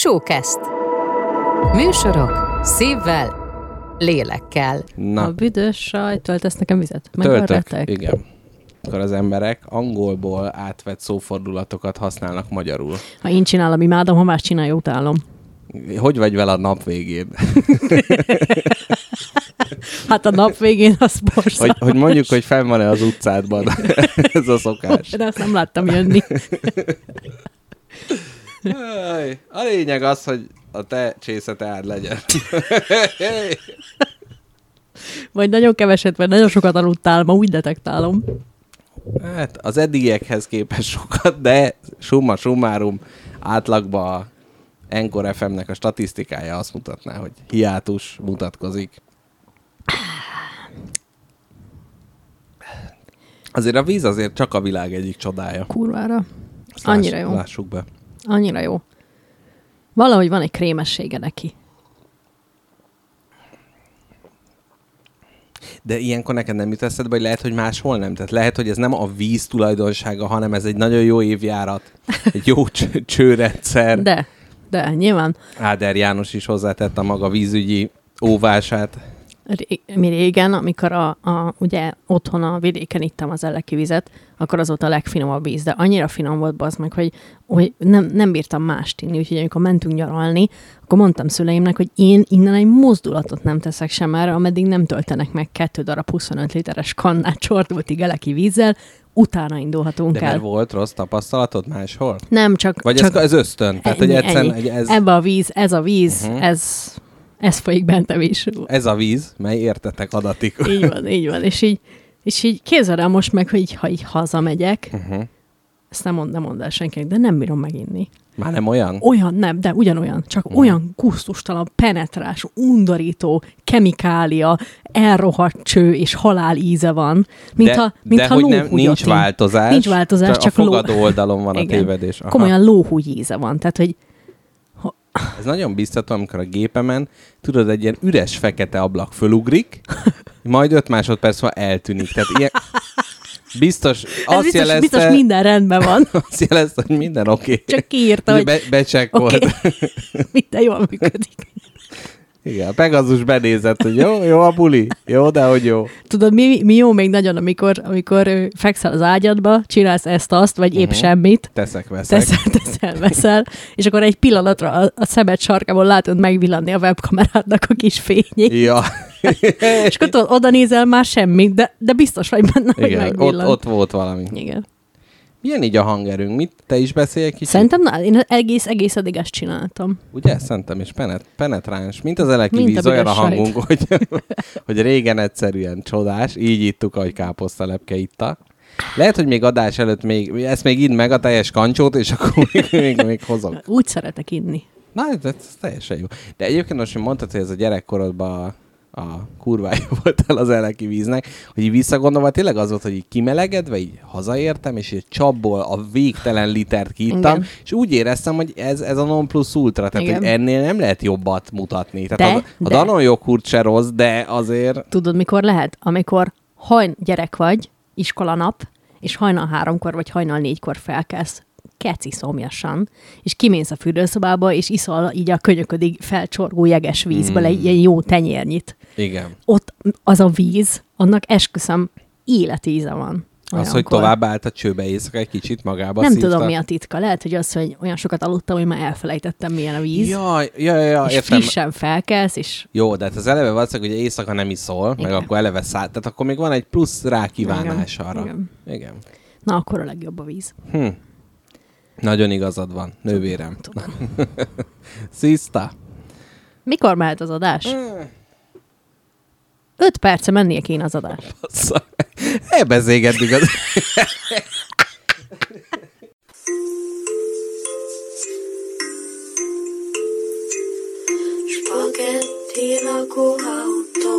Showcast. Műsorok szívvel, lélekkel. Na, A büdös sajt töltesz nekem vizet? töltök, igen. Akkor az emberek angolból átvett szófordulatokat használnak magyarul. Ha én csinálom, imádom, ha más csinálja, utálom. Hogy vagy vele a nap végén? Hát a nap végén az borza. Hogy, hogy mondjuk, hogy fenn van-e az utcádban ez a szokás. De azt nem láttam jönni. A lényeg az, hogy a te csészeteád legyen. Vagy nagyon keveset, vagy nagyon sokat aludtál, ma úgy detektálom. Hát az eddigiekhez képest sokat, de summa summarum átlagban a Encore FM-nek a statisztikája azt mutatná, hogy hiátus mutatkozik. Azért a víz azért csak a világ egyik csodája. Kurvára. Ezt Annyira láss- jó. Lássuk be. Annyira jó. Valahogy van egy krémessége neki. De ilyenkor neked nem jut eszedbe, hogy lehet, hogy máshol nem. Tehát lehet, hogy ez nem a víz tulajdonsága, hanem ez egy nagyon jó évjárat, egy jó cs- csőrendszer. De, de nyilván Áder János is hozzátette a maga vízügyi óvását. Mi régen, amikor a, a, ugye otthon a vidéken ittam az elleki vizet, akkor az volt a legfinomabb víz, de annyira finom volt az meg, hogy, hogy nem, nem bírtam mást inni, úgyhogy amikor mentünk nyaralni, akkor mondtam szüleimnek, hogy én innen egy mozdulatot nem teszek sem erre, ameddig nem töltenek meg kettő darab 25 literes kannát csordultig eleki vízzel, utána indulhatunk De el. mert volt rossz tapasztalatod máshol? Nem, csak, Vagy csak ez, ez ösztön? Tehát, hogy egyszerűen egy- ez, Ebbe a víz, ez a víz, uh-huh. ez, ez folyik bentem is. ez a víz, mely értetek adatik. Így van, így van. És így, és így képzeld el most meg, hogy így, ha így hazamegyek, Uh-huh. ezt nem mond, nem mond el senkinek, de nem bírom meginni. Már nem olyan? Olyan nem, de ugyanolyan, csak Mhm. olyan kusztustalan, penetrás, undorító, kemikália, elrohadt cső és halál íze van, mintha, de, mintha de hogy nem, nincs változás. Nincs változás, csak, a ló- fogadó oldalon van a Igen. tévedés. Aha. Komolyan lóhúgy íze van. Tehát, hogy Ez nagyon biztató, amikor a gépemen, tudod, egy ilyen üres fekete ablak fölugrik, majd öt másodperc van eltűnik. Tehát ilyen, biztos, ez azt biztos, jelezte, biztos minden rendben van. azt jelezte, hogy minden oké. Okay. Csak kiírta, hogy Be, becsekkolt. oké, minden jól működik. Igen, a Pegazus benézett, hogy jó, jó a buli, jó, de hogy jó. Tudod, mi, mi jó még nagyon, amikor, amikor fekszel az ágyadba, csinálsz ezt-azt, vagy épp Mhm. semmit, Teszek, veszek. teszel, teszel, veszel, és akkor egy pillanatra a, a szemed sarkából látod megvillanni a webkamerádnak a kis fényét, Ja, és akkor tudod, oda nézel, már semmi, de, de biztos vagy benne, hogy igen, ott, megvillan. ott volt valami. Igen. Milyen így a hangerőnk? Mit? Te is beszélj egy kicsit? Szerintem na, én egész, egész addig ezt csináltam. Ugye? Szerintem is penet, penetráns. Mint az eleki Mint víz, a olyan a hangunk, hogy, hogy régen egyszerűen csodás. Így ittuk, ahogy káposztalepke itta. Lehet, hogy még adás előtt még, ezt még idd meg a teljes kancsót, és akkor még, még, még hozok. Úgy szeretek inni. Na, ez, ez teljesen jó. De egyébként most, hogy mondtad, hogy ez a gyerekkorodban a, kurvája volt el az eleki víznek, hogy így visszagondolva tényleg az volt, hogy így kimelegedve, így hazaértem, és egy csapból a végtelen litert kiittam, Igen. és úgy éreztem, hogy ez, ez a non plus ultra, tehát Igen. hogy ennél nem lehet jobbat mutatni. Tehát De, a, a de. Danon joghurt se rossz, de azért Tudod, mikor lehet? Amikor hajn gyerek vagy, iskolanap, és hajnal háromkor vagy hajnal négykor felkelsz, keci szomjasan, és kimész a fürdőszobába, és iszol így a könyöködig felcsorgó jeges vízből Mm. egy ilyen jó tenyérnyit. igen. Ott az a víz, annak esküszöm életíze van. Az, hogy olyankor. tovább állt a csőbe éjszaka egy kicsit magába Nem szívta. tudom, mi a titka. Lehet, hogy az, hogy olyan sokat aludtam, hogy már elfelejtettem, milyen a víz. Jaj, jaj, jaj, és értem. frissen felkelsz, és Jó, de hát az eleve valószínűleg, hogy éjszaka nem iszol, meg Igen. akkor eleve száll, tehát akkor még van egy plusz rákívánás Igen, arra. igen. Igen. na, akkor a legjobb a víz. Hm. Nagyon igazad van, nővérem. Tudom. Sziszta! Mikor mehet az adás? Öt perce mennie kéne az adás. Bassza. Elbeszélgettük az... Spagetti lakóautó,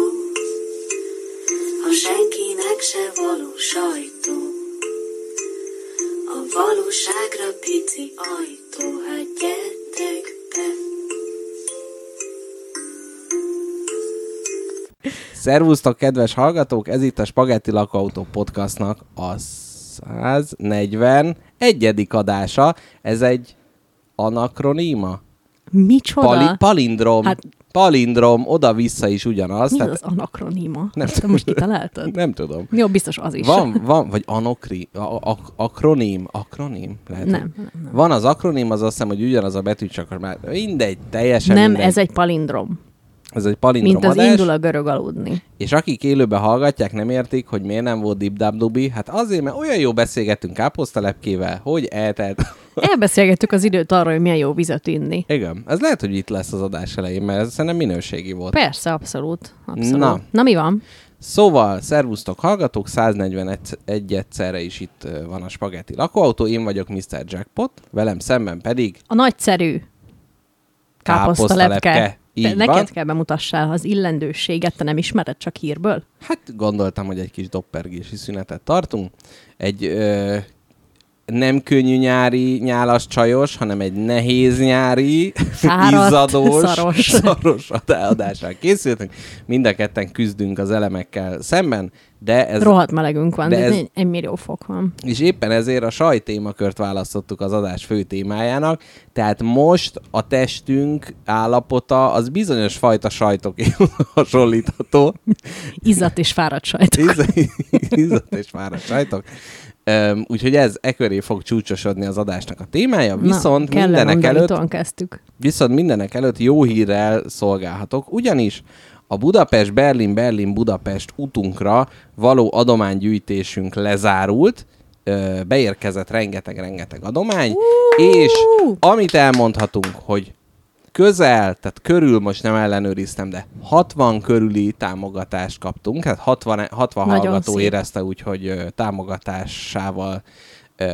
a senkinek se való sajtó. A valóságra pici ajtó, hát gyertek be. Szervusztok, kedves hallgatók! Ez itt a Spagetti Lakóautó podcastnak a 141. adása. Ez egy anakroníma? Micsoda? Pali, palindrom. Hát- Palindrom, oda-vissza is ugyanaz. Mi tehát az anakroníma? Nem Te most kitaláltad? Nem tudom. Jó, biztos az is. Van, van, vagy anokri, a, a, akroním, akroním? Lehet, Nem, nem, nem. Van az akroním, az azt hiszem, hogy ugyanaz a betű, csak már mindegy, teljesen Nem, mindegy. ez egy palindrom. Ez egy palindrom Mint az indul a görög aludni. és akik élőben hallgatják, nem értik, hogy miért nem volt dibdabdubi. Hát azért, mert olyan jó beszélgettünk káposztalepkével, hogy eltelt. Elbeszélgettük az időt arról, hogy milyen jó vizet inni. Igen, ez lehet, hogy itt lesz az adás elején, mert ez szerintem minőségi volt. Persze, abszolút. abszolút. Na. Na mi van? Szóval, szervusztok hallgatók, 141 egyszerre is itt van a spagetti lakóautó, én vagyok Mr. Jackpot, velem szemben pedig A nagyszerű káposztalepke. Így Te van. neked kell bemutassál az illendőséget, te nem ismered csak hírből? Hát gondoltam, hogy egy kis doppergési szünetet tartunk. Egy ö, nem könnyű nyári nyálas csajos, hanem egy nehéz nyári, Fáradt, izzadós, szaros. szaros adással készültünk. Mind a ketten küzdünk az elemekkel szemben, de ez Rohadt melegünk van, de ez- egy millió fok van. És éppen ezért a saj témakört választottuk az adás fő témájának, tehát most a testünk állapota az bizonyos fajta sajtoké hasonlítható. Izzat és fáradt sajt. Izz- Izzat és fáradt sajtok. Um, úgyhogy ez e köré fog csúcsosodni az adásnak a témája, viszont Na, mindenek előtt kezdtük. Viszont mindenek előtt jó hírrel szolgálhatok, ugyanis a Budapest, Berlin, Berlin, Budapest utunkra való adománygyűjtésünk lezárult, beérkezett rengeteg-rengeteg adomány, és amit elmondhatunk, hogy közel, tehát körül most nem ellenőriztem, de 60 körüli támogatást kaptunk, tehát 60, 60 Nagyon hallgató szép. érezte úgy, hogy támogatásával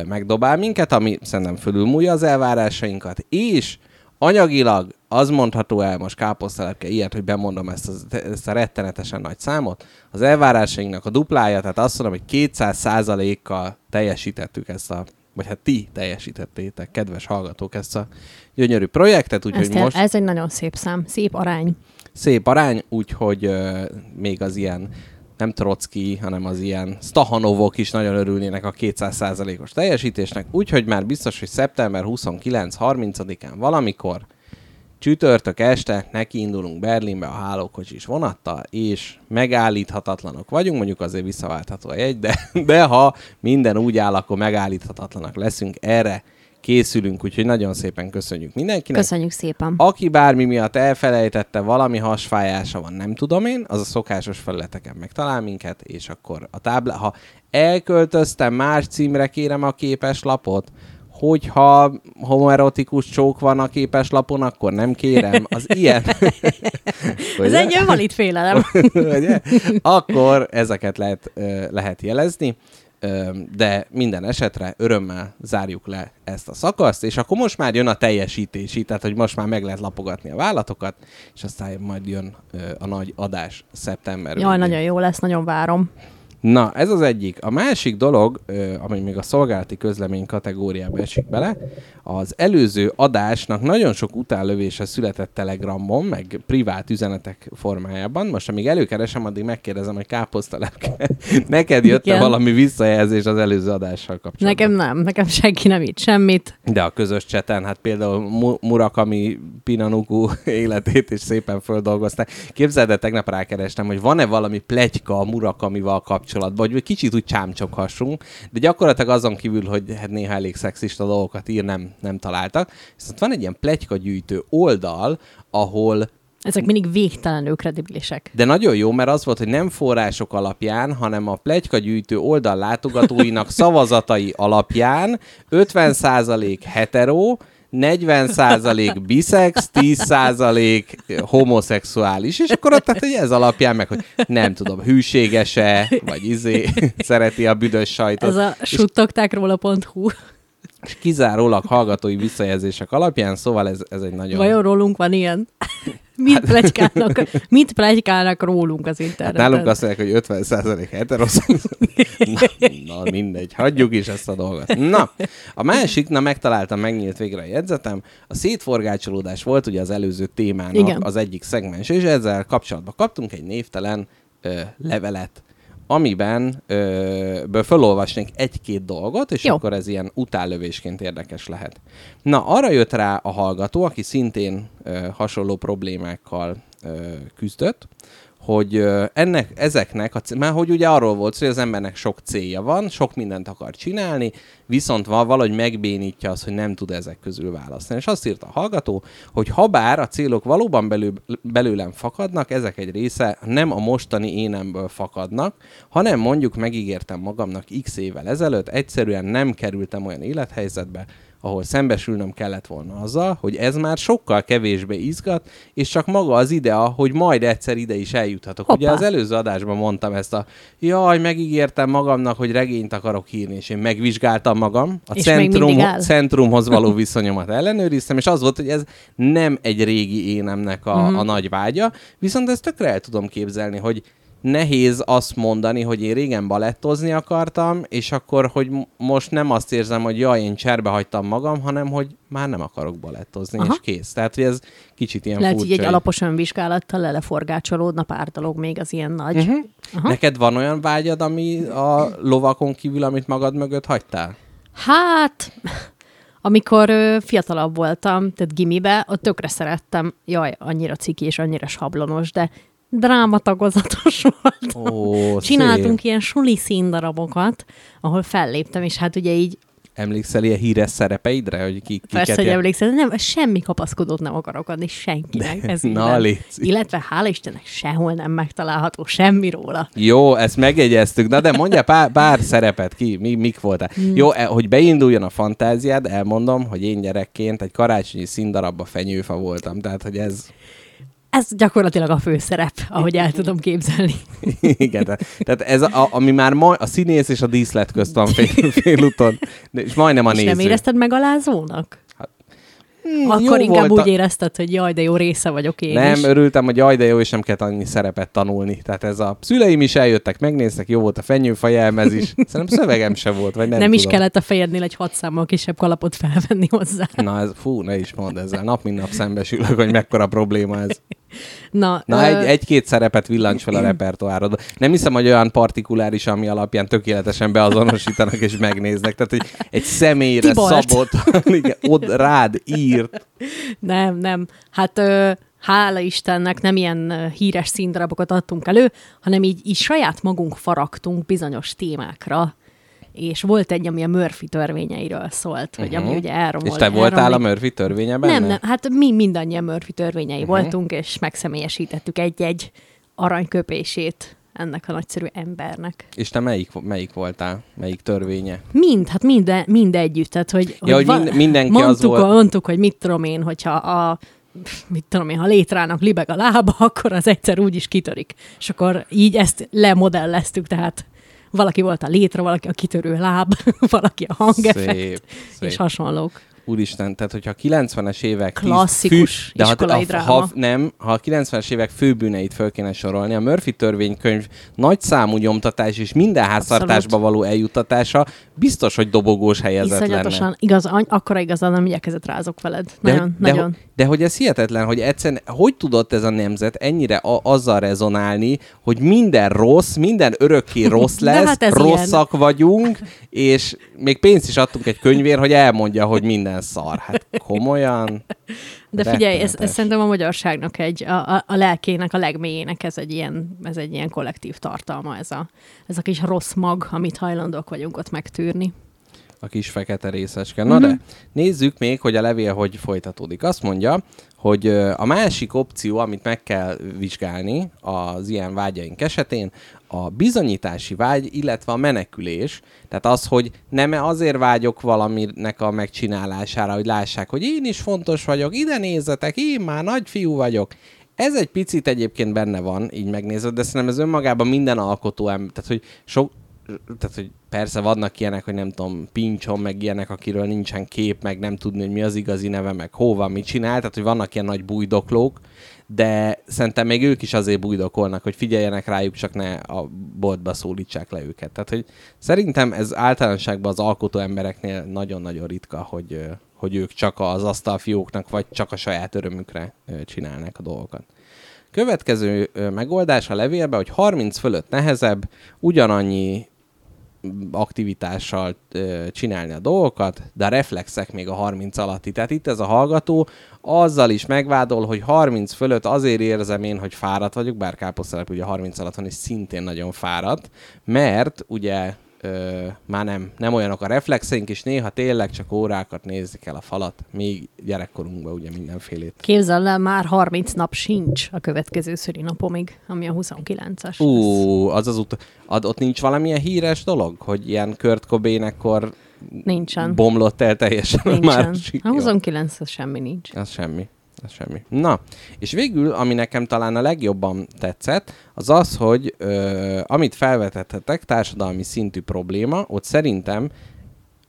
megdobál minket, ami szerintem fölülmúlja az elvárásainkat, és anyagilag az mondható el, most káposztalepke ilyet, hogy bemondom ezt, az, ezt a rettenetesen nagy számot, az elvárásainknak a duplája, tehát azt mondom, hogy 200% kal teljesítettük ezt a vagy hát ti teljesítettétek, kedves hallgatók, ezt a gyönyörű projektet, úgyhogy Ez, most... ez egy nagyon szép szám, szép arány. szép arány, úgyhogy ö, még az ilyen nem Trocki, hanem az ilyen Stahanovok is nagyon örülnének a 200%-os teljesítésnek, úgyhogy már biztos, hogy szeptember 29-30-án valamikor csütörtök este nekiindulunk Berlinbe a hálókocsis vonattal, és megállíthatatlanok vagyunk, mondjuk azért visszaváltható a jegy, de, de ha minden úgy áll, akkor megállíthatatlanak leszünk, erre készülünk, úgyhogy nagyon szépen köszönjük mindenkinek. Köszönjük szépen. Aki bármi miatt elfelejtette, valami hasfájása van, nem tudom én, az a szokásos felületeken megtalál minket, és akkor a tábla... Ha elköltöztem más címre, kérem a képeslapot, hogyha homoerotikus csók van a képeslapon, akkor nem kérem. Az ilyen... Ez egy valid félelem. Ugye? Akkor ezeket lehet, lehet jelezni, de minden esetre örömmel zárjuk le ezt a szakaszt, és akkor most már jön a teljesítési, tehát hogy most már meg lehet lapogatni a vállatokat, és aztán majd jön a nagy adás szeptember Jaj, nagyon jó lesz, nagyon várom. Na, ez az egyik. A másik dolog, ami még a szolgálati közlemény kategóriába esik bele, az előző adásnak nagyon sok utánlövése született Telegramon, meg privát üzenetek formájában. Most, amíg előkeresem, addig megkérdezem, hogy káposztalepke, neked jött-e Igen. valami visszajelzés az előző adással kapcsolatban? Nekem nem, nekem senki nem írt semmit. De a közös cseten, hát például Mu- Murakami Pinanuku életét is szépen földolgozták. Képzeld, el, tegnap rákerestem, hogy van-e valami pletyka a Murakamival kapcsolatban, vagy kicsit úgy csámcsoghassunk, de gyakorlatilag azon kívül, hogy hát néha elég szexista dolgokat ír, nem, nem találtak. Viszont van egy ilyen pletyka gyűjtő oldal, ahol Ezek mindig végtelenül kredibilisek. de nagyon jó, mert az volt, hogy nem források alapján, hanem a plegykagyűjtő oldal látogatóinak szavazatai alapján 50% hetero, 40% biszex, 10% homoszexuális, és akkor ott tehát, hogy ez alapján meg, hogy nem tudom, hűségese, vagy izé, szereti a büdös sajtot. Ez a suttogták róla.hu. És kizárólag hallgatói visszajelzések alapján, szóval ez, ez egy nagyon... Vajon rólunk van ilyen? Mit plegykálnak, mit plegykálnak rólunk az Hát interneten? nálunk azt mondják, hogy 50% heteroszexuális. na, na, mindegy, hagyjuk is ezt a dolgot. Na, a másik, na megtaláltam, megnyílt végre a jegyzetem. A szétforgácsolódás volt ugye az előző témának Igen. az egyik szegmens, és ezzel kapcsolatban kaptunk egy névtelen ö, levelet amiben ö, ből felolvasnék egy-két dolgot, és Jó. Jó. akkor ez ilyen utállövésként érdekes lehet. Na, arra jött rá a hallgató, aki szintén ö, hasonló problémákkal ö, küzdött, hogy ennek, ezeknek, a, mert hogy ugye arról volt szó, hogy az embernek sok célja van, sok mindent akar csinálni, viszont val- valahogy megbénítja az, hogy nem tud ezek közül választani. És azt írta a hallgató, hogy ha bár a célok valóban belül, belőlem fakadnak, ezek egy része nem a mostani énemből fakadnak, hanem mondjuk megígértem magamnak x évvel ezelőtt, egyszerűen nem kerültem olyan élethelyzetbe, ahol szembesülnöm kellett volna azzal, hogy ez már sokkal kevésbé izgat, és csak maga az idea, hogy majd egyszer ide is eljuthatok. Hoppá. Ugye az előző adásban mondtam ezt a, jaj, megígértem magamnak, hogy regényt akarok írni, és én megvizsgáltam magam, a És centrum, centrumhoz való viszonyomat ellenőriztem, és az volt, hogy ez nem egy régi énemnek a, Mhm. a nagy vágya, viszont ezt tökre el tudom képzelni, hogy nehéz azt mondani, hogy én régen balettozni akartam, és akkor, hogy most nem azt érzem, hogy jaj, én cserbe hagytam magam, hanem, hogy már nem akarok balettozni, Aha. és kész. Tehát, hogy ez kicsit ilyen Lehet, furcsa. egy alapos önvizsgálattal leleforgácsolódna pár dolog még az ilyen nagy. Uh-huh. Aha. Neked van olyan vágyad, ami a lovakon kívül, amit magad mögött hagytál? Hát, amikor ö, fiatalabb voltam, tehát gimibe, ott tökre szerettem, jaj, annyira ciki és annyira sablonos, de drámatagozatos volt. Ó, Csináltunk szép. ilyen suli színdarabokat, ahol felléptem, és hát ugye így Emlékszel ilyen híres szerepeidre, hogy ki, persze, hogy de nem, semmi kapaszkodót nem akarok adni senkinek. Ez Na. Illetve hála Istennek sehol nem megtalálható semmi róla. Jó, ezt megjegyeztük. Na de mondja pár, pár szerepet ki, mi, mik voltál. Hmm. Jó, e, hogy beinduljon a fantáziád, elmondom, hogy én gyerekként egy karácsonyi színdarabba fenyőfa voltam. Tehát, hogy ez... Ez gyakorlatilag a főszerep, ahogy el tudom képzelni. Igen, tehát, ez, a, ami már ma, a színész és a díszlet közt van fél, félúton, és majdnem a És néző. nem érezted megalázónak? Hmm, Akkor jó inkább volt a- úgy érezted, hogy jaj, de jó része vagyok én Nem, is. örültem, hogy jaj, de jó, és nem kellett annyi szerepet tanulni. Tehát ez a szüleim is eljöttek, megnéztek, jó volt a fenyőfa is. Szerintem szövegem se volt, vagy nem, nem, nem is tudom. kellett a fejednél egy hat számmal kisebb kalapot felvenni hozzá. Na, ez, fú, ne is mondd ezzel. Nap mint nap szembesülök, hogy mekkora probléma ez. Na, Na, ö, egy, egy-két szerepet villancs fel a repertoárod. Nem hiszem, hogy olyan partikuláris, ami alapján tökéletesen beazonosítanak és megnéznek. Tehát, hogy egy személyre szabott, igen, rád írt. Nem, nem. Hát ö, hála Istennek nem ilyen híres színdarabokat adtunk elő, hanem így, így saját magunk faragtunk bizonyos témákra. És volt egy, ami a Murphy törvényeiről szólt, hogy ami Mhm. ugye elromolt. És te voltál a Murphy törvénye benne? Nem, nem, hát mi mindannyian Murphy törvényei uh-huh. voltunk, és megszemélyesítettük egy-egy aranyköpését ennek a nagyszerű embernek. És te melyik, melyik voltál? Melyik törvénye? Mind, hát mind, mind együtt. Tehát, hogy, Ja, hogy mind- mindenki az mondtuk, volt- Mondtuk, hogy mit tudom én, hogyha a mit tudom én, ha létrának libeg a lába, akkor az egyszer úgy is kitörik. És akkor így ezt lemodelleztük, tehát valaki volt a létra, valaki a kitörő láb, valaki a hangeffekt, Szép, szép. és hasonlók. Úristen, tehát hogyha a 90-es évek... Klasszikus de ha, iskolai ha, dráma. ha, nem, ha a 90-es évek főbűneit föl kéne sorolni, a Murphy törvénykönyv nagy számú nyomtatás és minden háztartásba való eljuttatása biztos, hogy dobogós helyezet lenne. Iszonyatosan igaz, any- akkora igazán nem igyekezett rázok veled. De, Nagyon, de, nagyon. De hogy ez hihetetlen, hogy egyszerűen, hogy tudott ez a nemzet ennyire a, azzal rezonálni, hogy minden rossz, minden örökké rossz De lesz, hát rosszak vagyunk, és még pénzt is adtunk egy könyvér, hogy elmondja, hogy minden szar. Hát komolyan. De figyelj, ez, ez szerintem a magyarságnak egy, a, a, a lelkének, a legmélyének ez egy ilyen, ez egy ilyen kollektív tartalma, ez a, ez a kis rossz mag, amit hajlandók vagyunk ott megtűrni. A kis fekete részecske. Na Mhm. de nézzük még, hogy a levél hogy folytatódik. Azt mondja, hogy a másik opció, amit meg kell vizsgálni az ilyen vágyaink esetén, a bizonyítási vágy, illetve a menekülés. Tehát az, hogy nem azért vágyok valaminek a megcsinálására, hogy lássák, hogy én is fontos vagyok, ide nézzetek, én már nagy fiú vagyok. Ez egy picit egyébként benne van, így megnézed, de szerintem ez önmagában minden alkotó ember, tehát hogy sok, tehát, hogy persze vannak ilyenek, hogy nem tudom, pincson, meg ilyenek, akiről nincsen kép, meg nem tudni, hogy mi az igazi neve, meg hova, mit csinál, tehát, hogy vannak ilyen nagy bújdoklók, de szerintem még ők is azért bújdokolnak, hogy figyeljenek rájuk, csak ne a boltba szólítsák le őket. Tehát, hogy szerintem ez általánosságban az alkotó embereknél nagyon-nagyon ritka, hogy, hogy ők csak az asztalfióknak, vagy csak a saját örömükre csinálnak a dolgokat. Következő megoldás a levélbe, hogy 30 fölött nehezebb, ugyanannyi aktivitással csinálni a dolgokat, de a reflexek még a 30 alatti. Tehát itt ez a hallgató azzal is megvádol, hogy 30 fölött azért érzem én, hogy fáradt vagyok, bár káposztelepű ugye 30 alatt van, és szintén nagyon fáradt, mert ugye ö, már nem, nem olyanok a reflexeink, és néha tényleg csak órákat nézni kell a falat, még gyerekkorunkban ugye mindenfélét. Képzeld el, már 30 nap sincs a következő szülinapomig, ami a 29-es. Ú, az az ut- ad, ott nincs valamilyen híres dolog, hogy ilyen Kurt Cobain ekkor Nincsen. bomlott el teljesen Nincsen. már. A 29 az semmi nincs. Az semmi. Az semmi. Na, és végül, ami nekem talán a legjobban tetszett, az az, hogy ö, amit felvetettetek, társadalmi szintű probléma, ott szerintem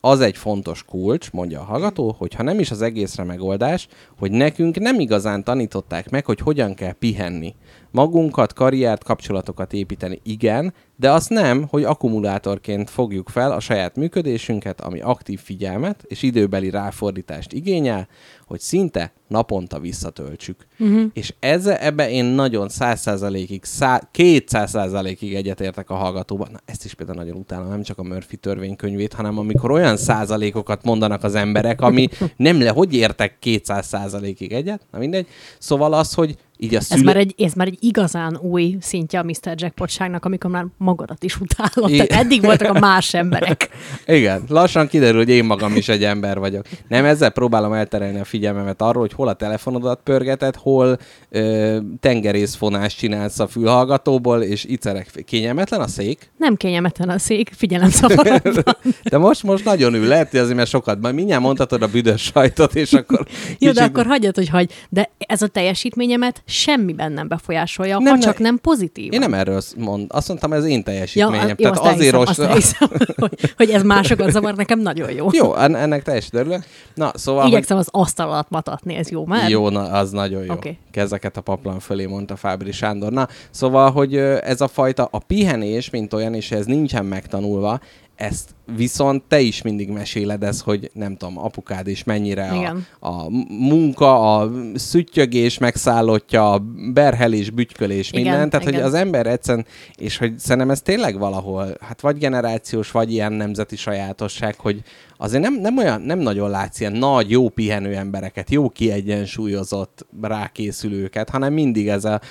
az egy fontos kulcs, mondja a hallgató, hogy ha nem is az egészre megoldás, hogy nekünk nem igazán tanították meg, hogy hogyan kell pihenni. Magunkat, karriert, kapcsolatokat építeni, igen, de azt nem, hogy akkumulátorként fogjuk fel a saját működésünket, ami aktív figyelmet és időbeli ráfordítást igényel, hogy szinte naponta visszatöltsük. Uh-huh. És ezzel, ebbe én nagyon száz százalékig, szá- 200 százalékig egyetértek a hallgatóban. Na, ezt is például nagyon utálom, nem csak a Murphy törvénykönyvét, hanem amikor olyan százalékokat mondanak az emberek, ami nem le, hogy értek 200 százalékig egyet, na mindegy. Szóval az, hogy így a Ez szülő... már, egy, ez már egy igazán új szintje a Mr. Jackpotságnak, amikor már magadat is utálod. I- Tehát eddig voltak a más emberek. Igen, lassan kiderül, hogy én magam is egy ember vagyok. Nem, ezzel próbálom elterelni a figyelmemet arról, hogy hol a telefonodat pörgeted, hol ö, tengerészfonást csinálsz a fülhallgatóból, és icerek. Kényelmetlen a szék? Nem kényelmetlen a szék, figyelem. De most, most nagyon ül, lehet, hogy azért, mert sokat, majd mindjárt mondhatod a büdös sajtot, és akkor Jó, de akkor hagyjad, hogy hagy. De ez a teljesítményemet semmiben nem befolyásolja, Nem, ha csak nem pozitív. Én nem erről mond, azt mondtam, ez én teljesítményem. jó, Tehát azt azért elhiszem, rossz. azt elhiszem, hogy, hogy ez másokat zavar, nekem nagyon jó. Jó, en- ennek teljesen örülök. Na, szóval, hogy... Igyekszem az asztal alatt matatni, ez jó, mert? Jó, na, az nagyon jó. Oké. Kezeket a paplan fölé, mondta Fábri Sándor. Na, szóval, hogy ez a fajta, a pihenés, mint olyan, és ez nincsen megtanulva, ezt viszont te is mindig meséled ez, hogy nem tudom, apukád is mennyire a, Igen. a munka, a szüttyögés megszállottja, a berhelés, bütykölés, Igen, minden. Tehát, hogy igen. az ember egyszerűen, és hogy szerintem ez tényleg valahol, hát vagy generációs, vagy ilyen nemzeti sajátosság, hogy azért nem, nem olyan, nem nagyon látsz ilyen nagy, jó pihenő embereket, jó kiegyensúlyozott rákészülőket, hanem mindig ez a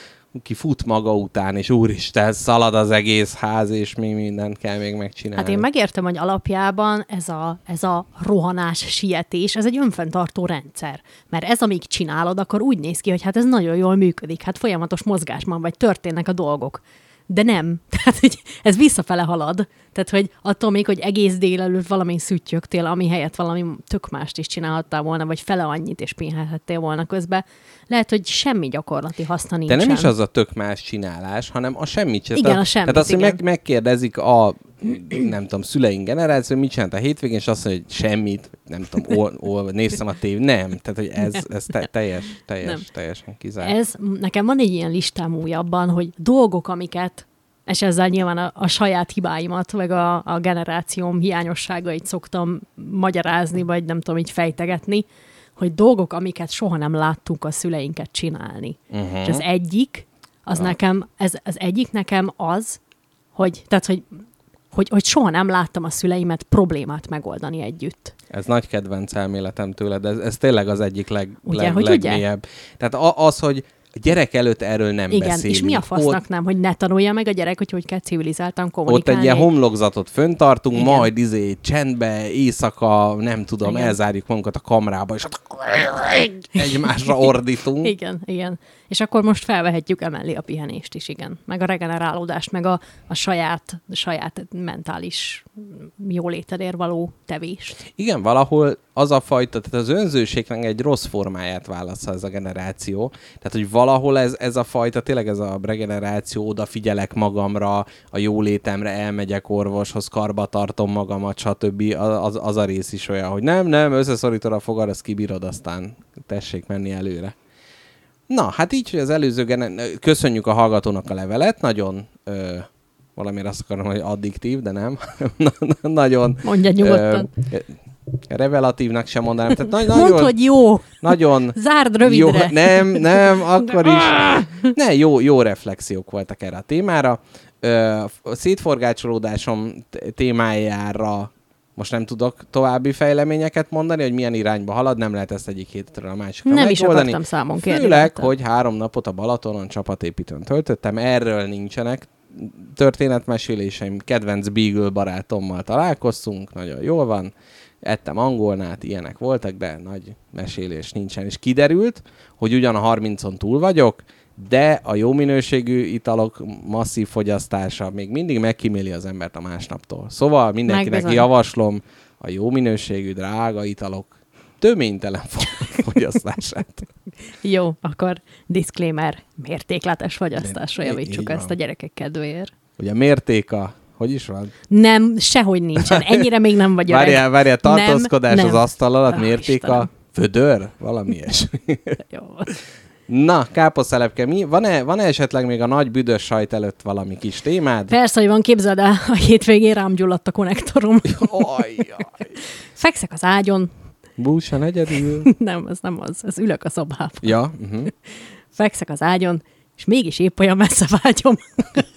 ki fut maga után, és úristen, szalad az egész ház, és mi mindent kell még megcsinálni. Hát én megértem, hogy alapjában ez a, ez a rohanás, sietés, ez egy önfenntartó rendszer. Mert ez, amíg csinálod, akkor úgy néz ki, hogy hát ez nagyon jól működik, hát folyamatos mozgásban vagy, történnek a dolgok. De nem. Tehát, hogy ez visszafele halad. Tehát, hogy attól még, hogy egész délelőtt valami szüttyögtél, ami helyett valami tök mást is csinálhattál volna, vagy fele annyit is pihenhettél volna közben, lehet, hogy semmi gyakorlati haszna De nincsen. nem is az a tök más csinálás, hanem a semmit sem. Igen, Tehát- a semmit, Tehát azt, hogy igen. meg, megkérdezik a nem tudom, szüleink generáció, hogy mit csinált a hétvégén, és azt mondja, hogy semmit, nem tudom, ol, ol, néztem a tév. Nem, tehát hogy ez, ez te, teljes, teljes, Nem. teljesen kizárt. Ez, nekem van egy ilyen listám újabban, hogy dolgok, amiket, és ezzel nyilván a, a saját hibáimat, meg a, a generációm hiányosságait szoktam magyarázni, vagy nem tudom, így fejtegetni, hogy dolgok, amiket soha nem láttunk a szüleinket csinálni. Uh-huh. És az egyik, az Ja. nekem, ez, az egyik nekem az, hogy, tehát, hogy, hogy, hogy soha nem láttam a szüleimet problémát megoldani együtt. Ez nagy kedvenc elméletem tőled, ez, ez tényleg az egyik leg, Ugye, leg, hogy ugye? legmélyebb. Tehát a, az, hogy a gyerek előtt erről nem Igen, beszélünk. és mi a fasznak Ott, nem, hogy ne tanulja meg a gyerek, hogy hogy kell civilizáltan ott kommunikálni. egy ilyen homlokzatot föntartunk, Igen. majd izé csendbe, éjszaka, nem tudom, Igen. elzárjuk magunkat a kamrába, és ott egymásra ordítunk. Igen, igen. És akkor most felvehetjük emellé a pihenést is, igen. Meg a regenerálódást, meg a, a saját, saját mentális jólétedért való tevést. Igen, valahol az a fajta, tehát az önzőségnek egy rossz formáját válasz ez a generáció. Tehát, hogy valahol ez, ez a fajta, tényleg ez a regeneráció, odafigyelek magamra, a jólétemre, elmegyek orvoshoz, karba tartom magamat, stb. Az, az a rész is olyan, hogy nem, nem, összeszorítod a fogad, azt kibírod, aztán tessék menni előre. Na, hát így, hogy az előző gener- köszönjük a hallgatónak a levelet, nagyon ö, valamiért azt akarom, hogy addiktív, de nem. Na- na- nagyon Mondja nyugodtan. Ö, Revelatívnak sem mondanám. Tehát nagy, Mondd, nagyon, hogy jó. nagyon Zárd jó, rövidre. nem, nem, akkor is. Ne, jó, jó reflexiók voltak erre a témára. Ö, a szétforgácsolódásom témájára most nem tudok további fejleményeket mondani, hogy milyen irányba halad, nem lehet ezt egyik hétről a másikra Nem is akartam számon kérni. Főleg, hogy három napot a Balatonon csapatépítőn töltöttem, erről nincsenek történetmeséléseim, kedvenc Beagle barátommal találkoztunk, nagyon jól van, ettem angolnát, ilyenek voltak, de nagy mesélés nincsen. És kiderült, hogy ugyan a 30-on túl vagyok, de a jó minőségű italok masszív fogyasztása még mindig megkíméli az embert a másnaptól. Szóval mindenkinek Megbizony. javaslom a jó minőségű, drága italok töménytelen fo- fogyasztását. Jó, akkor disclaimer, mértékletes fogyasztásra javítsuk ezt a gyerekek kedvéért. Ugye mérték a... Hogy is van? Nem, sehogy nincsen. Ennyire még nem vagy öreg. Várjál, várjál, tartózkodás Nem, az nem. asztal alatt, mérték a födör? Valami ilyesmi. Jó. Na, káposztelepke, mi? Van-e, van-e esetleg még a nagy büdös sajt előtt valami kis témád? Persze, hogy van, képzeld el, a hétvégén rám gyulladt a konnektorom. Fekszek az ágyon. Búsan egyedül. Nem, ez nem az. Ez ülök a szobában. Ja, uh-huh. Fekszek az ágyon, és mégis épp olyan messze vágyom.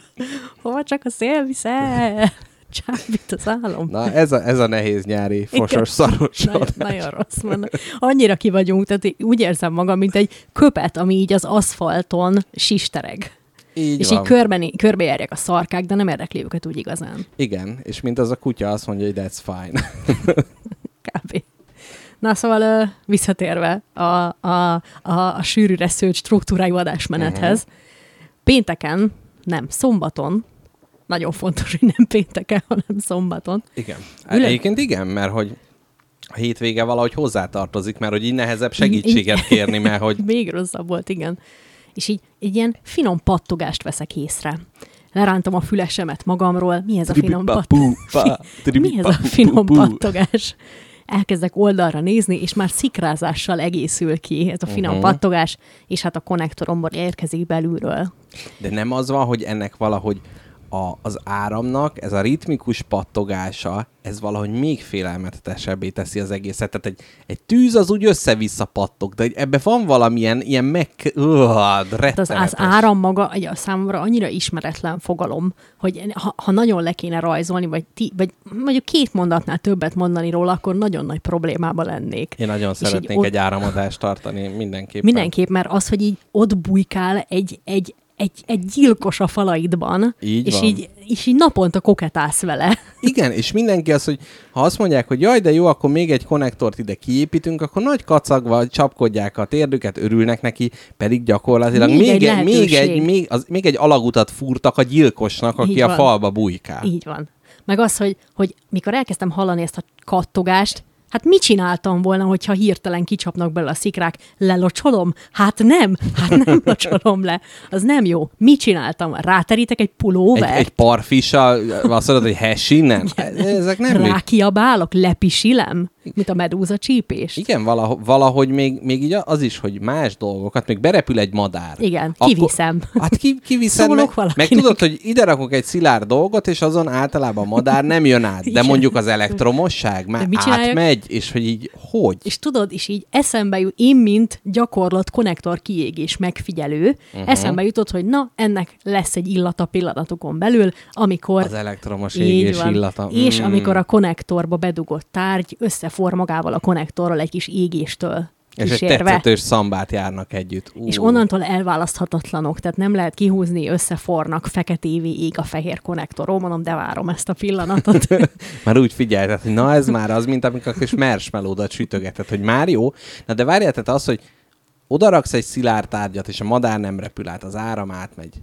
Hova csak a szél visz el? Csábít az álom. Na, ez a, ez a nehéz nyári fosos szaros. Nagyon, nagyon rossz van. Annyira ki vagyunk, tehát úgy érzem magam, mint egy köpet, ami így az aszfalton sistereg. Így és van. így körben, körbejárják a szarkák, de nem érdekli őket úgy igazán. Igen, és mint az a kutya azt mondja, hogy that's fine. Kb. Na szóval visszatérve a, a, a, a sűrűre szőtt struktúrájú adásmenethez. Mhm. Pénteken, nem, szombaton, nagyon fontos, hogy nem pénteken, hanem szombaton. Igen. Ülök- Egyébként igen, mert hogy a hétvége valahogy hozzátartozik, mert hogy így nehezebb segítséget kérni, mert hogy Még rosszabb volt, igen. És így egy ilyen finom pattogást veszek észre. Lerántom a fülesemet magamról. Mi ez a finom pattogás? Mi ez a finom pattogás? Elkezdek oldalra nézni, és már szikrázással egészül ki ez a finom uh-huh. pattogás, és hát a konnektoromból érkezik belülről. De nem az van, hogy ennek valahogy a, az áramnak ez a ritmikus pattogása, ez valahogy még félelmetesebbé teszi az egészet. Tehát egy, egy tűz az úgy össze-vissza pattog, de ebbe van valamilyen ilyen meg... Öh, az, az áram maga a számomra annyira ismeretlen fogalom, hogy ha, ha nagyon le kéne rajzolni, vagy, ti, vagy mondjuk két mondatnál többet mondani róla, akkor nagyon nagy problémába lennék. Én nagyon így szeretnék ott- egy áramodást tartani mindenképpen. Mindenképp, mert az, hogy így ott bujkál egy, egy, egy, egy gyilkos a falaidban, Így és, van. így, és így naponta koketálsz vele. Igen, és mindenki az, hogy ha azt mondják, hogy jaj, de jó, akkor még egy konnektort ide kiépítünk, akkor nagy kacagva csapkodják a térdüket, örülnek neki, pedig gyakorlatilag Még még, egy egy, még, egy, még, az, még egy alagutat fúrtak a gyilkosnak, aki Így a van. falba bujkál. Így van. Meg az, hogy, hogy mikor elkezdtem hallani ezt a kattogást, hát mit csináltam volna, hogyha hirtelen kicsapnak belőle a szikrák? Lelocsolom? Hát nem, hát nem locsolom le. Az nem jó. Mit csináltam? Ráterítek egy Egy, pulóvert? egy parfissal, azt mondod, hogy hess innen? Ezek nem. Rákiabálok? Lepisilem? Mint a medúza csípés? Igen, valahogy, valahogy még, még így az is, hogy más dolgokat, még berepül egy madár. Igen, kiviszem. Hát ki, kiviszed, Szólok meg, meg valakinek. tudod, hogy ide rakok egy szilárd dolgot, és azon általában a madár nem jön át. De Igen. mondjuk az elektromosság már átmegy, és hogy így hogy? És tudod, és így eszembe jut, én, mint gyakorlat konnektor kiégés megfigyelő, uh-huh. eszembe jutott, hogy na, ennek lesz egy illata pillanatokon belül, amikor Az elektromos égés van. illata. És Mm. amikor a konnektorba bedugott tárgy összefor magával a konnektorral egy kis égéstől És egy kísérve. tetszetős szambát járnak együtt. Ú. És onnantól elválaszthatatlanok, tehát nem lehet kihúzni, összefornak, feketévé ég a fehér konnektorról, mondom, de várom ezt a pillanatot. Már úgy figyelted, hogy na ez már az, mint amikor a kis marshmallow-dat sütögeted, hogy már jó. Na de várjál, tehát az, hogy odaraksz egy szilárd tárgyat, és a madár nem repül át, az áram átmegy.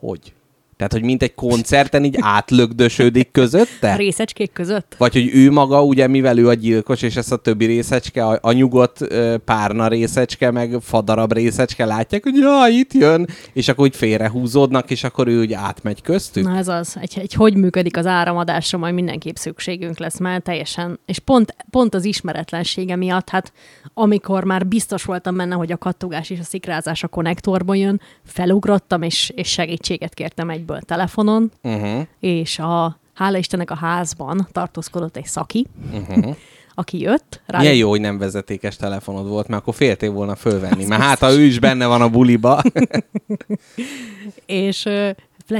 Hogy? Tehát, hogy mint egy koncerten így átlögdösödik közötte? Részecskék között? Vagy hogy ő maga, ugye, mivel ő a gyilkos, és ezt a többi részecske, a, a nyugodt párna részecske, meg fadarab részecske látják, hogy ja, itt jön, és akkor úgy félrehúzódnak, és akkor ő úgy átmegy köztük. Na ez az, egy, egy hogy működik az áramadásra, majd mindenképp szükségünk lesz már teljesen. És pont, pont az ismeretlensége miatt, hát amikor már biztos voltam benne, hogy a kattogás és a szikrázás a konnektorból jön, felugrottam, és, és segítséget kértem egyből telefonon, Uh-huh. és a hála Istennek a házban tartózkodott egy szaki, Uh-huh. aki jött, rá Milyen jó, hogy nem vezetékes telefonod volt, mert akkor féltél volna fölvenni. Mert hát, ha ő is benne van a buliba. és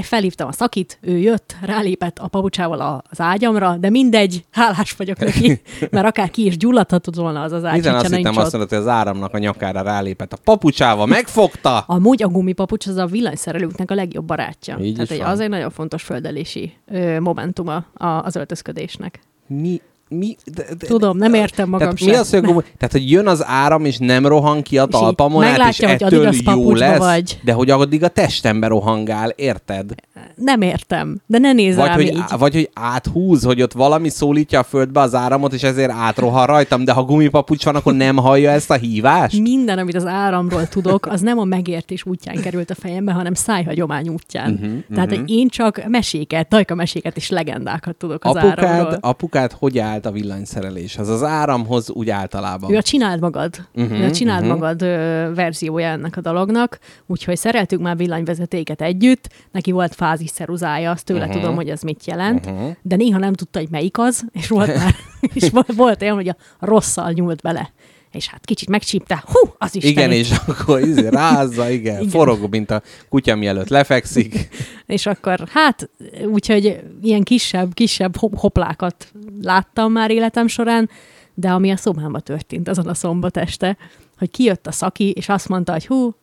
felhívtam a szakit, ő jött, rálépett a papucsával az ágyamra, de mindegy, hálás vagyok neki, mert akár ki is gyulladhatott volna az az ágy, Hiszen azt hittem azt mondod, hogy az áramnak a nyakára rálépett. A papucsával megfogta! Amúgy a gumipapucs az a villanyszerelőknek a legjobb barátja. Így Tehát egy, az egy nagyon fontos földelési ö, momentuma a, az öltözködésnek. Mi? Mi? De, de, Tudom, nem értem magam tehát sem. mi az, hogy gumi- Tehát, hogy jön az áram, és nem rohan ki a És talpamon és hogy ettől Adidas jó lesz, vagy. de hogy addig a testembe rohangál, érted? Nem értem, de ne nézz Vagy rám hogy, így. vagy hogy áthúz, hogy ott valami szólítja a földbe az áramot, és ezért átrohan rajtam, de ha gumipapucs van, akkor nem hallja ezt a hívást? Minden, amit az áramról tudok, az nem a megértés útján került a fejembe, hanem szájhagyomány útján. Uh-huh, Tehát uh-huh. én csak meséket, tajka meséket és legendákat tudok az Apukád, áramról. apukád hogy állt a villanyszereléshez? Az áramhoz úgy általában. Ő a csináld magad, Mhm, uh-huh, ő a csináld mhm. uh-huh. magad ö, verziója ennek a dolognak, úgyhogy szereltük már villanyvezetéket együtt, neki volt fázis ceruzája, azt tőle Mhm. uh-huh. tudom, hogy ez mit jelent, Mhm. uh-huh. de néha nem tudta, hogy melyik az, és volt már, és volt, volt olyan, hogy a rosszal nyúlt bele. És hát kicsit megcsípte, hú, az is Igen, és akkor izé, rázza, igen, igen, forog, mint a kutya, mielőtt lefekszik. És akkor hát, úgyhogy ilyen kisebb, kisebb hop- hoplákat láttam már életem során, de ami a szobámba történt azon a szombat este, hogy kijött a szaki, és azt mondta, hogy hú,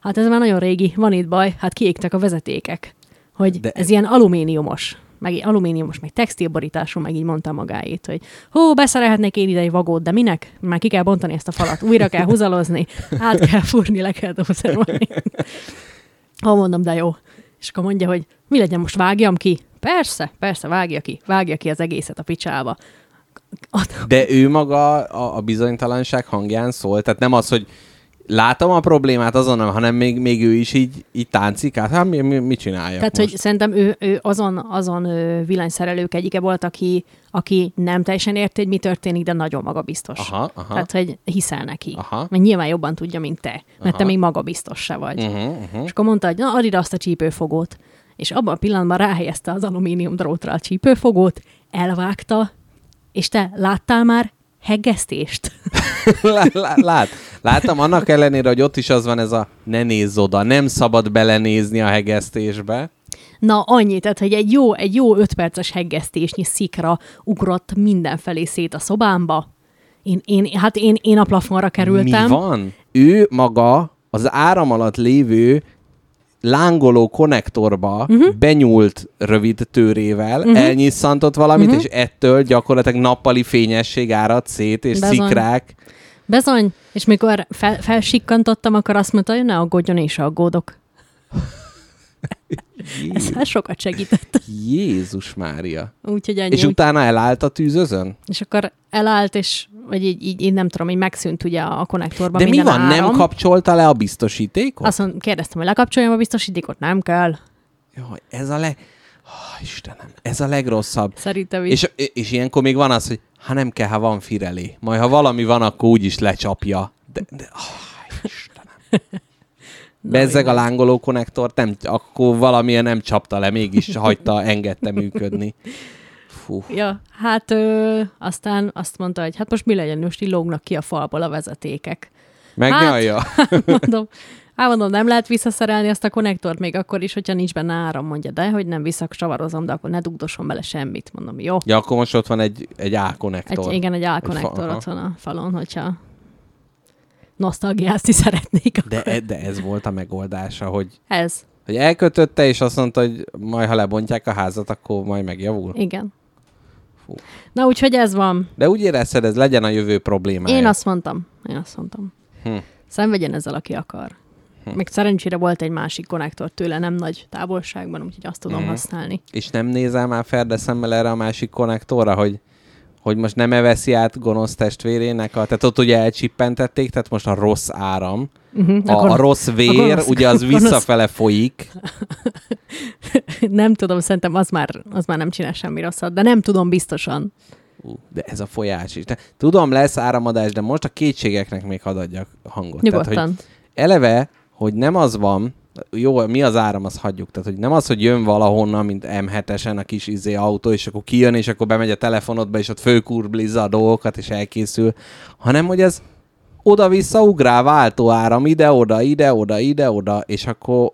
hát ez már nagyon régi, van itt baj, hát kiégtek a vezetékek. Hogy de... ez ilyen alumíniumos, meg alumíniumos, meg textilborítású, meg így mondta magáét, hogy hú, beszerelhetnék én ide egy vagót, de minek? Már ki kell bontani ezt a falat, újra kell húzalozni, át kell fúrni, le kell dózerolni. Ha mondom, de jó. És akkor mondja, hogy mi legyen, most vágjam ki? Persze, persze, vágja ki. Vágja ki az egészet a picsába. De ő maga a, a bizonytalanság hangján szól, tehát nem az, hogy látom a problémát azonnal, hanem még, még ő is így, így táncik át. Hát mi, mi, mit csináljak tehát, most? hogy szerintem ő, ő azon, azon villanyszerelők egyike volt, aki, aki nem teljesen érti, hogy mi történik, de nagyon magabiztos. Aha, aha. Tehát, hogy hiszel neki. Aha. Mert nyilván jobban tudja, mint te. Mert Aha. te még magabiztos se vagy. Uh-huh, uh-huh. És akkor mondta, hogy na, add azt a csípőfogót. És abban a pillanatban ráhelyezte az alumínium drótra a csípőfogót, elvágta, és te láttál már heggesztést? Lá- lá- Lát, láttam annak ellenére, hogy ott is az van ez a ne nézz oda, nem szabad belenézni a hegesztésbe. Na, annyi, tehát, hogy egy jó, egy jó öt perces heggesztésnyi szikra ugrott mindenfelé szét a szobámba. Én, én, hát én, én a plafonra kerültem. Mi van? Ő maga az áram alatt lévő lángoló konnektorba uh-huh. benyúlt rövid tőrével, uh-huh. elnyisszantott valamit, uh-huh. és ettől gyakorlatilag nappali fényesség árad szét, és Bezony. szikrák. Bezony, és mikor fel, felsikkantottam, akkor azt mondta, hogy ne aggódjon, én is aggódok. Ez hát sokat segített. Jézus Mária. Úgyhogy ennyi. És utána elállt a tűzözön? és akkor elállt, és vagy így, így, így nem tudom, így megszűnt ugye a konnektorban De mi van, áram. nem kapcsolta le a biztosítékot? Azt mondom, kérdeztem, hogy lekapcsoljam a biztosítékot, nem kell. Jaj, ez a leg... Oh, Istenem, ez a legrosszabb. Szerintem is. És, és ilyenkor még van az, hogy ha nem kell, ha van firelé. Majd ha valami van, akkor úgyis lecsapja. De, de oh, Istenem. Bezzeg a lángoló konnektort, nem, akkor valamilyen nem csapta le, mégis hagyta, engedte működni. Fú. Ja, hát ö, aztán azt mondta, hogy hát most mi legyen, most így lógnak ki a falból a vezetékek. Megnyalja? Hát, mondom, hát mondom, nem lehet visszaszerelni azt a konnektort még akkor is, hogyha nincs benne áram, mondja, de hogy nem visszasavarozom, de akkor ne dugdosson bele semmit. Mondom, jó. Ja, akkor most ott van egy, egy A Egy, igen, egy aha. ott van a falon, hogyha nosztalgiázni szeretnék. Akkor. De, de ez volt a megoldása, hogy, Ez, hogy elkötötte, és azt mondta, hogy majd ha lebontják a házat, akkor majd megjavul. igen. Fú. Na úgyhogy ez van. De úgy érezted, ez legyen a jövő problémája. Én azt mondtam. Én azt mondtam. Hm. Szenvedjen ezzel, aki akar. Hm. Még szerencsére volt egy másik konnektor tőle, nem nagy távolságban, úgyhogy azt tudom Mhm. használni. És nem nézel már Ferde szemmel erre a másik konnektorra, hogy, hogy most nem eveszi át gonosz testvérének, a, tehát ott ugye elcsippentették, tehát most a rossz áram, Uh-huh. a, a rossz vér, gonosz- ugye az gonosz- visszafele folyik. nem tudom, szerintem az már, az már nem csinál semmi rosszat, de nem tudom biztosan. Ú, de ez a folyás is. De, tudom, lesz áramadás, de most a kétségeknek még hadd adjak hangot. Tehát, hogy Nyugodtan. eleve, hogy nem az van, jó, mi az áram, azt hagyjuk. Tehát, hogy nem az, hogy jön valahonnan, mint M7-esen a kis izé autó, és akkor kijön, és akkor bemegy a telefonodba, és ott főkurblizza a dolgokat, és elkészül, hanem, hogy ez oda-vissza ugrál, váltó áram, ide-oda, ide-oda, ide-oda, és akkor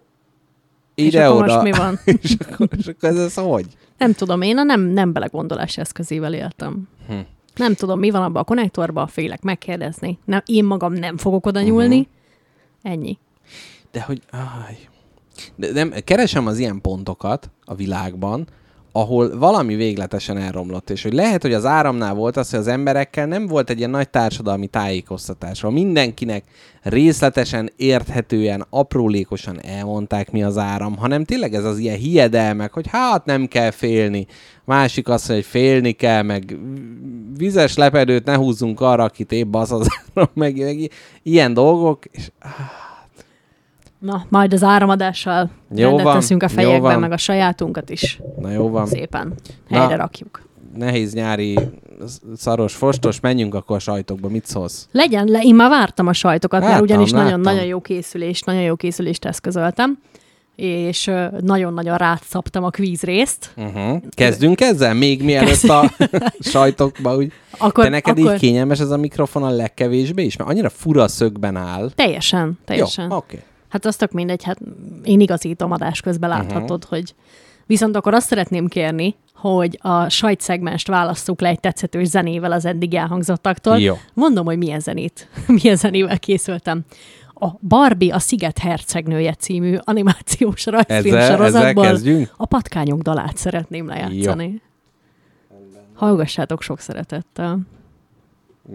És akkor ide-oda. most mi van? és, akkor, és akkor ez, ez hogy? Nem tudom, én a nem, nem belegondolás eszközével éltem. Hm. Nem tudom, mi van abban a konnektorban, félek megkérdezni. Nem, én magam nem fogok oda nyúlni. Mhm. Ennyi. De hogy... Áj. De nem, keresem az ilyen pontokat a világban, ahol valami végletesen elromlott, és hogy lehet, hogy az áramnál volt az, hogy az emberekkel nem volt egy ilyen nagy társadalmi tájékoztatás, ahol mindenkinek részletesen, érthetően, aprólékosan elmondták, mi az áram, hanem tényleg ez az ilyen hiedelmek, hogy hát nem kell félni. Másik az, hogy félni kell, meg vizes lepedőt ne húzzunk arra, akit épp az az áram, meg, meg ilyen dolgok, és Na, majd az áramadással Jó rendet van, teszünk a van. meg a sajátunkat is na jó van. szépen Na. helyre rakjuk. nehéz nyári sz- szaros fostos, menjünk akkor a sajtokba, mit szólsz? Legyen le, én már vártam a sajtokat, mert Láttam, ugyanis láttam. nagyon-nagyon jó készülést, nagyon jó készülést eszközöltem, és nagyon-nagyon rátszaptam a kvíz részt. Uh-huh. Kezdünk ezzel? Még mielőtt a sajtokba, úgy. Akkor, Te neked akkor így kényelmes ez a mikrofon a legkevésbé is? Mert annyira fura szögben áll. Teljesen, teljesen. Jó, oké. Okay. Hát az tök mindegy, hát én igazítom adás közben Mhm. láthatod, uh-huh. hogy viszont akkor azt szeretném kérni, hogy a sajtszegmest válasszuk le egy tetszetős zenével az eddig elhangzottaktól. Jó. Mondom, hogy milyen zenét, milyen zenével készültem. A Barbie a Sziget hercegnője című animációs rajzfilm Ezzel, ezzel sorozatból kezdjünk? a patkányok dalát szeretném lejátszani. Hallgassátok sok szeretettel.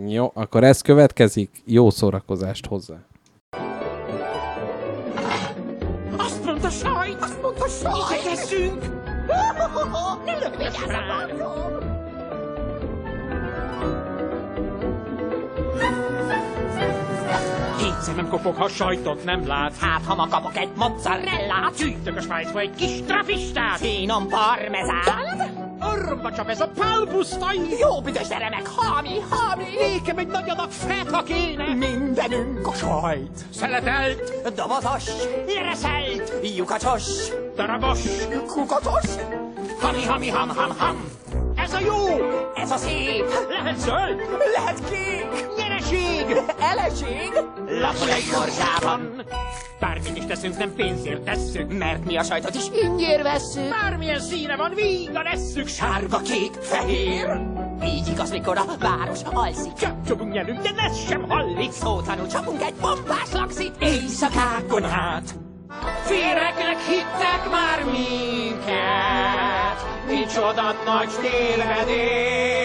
Jó, akkor ez következik. Jó szórakozást hozzá. Mondta sajt! Azt mondta sajt! Igyekezzünk! Nem lök, vigyázz a bankról! Kétszer nem kopog, ha sajtot nem lát. Hát, ha ma kapok egy mozzarellát. Gyűjtök a Svájcba egy kis trafistát. Finom parmezán. Orromba csap ez a pálpusztai. Jó büdös, de remek, hami, hami. Nékem egy nagy adag feta kéne. Mindenünk a sajt. Szeletelt. Dobozos. Lereszelt. Lyukacsos. Darabos. Kukatos. Hami, hami, ham, ham, ham. Ez a jó. Ez a szép. Lehet zöld. Lehet kék. Nyereség. Eleség. Lapul egy morzsában. Bármit is teszünk, nem pénzért tesszük. Mert mi a sajtot is ingyen vesszük. Bármilyen színe van, vígan esszük. Sárga, kék, fehér. Így igaz, mikor a város alszik. Csapcsopunk nyelünk, de ez sem hallik. Szótlanul csapunk egy pompás laxit éjszakákon át. Féregnek hittek már minket, micsoda nagy tévedés.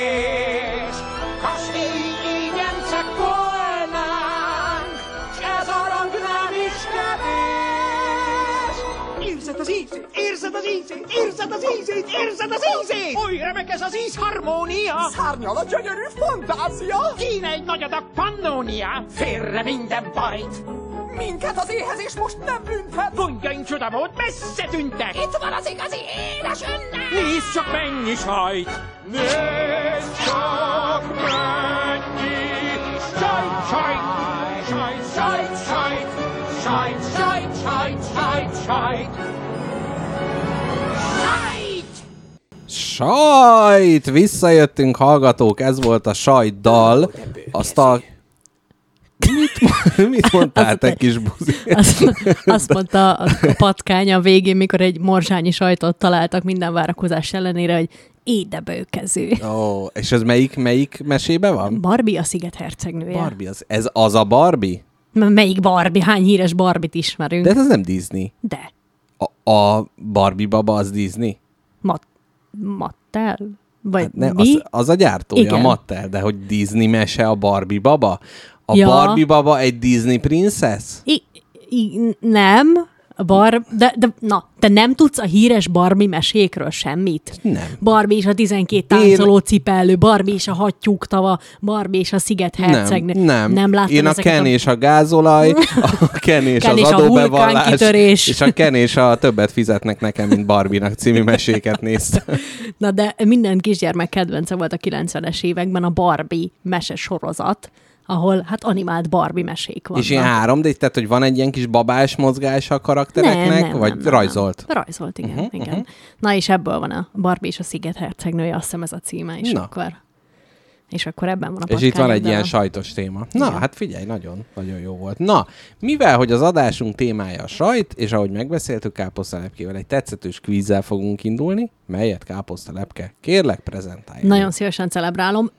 Kastély ingyencek volnánk, s ez a rang nem is kevés. Érzed az ízét, érzed az ízét, érzed az ízét, érzed az ízét! Oly remek ez az ízharmónia! Szárnyal a gyönyörű fantázia! Kéne egy nagy adag pannónia, félre minden bajt! Minket az éhezés most nem büntet! Gondjaink csodamód messze tűntek! Itt van az igazi édes ünnep! Nézd csak mennyi sajt! Nézd csak mennyi sajt, sajt! Sajt, sajt, sajt! Sajt, sajt, sajt, sajt, sajt! Sajt! Sajt! Visszajöttünk, hallgatók, ez volt a sajt dal. Azt a... Mit, mit mondtál, te kis buzi? Azt, azt mondta a, a patkány a végén, mikor egy morzsányi sajtot találtak minden várakozás ellenére, hogy édebőkező. Ó, és ez melyik, melyik mesébe van? Barbie a sziget hercegnője. Barbie, az, ez az a Barbie? M- Melyik Barbie? Hány híres Barbit ismerünk? De ez nem Disney. De. A, a Barbie baba az Disney? Mat- Mattel? Vagy Hát nem, mi? az, az a gyártója, Igen. a Mattel, de hogy Disney mese a Barbie baba? A Ja. Barbie baba egy Disney princess? I- I- nem, a bar, de, de, na, te nem tudsz a híres Barbie mesékről semmit? Nem. Barbie és a 12 táncoló cipelő, Barbie és a hattyúktava, Barbie és a sziget hercegnő. Nem, nem. Nem láttad Én a Ken és a gázolaj, a Ken és Ken az és a adóbevallás, és a Ken és a többet fizetnek nekem, mint Barbie-nak című meséket néztem. Na de minden kisgyermek kedvence volt a 90-es években a Barbie mese sorozat, ahol hát animált Barbie mesék vannak. És ilyen 3 d tehát hogy van egy ilyen kis babás mozgása a karaktereknek, vagy rajzolt? Nem. Rajzolt, igen. Uh-huh, igen. Uh-huh. Na és ebből van a Barbie és a Sziget hercegnője, azt hiszem ez a címe, és Na. akkor és akkor ebben van a És itt van egy ilyen dala. sajtos téma. Na, Igen. hát figyelj, nagyon, nagyon jó volt. Na, mivel, hogy az adásunk témája a sajt, és ahogy megbeszéltük káposztalepkével, egy tetszetős kvízzel fogunk indulni, melyet káposztalepke, kérlek, prezentálj. Nagyon szívesen celebrálom.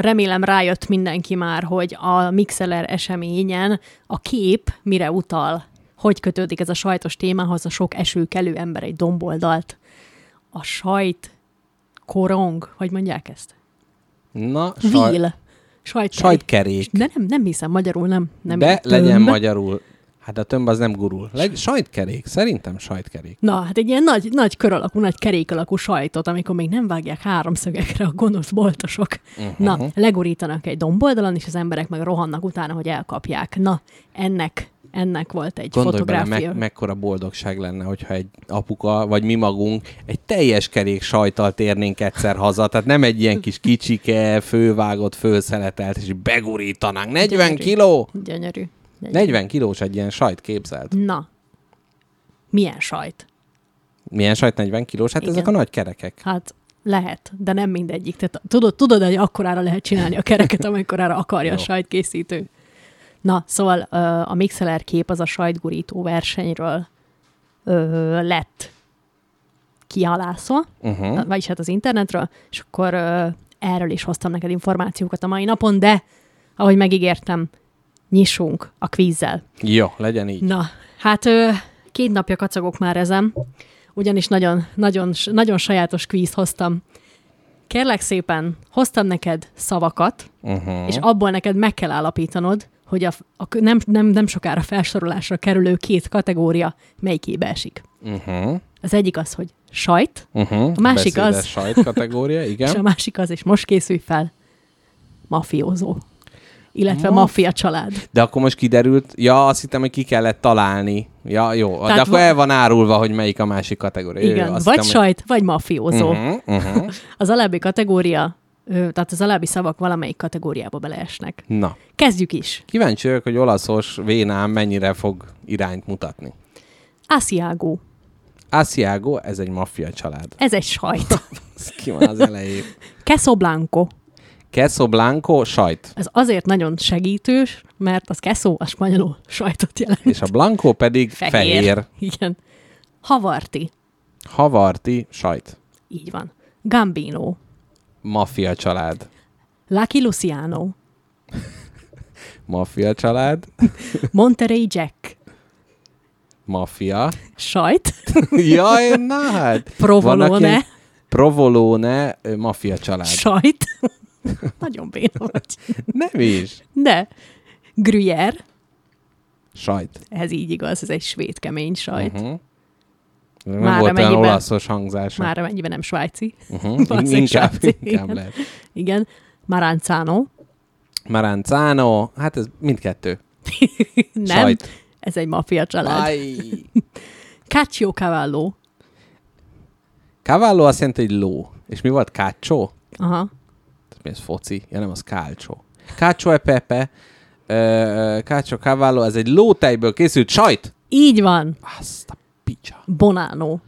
Remélem rájött mindenki már, hogy a Mixeler eseményen a kép mire utal, hogy kötődik ez a sajtos témához, a sok esőkelő ember egy domboldalt. A sajt korong, hogy mondják ezt? Na, saj, Víl. Sajtkerék. sajtkerék. De nem, nem hiszem, magyarul nem. nem De tömb. legyen magyarul. Hát a tömb az nem gurul. Leg, sajtkerék, szerintem sajtkerék. Na, hát egy ilyen nagy, nagy kör alakú, nagy kerék alakú sajtot, amikor még nem vágják háromszögekre a gonosz boltosok. Uh-huh. Na, legurítanak egy domboldalon, és az emberek meg rohannak utána, hogy elkapják. Na, ennek, ennek volt egy Gondolj bele, fotográfia. me- mekkora boldogság lenne, hogyha egy apuka, vagy mi magunk egy teljes kerék sajtal térnénk egyszer haza, tehát nem egy ilyen kis kicsike, fővágott, főszeletelt, és begurítanánk. 40 Gyönyörű. kiló? Gyönyörű. Gyönyörű. 40 kilós egy ilyen sajt képzelt. Na, milyen sajt? Milyen sajt 40 kilós? Hát Igen. ezek a nagy kerekek. Hát lehet, de nem mindegyik. Tehát tudod, tudod, hogy akkorára lehet csinálni a kereket, amekkorára akarja a sajtkészítő. Na, szóval a Mixeler kép az a sajtgurító versenyről ö, lett kialászva, Uh-huh. vagyis hát az internetről, és akkor ö, erről is hoztam neked információkat a mai napon, de ahogy megígértem, nyissunk a kvízzel. Jó, legyen így. Na, hát ö, két napja kacagok már ezen, ugyanis nagyon, nagyon, nagyon sajátos kvízt hoztam. Kérlek szépen, hoztam neked szavakat, Uh-huh. és abból neked meg kell állapítanod, hogy a, a nem, nem, nem sokára felsorolásra kerülő két kategória melyikébe esik. Uh-huh. Az egyik az, hogy sajt, Uh-huh. A másik Beszédes az- sajt kategória, és a igen. másik az, és most készülj fel, mafiózó. Illetve Maf- maffia család. De akkor most kiderült, ja, azt hittem, hogy ki kellett találni. Ja, jó. Tehát de akkor va- el van árulva, hogy melyik a másik kategória. Jó, jó, Igen, azt vagy hittem, hogy- sajt, vagy mafiózó. Uh-huh, uh-huh. Az alábbi kategória, tehát az alábbi szavak valamelyik kategóriába beleesnek. Na, Kezdjük is. kíváncsi vagyok, hogy olaszos vénám mennyire fog irányt mutatni. Asiago. Asiago, ez egy maffia család. Ez egy sajt. Ez ki van az elején. Queso blanco. Queso blanco, sajt. Ez azért nagyon segítős, mert az queso a spanyolul sajtot jelent. És a blanco pedig fehér. fehér. Igen. Havarti. Havarti, sajt. Így van. Gambino. Maffia család. Lucky Luciano. Maffia család. Monterey Jack. Maffia. Sajt. Jaj, na hát. Provolone. ilyen Provolone, ö, maffia család. Sajt. nagyon béna vagy. Nem is. De. Gruyère. Sajt. Ez így igaz, ez egy svéd kemény sajt. Uh-huh. Már Nem volt olyan olaszos hangzása. Már amennyiben nem svájci. Uh-huh. Inkább, svájci, inkább igen. lehet. Igen. Maranzano. Maranzano, hát ez mindkettő. Nem. Sajt. Ez egy maffia család. Aj. Caccio Cavallo. Cavallo azt jelenti, hogy ló. És mi volt? Kácsó? Aha. Mi ez foci? Ja, nem, az kálcsó. Kácsó e pepe. Kácsó cavallo, ez egy lótejből készült sajt. Így van. Azt a picsa. Bonano.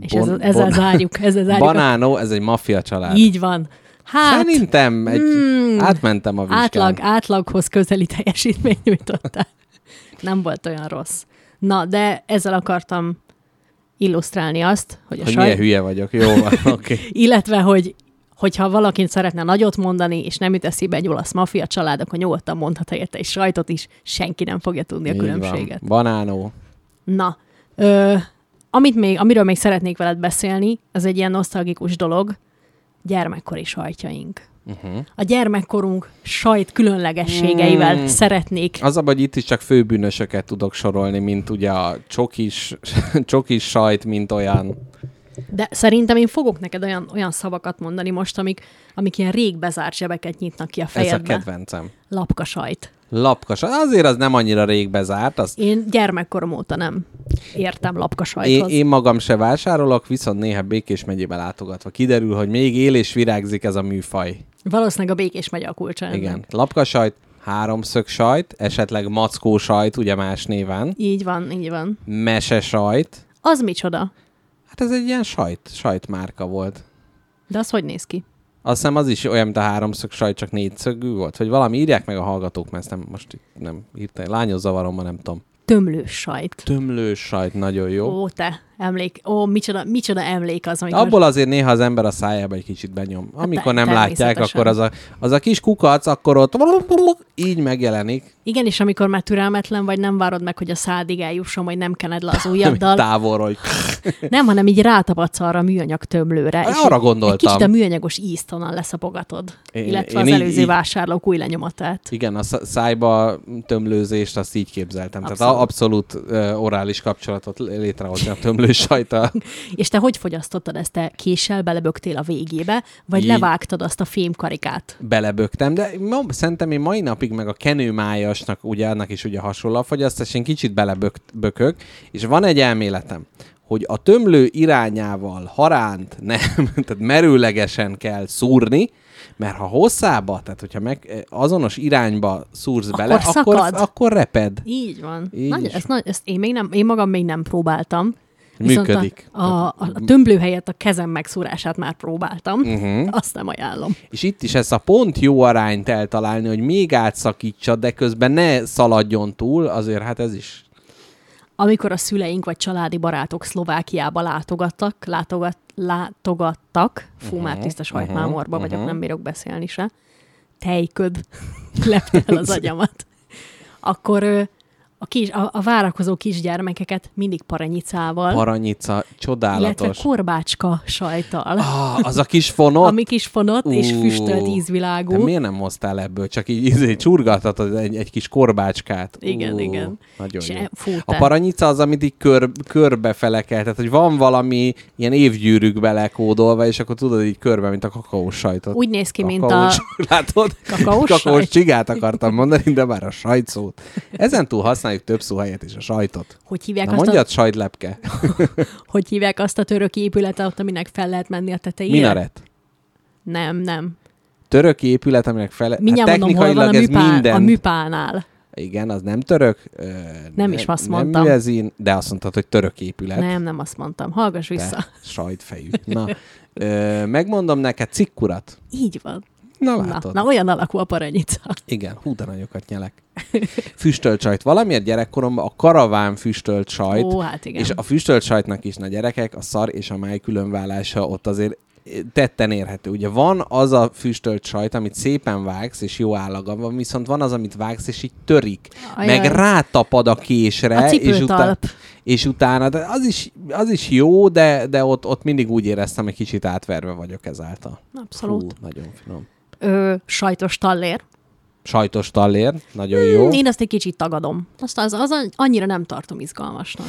És ez, Bon- ezzel bon- zárjuk. Ezzel zárjuk. a- Banánó, ez egy maffia család. Így van. Hát, Szerintem egy, mm, átmentem a vizsgán. átlag, átlaghoz közeli teljesítményt nyújtottál. Nem volt olyan rossz. Na, de ezzel akartam illusztrálni azt, hogy a Hogy saj... milyen hülye vagyok. Jó van, oké. Okay. Illetve, hogy hogyha valaki szeretne nagyot mondani, és nem jut eszébe egy olasz maffia család, akkor nyugodtan mondhat helyette egy sajtot is, senki nem fogja tudni a különbséget. Banánó. Na, ö, amit még, amiről még szeretnék veled beszélni, az egy ilyen nosztalgikus dolog, gyermekkori sajtjaink. Uh-huh. A gyermekkorunk sajt különlegességeivel Mm. szeretnék. Az a hogy itt is csak főbűnösöket tudok sorolni, mint ugye a csokis, csokis sajt, mint olyan. De szerintem én fogok neked olyan, olyan szavakat mondani most, amik, amik ilyen rég bezárt zsebeket nyitnak ki a Ez a fejedbe. kedvencem. Lapka sajt. Lapkas. Azért az nem annyira rég bezárt. Az Én gyermekkorom óta nem értem lapka én, én magam se vásárolok, viszont néha Békés megyébe látogatva kiderül, hogy még él és virágzik ez a műfaj. Valószínűleg a békés megy a kulcsa. ennek. Igen. Lapkasajt, háromszög sajt, esetleg mackó sajt, ugye más néven, Így van, így van. mese sajt. Az micsoda? Hát ez egy ilyen sajt, sajtmárka volt. De az hogy néz ki? Azt hiszem az is olyan, mint a háromszög sajt, csak négyszögű volt. Vagy valami írják meg a hallgatók, mert ezt nem, most itt nem írtam. Lányos zavarom, ma nem tudom. Tömlős sajt. Tömlős sajt, nagyon jó. Ó, te, emlék. Ó, micsoda, micsoda emlék az, amikor... Abból azért néha az ember a szájába egy kicsit benyom. Amikor nem látják, akkor az a, az a kis kukac, akkor ott így megjelenik. Igen, és amikor már türelmetlen vagy, nem várod meg, hogy a szádig eljusson, vagy nem kened le az ujjaddal. Távolról. nem, hanem így rátapadsz arra a műanyag tömlőre. és Arra gondoltam. Egy kicsit a műanyagos ízt onnan leszapogatod. Én- illetve én az előző így- vásárlók új lenyomatát. Igen, a szá- szájba tömlőzést azt így képzeltem. Tehát Abszolút. a- abszolút uh, orális kapcsolatot létrehozni a sajta. És te hogy fogyasztottad ezt? Te késsel belebögtél a végébe, vagy Így. levágtad azt a fémkarikát? belebögtem, de ma, szerintem én mai napig meg a kenőmájasnak, ugye annak is ugye hasonló a fogyasztás, én kicsit belebökök, és van egy elméletem, hogy a tömlő irányával haránt nem, tehát merőlegesen kell szúrni, mert ha hosszába, tehát hogyha meg azonos irányba szúrsz Akkor bele, akkor, szakad. akkor reped. Így van. Így Nagy, ezt, nagy, ezt én, még nem, én magam még nem próbáltam. Viszont Működik. A, a, a, tömblő helyett a kezem megszúrását már próbáltam. Mhm. Uh-huh. Azt nem ajánlom. És itt is ezt a pont jó arányt eltalálni, hogy még átszakítsa, de közben ne szaladjon túl, azért hát ez is Amikor a szüleink vagy családi barátok Szlovákiába látogattak, látogat, látogattak, fú, uh-huh, már tiszta sajtmámorba uh-huh, vagyok, nem bírok beszélni se, tejköd lepte el az agyamat. Akkor a, kis, a, a várakozó kisgyermekeket mindig paranyicával, paranyica, illetve csodálatos. korbácska sajtal, Ah, az a kis fonott. ami kis fonott és Ú, füstölt ízvilágú. miért nem hoztál ebből? Csak így izé, csurgathatod egy, egy kis korbácskát. Igen, igen. Nagyon És jó. fú, A paranyica az, amit így kör, körbe felekel, tehát hogy van valami ilyen évgyűrűkbe lekódolva, és akkor tudod így körbe, mint a kakaós sajtot. Úgy néz ki, mint a... Kakaós, látod? Kakaós Kakaós sajt? csigát akartam mondani, de már a sajtszót. Ezen túl használjuk több szó helyett is a sajtot. Hogy hívják, Na azt mondjad, a, sajtlepke. hogy hívják azt a török épületet, aminek fel lehet menni a tetejére? Minaret. Nem, nem. Török épület, aminek fele... Mindjárt mondom, hol van a, Hát ez műpá, minden. a műpánál. Igen, az nem török. ö, Nem is azt nem mondtam. Műezin, de azt mondtad, hogy török épület. Nem, nem azt mondtam. Hallgass vissza. Te sajtfejű. Na, ö, megmondom neked cikkurat. Így van. Na Na, látod. na, olyan alakú a paranyica. Igen, hú, de nagyokat nyelek. Füstölt sajt. Valamiért gyerekkoromban a karaván füstölt sajt, Ó, hát igen. és a füstölt sajtnak is, na gyerekek, a szar és a máj különválása ott azért tetten érhető. Ugye van az a füstölt sajt, amit szépen vágsz, és jó állaga van, viszont van az, amit vágsz, és így törik. Ajaj. Meg rátapad a késre, A és, utána, és utána, de az is, az is jó, de, de ott, ott mindig úgy éreztem, hogy kicsit átverve vagyok ezáltal. Abszolút. Hú, nagyon finom. Ö, sajtos tallér. Sajtos tallér, nagyon jó. Hmm, Én azt egy kicsit tagadom. Azt az, az annyira nem tartom izgalmasnak.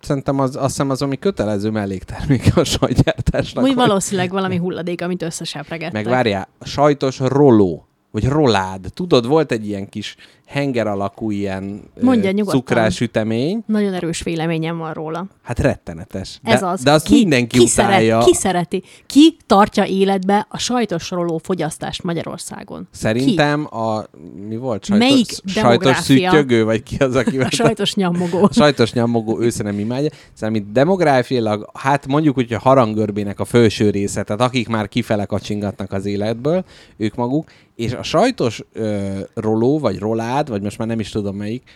Szerintem az, azt hiszem az, ami kötelező melléktermék a sajtgyártásnak. Úgy valószínűleg valami hulladék, amit összesepregettek. Meg várjál, sajtos roló, vagy rolád. Tudod, volt egy ilyen kis henger alakú ilyen Mondja nyugodtan. cukrásütemény. Nagyon erős véleményem van róla. Hát rettenetes. De, Ez az. de azt ki, mindenki ki utálja. Szeret, ki szereti? Ki tartja életbe a sajtos roló fogyasztást Magyarországon? Szerintem a... Mi volt? Sajtos, Melyik sajtos szüttyögő, vagy ki az, aki... Ki? A sajtos nyammogó. A sajtos nyomogó ősze nem imádja. Szerintem itt demográfiailag, hát mondjuk, hogy a harangörbének a felső része, tehát akik már kifele kacsingatnak az életből, ők maguk, és a sajtos ö, roló, vagy rolád, vagy most már nem is tudom melyik,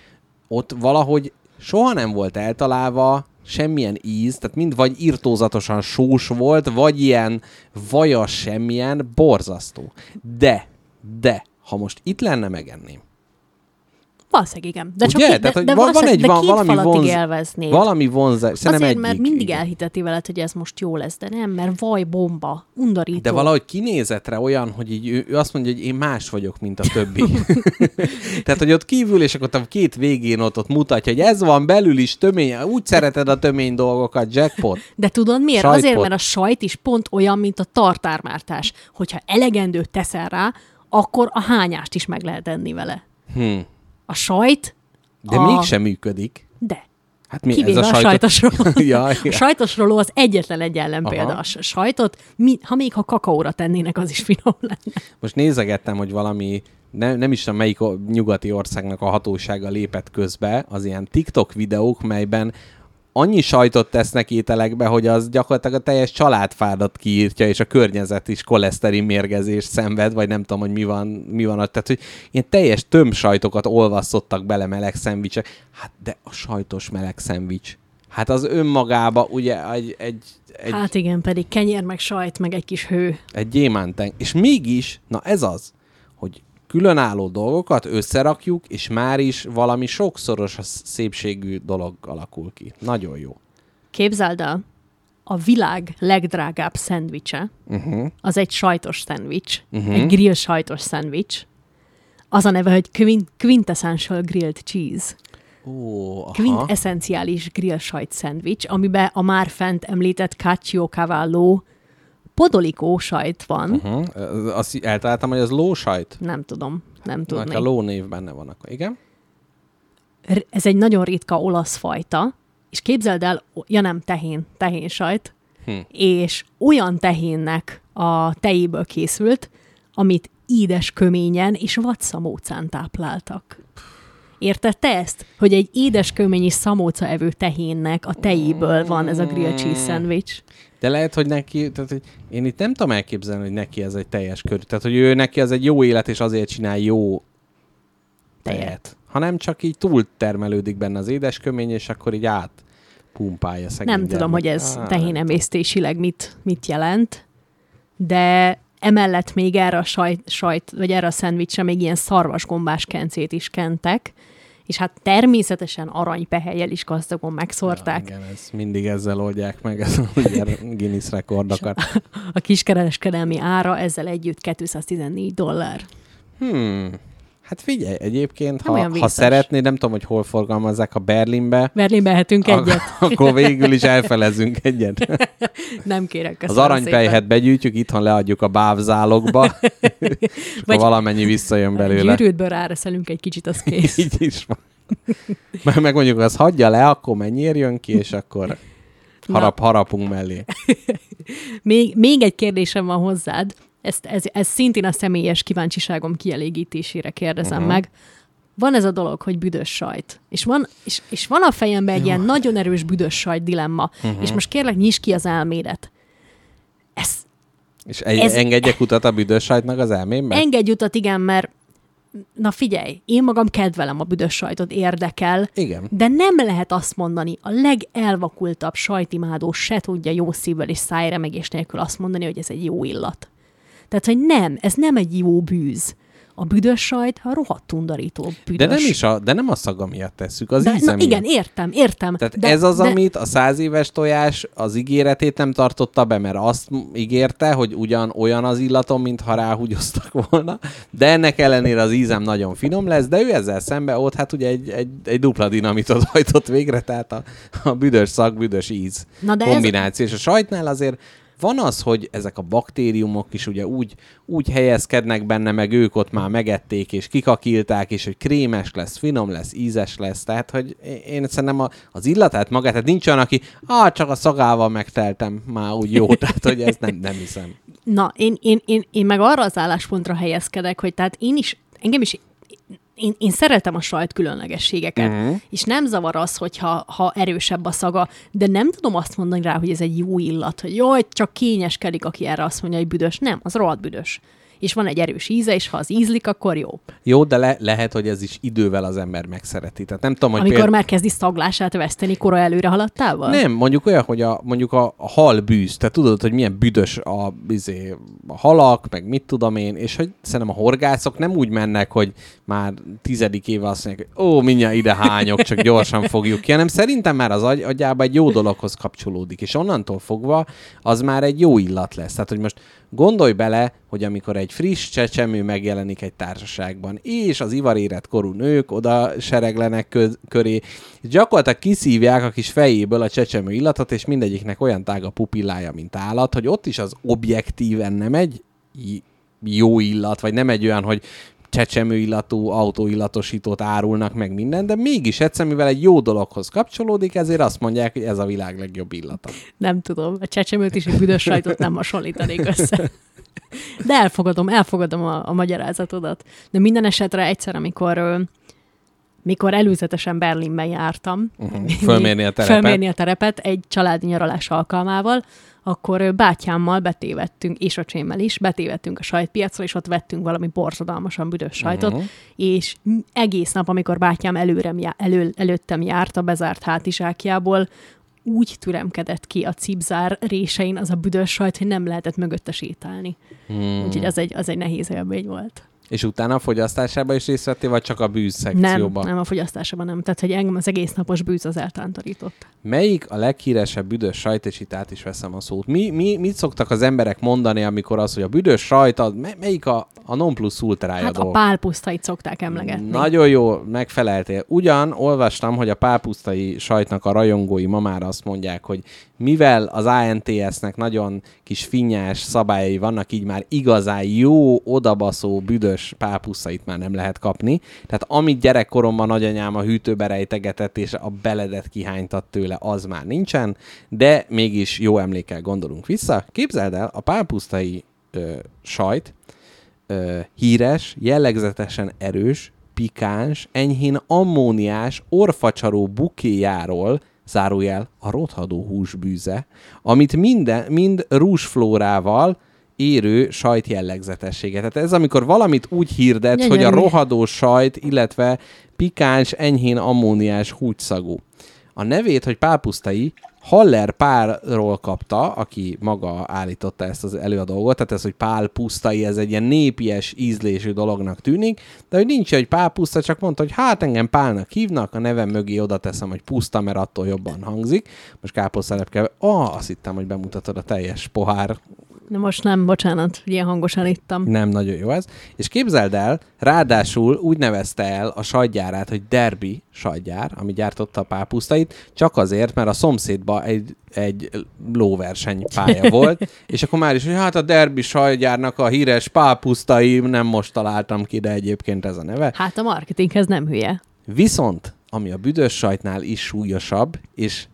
ott valahogy soha nem volt eltalálva semmilyen íz, tehát mind vagy irtózatosan sós volt, vagy ilyen vajas semmilyen, borzasztó. De, de, ha most itt lenne, megenném. Valószínűleg igen. De csak Ugye? ki, de, Tehát, hogy de, van- van egy- de van két valami vonz- élvezné. Valami vonzás, szerintem Azért, mert egyik, mindig igen. elhiteti veled, hogy ez most jó lesz, de nem, mert vaj, bomba, undorító. De valahogy kinézetre olyan, hogy így ő, ő azt mondja, hogy én más vagyok, mint a többi. Tehát, hogy ott kívül, és akkor ott a két végén ott, ott mutatja, hogy ez van belül is tömény, úgy szereted a tömény dolgokat, jackpot. De tudod miért? Sajtpot. Azért, mert a sajt is pont olyan, mint a tartármártás. Hogyha elegendőt teszel rá, akkor a hányást is meg lehet enni vele. Hm. A sajt, De A- mégsem működik. de. Hát mi Kivéve ez a, a sajtos... sajtos roló. ja, A ja. sajtos roló az egyetlen egy ellenpélda. Aha. A sajtot, mi, ha még ha kakaóra tennének, az is finom lenne. Most nézegettem, hogy valami, ne, nem is tudom melyik nyugati országnak a hatósága lépett közbe, az ilyen TikTok videók, melyben annyi sajtot tesznek ételekbe, hogy az gyakorlatilag a teljes családfádat kiírtja, és a környezet is koleszterin mérgezést szenved, vagy nem tudom, hogy mi van, mi van ott. Tehát, hogy ilyen teljes tömbsajtokat olvasztottak bele meleg szendvicsek. Hát, de a sajtos meleg szendvics. Hát az önmagába ugye egy, egy, egy Hát igen, pedig kenyér, meg sajt, meg egy kis hő. egy gyémánteng. És mégis, na ez az, különálló dolgokat összerakjuk, és már is valami sokszoros a szépségű dolog alakul ki. Nagyon jó. Képzeld el, a világ legdrágább szendvicse, Uh-huh. az egy sajtos szendvics, uh-huh. egy grill sajtos szendvics. Az a neve, hogy quin- quintessential grilled cheese. Ó, aha. Quintesszenciális grill sajt szendvics, amiben a már fent említett Caccio Cavallo podolikó sajt van. Uh-huh. Azt eltaláltam, hogy az lósajt. Nem tudom, nem Na, ha ló név benne van, akkor igen. Ez egy nagyon ritka olasz fajta, és képzeld el, ja nem, tehén, tehén sajt, Hm. és olyan tehénnek a tejéből készült, amit édes köményen és vadszamócán tápláltak. Érted te ezt? Hogy egy édes kömény és szamóca evő tehénnek a tejéből van ez a grilled cheese sandwich. De lehet, hogy neki, tehát hogy én itt nem tudom elképzelni, hogy neki ez egy teljes kör. Tehát, hogy ő neki ez egy jó élet, és azért csinál jó tejet. Hanem csak így túl termelődik benne az édeskömény, és akkor így át pumpálja szegény Nem tudom, hogy ez Á, tehénemésztésileg mit, mit jelent, de emellett még erre a sajt, sajt vagy erre a szendvicsre még ilyen szarvasgombás kencét is kentek, és hát természetesen aranypehelyel is gazdagon megszórták. Ja, igen, ez mindig ezzel oldják meg ez a Guinness rekordokat. A kiskereskedelmi ára ezzel együtt 214 dollár. Hmm. Hát figyelj, egyébként, Nem ha, ha szeretnéd, nem tudom, hogy hol forgalmazzák, ha Berlinbe, Berlinbe ehetünk egyet. akkor végül is elfelezünk egyet. Nem kérek, Az aranypejhet begyűjtjük, itthon leadjuk a bávzálogba, és Vagy- valamennyi visszajön belőle. Gyűrűtből ráreszelünk egy kicsit, az kész. Így is van. Meg, meg mondjuk, az hagyja le, akkor mennyiért jön ki, és akkor harap, harapunk mellé. Még, még egy kérdésem van hozzád, ezt, ez, ez szintén a személyes kíváncsiságom kielégítésére kérdezem uh-huh. meg. Van ez a dolog, hogy büdös sajt. És van, és, és van a fejemben egy ilyen nagyon erős büdös sajt dilemma. Uh-huh. És most kérlek, nyisd ki az elmédet. Ez És egy, Ez- engedjek utat a büdös sajtnak az elmémbe? engedj utat, igen, mert na figyelj, én magam kedvelem a büdös sajtot, érdekel, Igen. de nem lehet azt mondani, a legelvakultabb sajtimádó se tudja jó szívvel és szájremegés nélkül azt mondani, hogy ez egy jó illat. Tehát, hogy nem, ez nem egy jó bűz. A büdös sajt a rohadt undorító büdös. De nem is a, de nem a szaga miatt tesszük, az de, íze na, miatt. igen, értem, értem. Tehát de, ez az, de, amit a száz éves tojás az ígéretét nem tartotta be, mert azt ígérte, hogy ugyan olyan az illatom, mintha ráhúgyoztak volna, de ennek ellenére az ízem nagyon finom lesz, de ő ezzel szembe ott hát ugye egy, egy, egy dupla dinamitot hajtott végre, tehát a, a büdös szag, büdös íz Na de ez- kombináció. És a sajtnál azért van az, hogy ezek a baktériumok is ugye úgy, úgy helyezkednek benne, meg ők ott már megették, és kikakilták, és hogy krémes lesz, finom lesz, ízes lesz. Tehát, hogy én- szerintem a, az illatát magát, tehát nincs olyan, aki, ah, csak a szagával megteltem, már úgy jó, tehát, hogy ezt nem, nem hiszem. Na, én, én, én, én meg arra az álláspontra helyezkedek, hogy tehát én is, engem is én, én szeretem a sajt különlegességeket, uh-huh. és nem zavar az, hogyha ha erősebb a szaga, de nem tudom azt mondani rá, hogy ez egy jó illat, hogy jaj, csak kényeskedik, aki erre azt mondja, hogy büdös. Nem, az rohadt büdös. És van egy erős íze, és ha az ízlik, akkor jó. Jó, de le, lehet, hogy ez is idővel az ember megszereti. Tehát nem tudom, hogy Amikor például... már kezdi szaglását veszteni kora előre haladtával? Nem, mondjuk olyan, hogy a, mondjuk a, a hal bűz, te tudod, hogy milyen büdös a, izé, a halak, meg mit tudom én, és hogy szerintem a horgászok nem úgy mennek, hogy már tizedik éve azt mondják, hogy ó, mindjárt ide hányok, csak gyorsan fogjuk ki, hanem szerintem már az agy, agyába egy jó dologhoz kapcsolódik, és onnantól fogva az már egy jó illat lesz. Tehát, hogy most gondolj bele, hogy amikor egy friss csecsemő megjelenik egy társaságban, és az ivarérett korú nők oda sereglenek köz, köré, és gyakorlatilag kiszívják a kis fejéből a csecsemő illatot, és mindegyiknek olyan tág a pupillája, mint állat, hogy ott is az objektíven nem egy jó illat, vagy nem egy olyan, hogy csecsemő illatú autóillatosítót árulnak meg minden, de mégis egyszer, mivel egy jó dologhoz kapcsolódik, ezért azt mondják, hogy ez a világ legjobb illata. Nem tudom, a csecsemőt és egy büdös sajtot nem hasonlítanék össze. De elfogadom, elfogadom a, a magyarázatodat. De minden esetre egyszer, amikor mikor előzetesen Berlinben jártam, Uh-huh. Fölmérni a terepet. fölmérni a terepet egy családi nyaralás alkalmával, akkor bátyámmal betévettünk, és öcsémmel is, betévettünk a sajtpiacra, és ott vettünk valami borzadalmasan büdös sajtot, uh-huh. és egész nap, amikor bátyám előrem já- elő, előttem járt a bezárt hátizsákjából, úgy türemkedett ki a cipzár résein az a büdös sajt, hogy nem lehetett mögötte sétálni. Hmm. Úgyhogy az egy, az egy nehéz élmény volt. És utána a fogyasztásában is részt vettél, vagy csak a bűz Nem, szekcióban? nem a fogyasztásában nem. Tehát, hogy engem az egész napos bűz az eltántorított. Melyik a leghíresebb büdös sajt, és itt át is veszem a szót. Mi, mi, mit szoktak az emberek mondani, amikor az, hogy a büdös sajt, az, me- melyik a, a non plus ultrája Hát a dolog? pálpusztait szokták emlegetni. Nagyon jó, megfeleltél. Ugyan olvastam, hogy a pápusztai sajtnak a rajongói ma már azt mondják, hogy mivel az ANTS-nek nagyon kis finnyás szabályai vannak, így már igazán jó, odabaszó, büdös pápusztait már nem lehet kapni. Tehát amit gyerekkoromban nagyanyám a hűtőbe rejtegetett, és a beledet kihánytat tőle, az már nincsen, de mégis jó emlékkel gondolunk vissza. Képzeld el, a pápusztai ö, sajt, ö, híres, jellegzetesen erős, pikáns, enyhén ammóniás, orfacsaró bukéjáról, zárójel a rothadó húsbűze, amit minden, mind rúsflórával érő sajt jellegzetessége. Tehát ez amikor valamit úgy hirdetsz, hogy a rohadó sajt, illetve pikáns, enyhén ammóniás húgyszagú. A nevét, hogy pápusztai, Haller Pálról kapta, aki maga állította ezt az előadógot, tehát ez, hogy Pál pusztai, ez egy ilyen népies ízlésű dolognak tűnik, de hogy nincs, hogy Pál puszta, csak mondta, hogy hát engem Pálnak hívnak, a nevem mögé oda teszem, hogy puszta, mert attól jobban hangzik. Most káposztelepke, ah, azt hittem, hogy bemutatod a teljes pohár De most nem, bocsánat, ilyen hangosan ittam. nem, nagyon jó ez. És képzeld el, ráadásul úgy nevezte el a sajtgyárát, hogy Derby sajtgyár, ami gyártotta a pápusztait, csak azért, mert a szomszédban egy, egy lóverseny pálya volt, és akkor már is, hogy hát a Derby sajtgyárnak a híres pápusztai, nem most találtam ki, de egyébként ez a neve. Hát a marketinghez nem hülye. Viszont, ami a büdös sajtnál is súlyosabb, és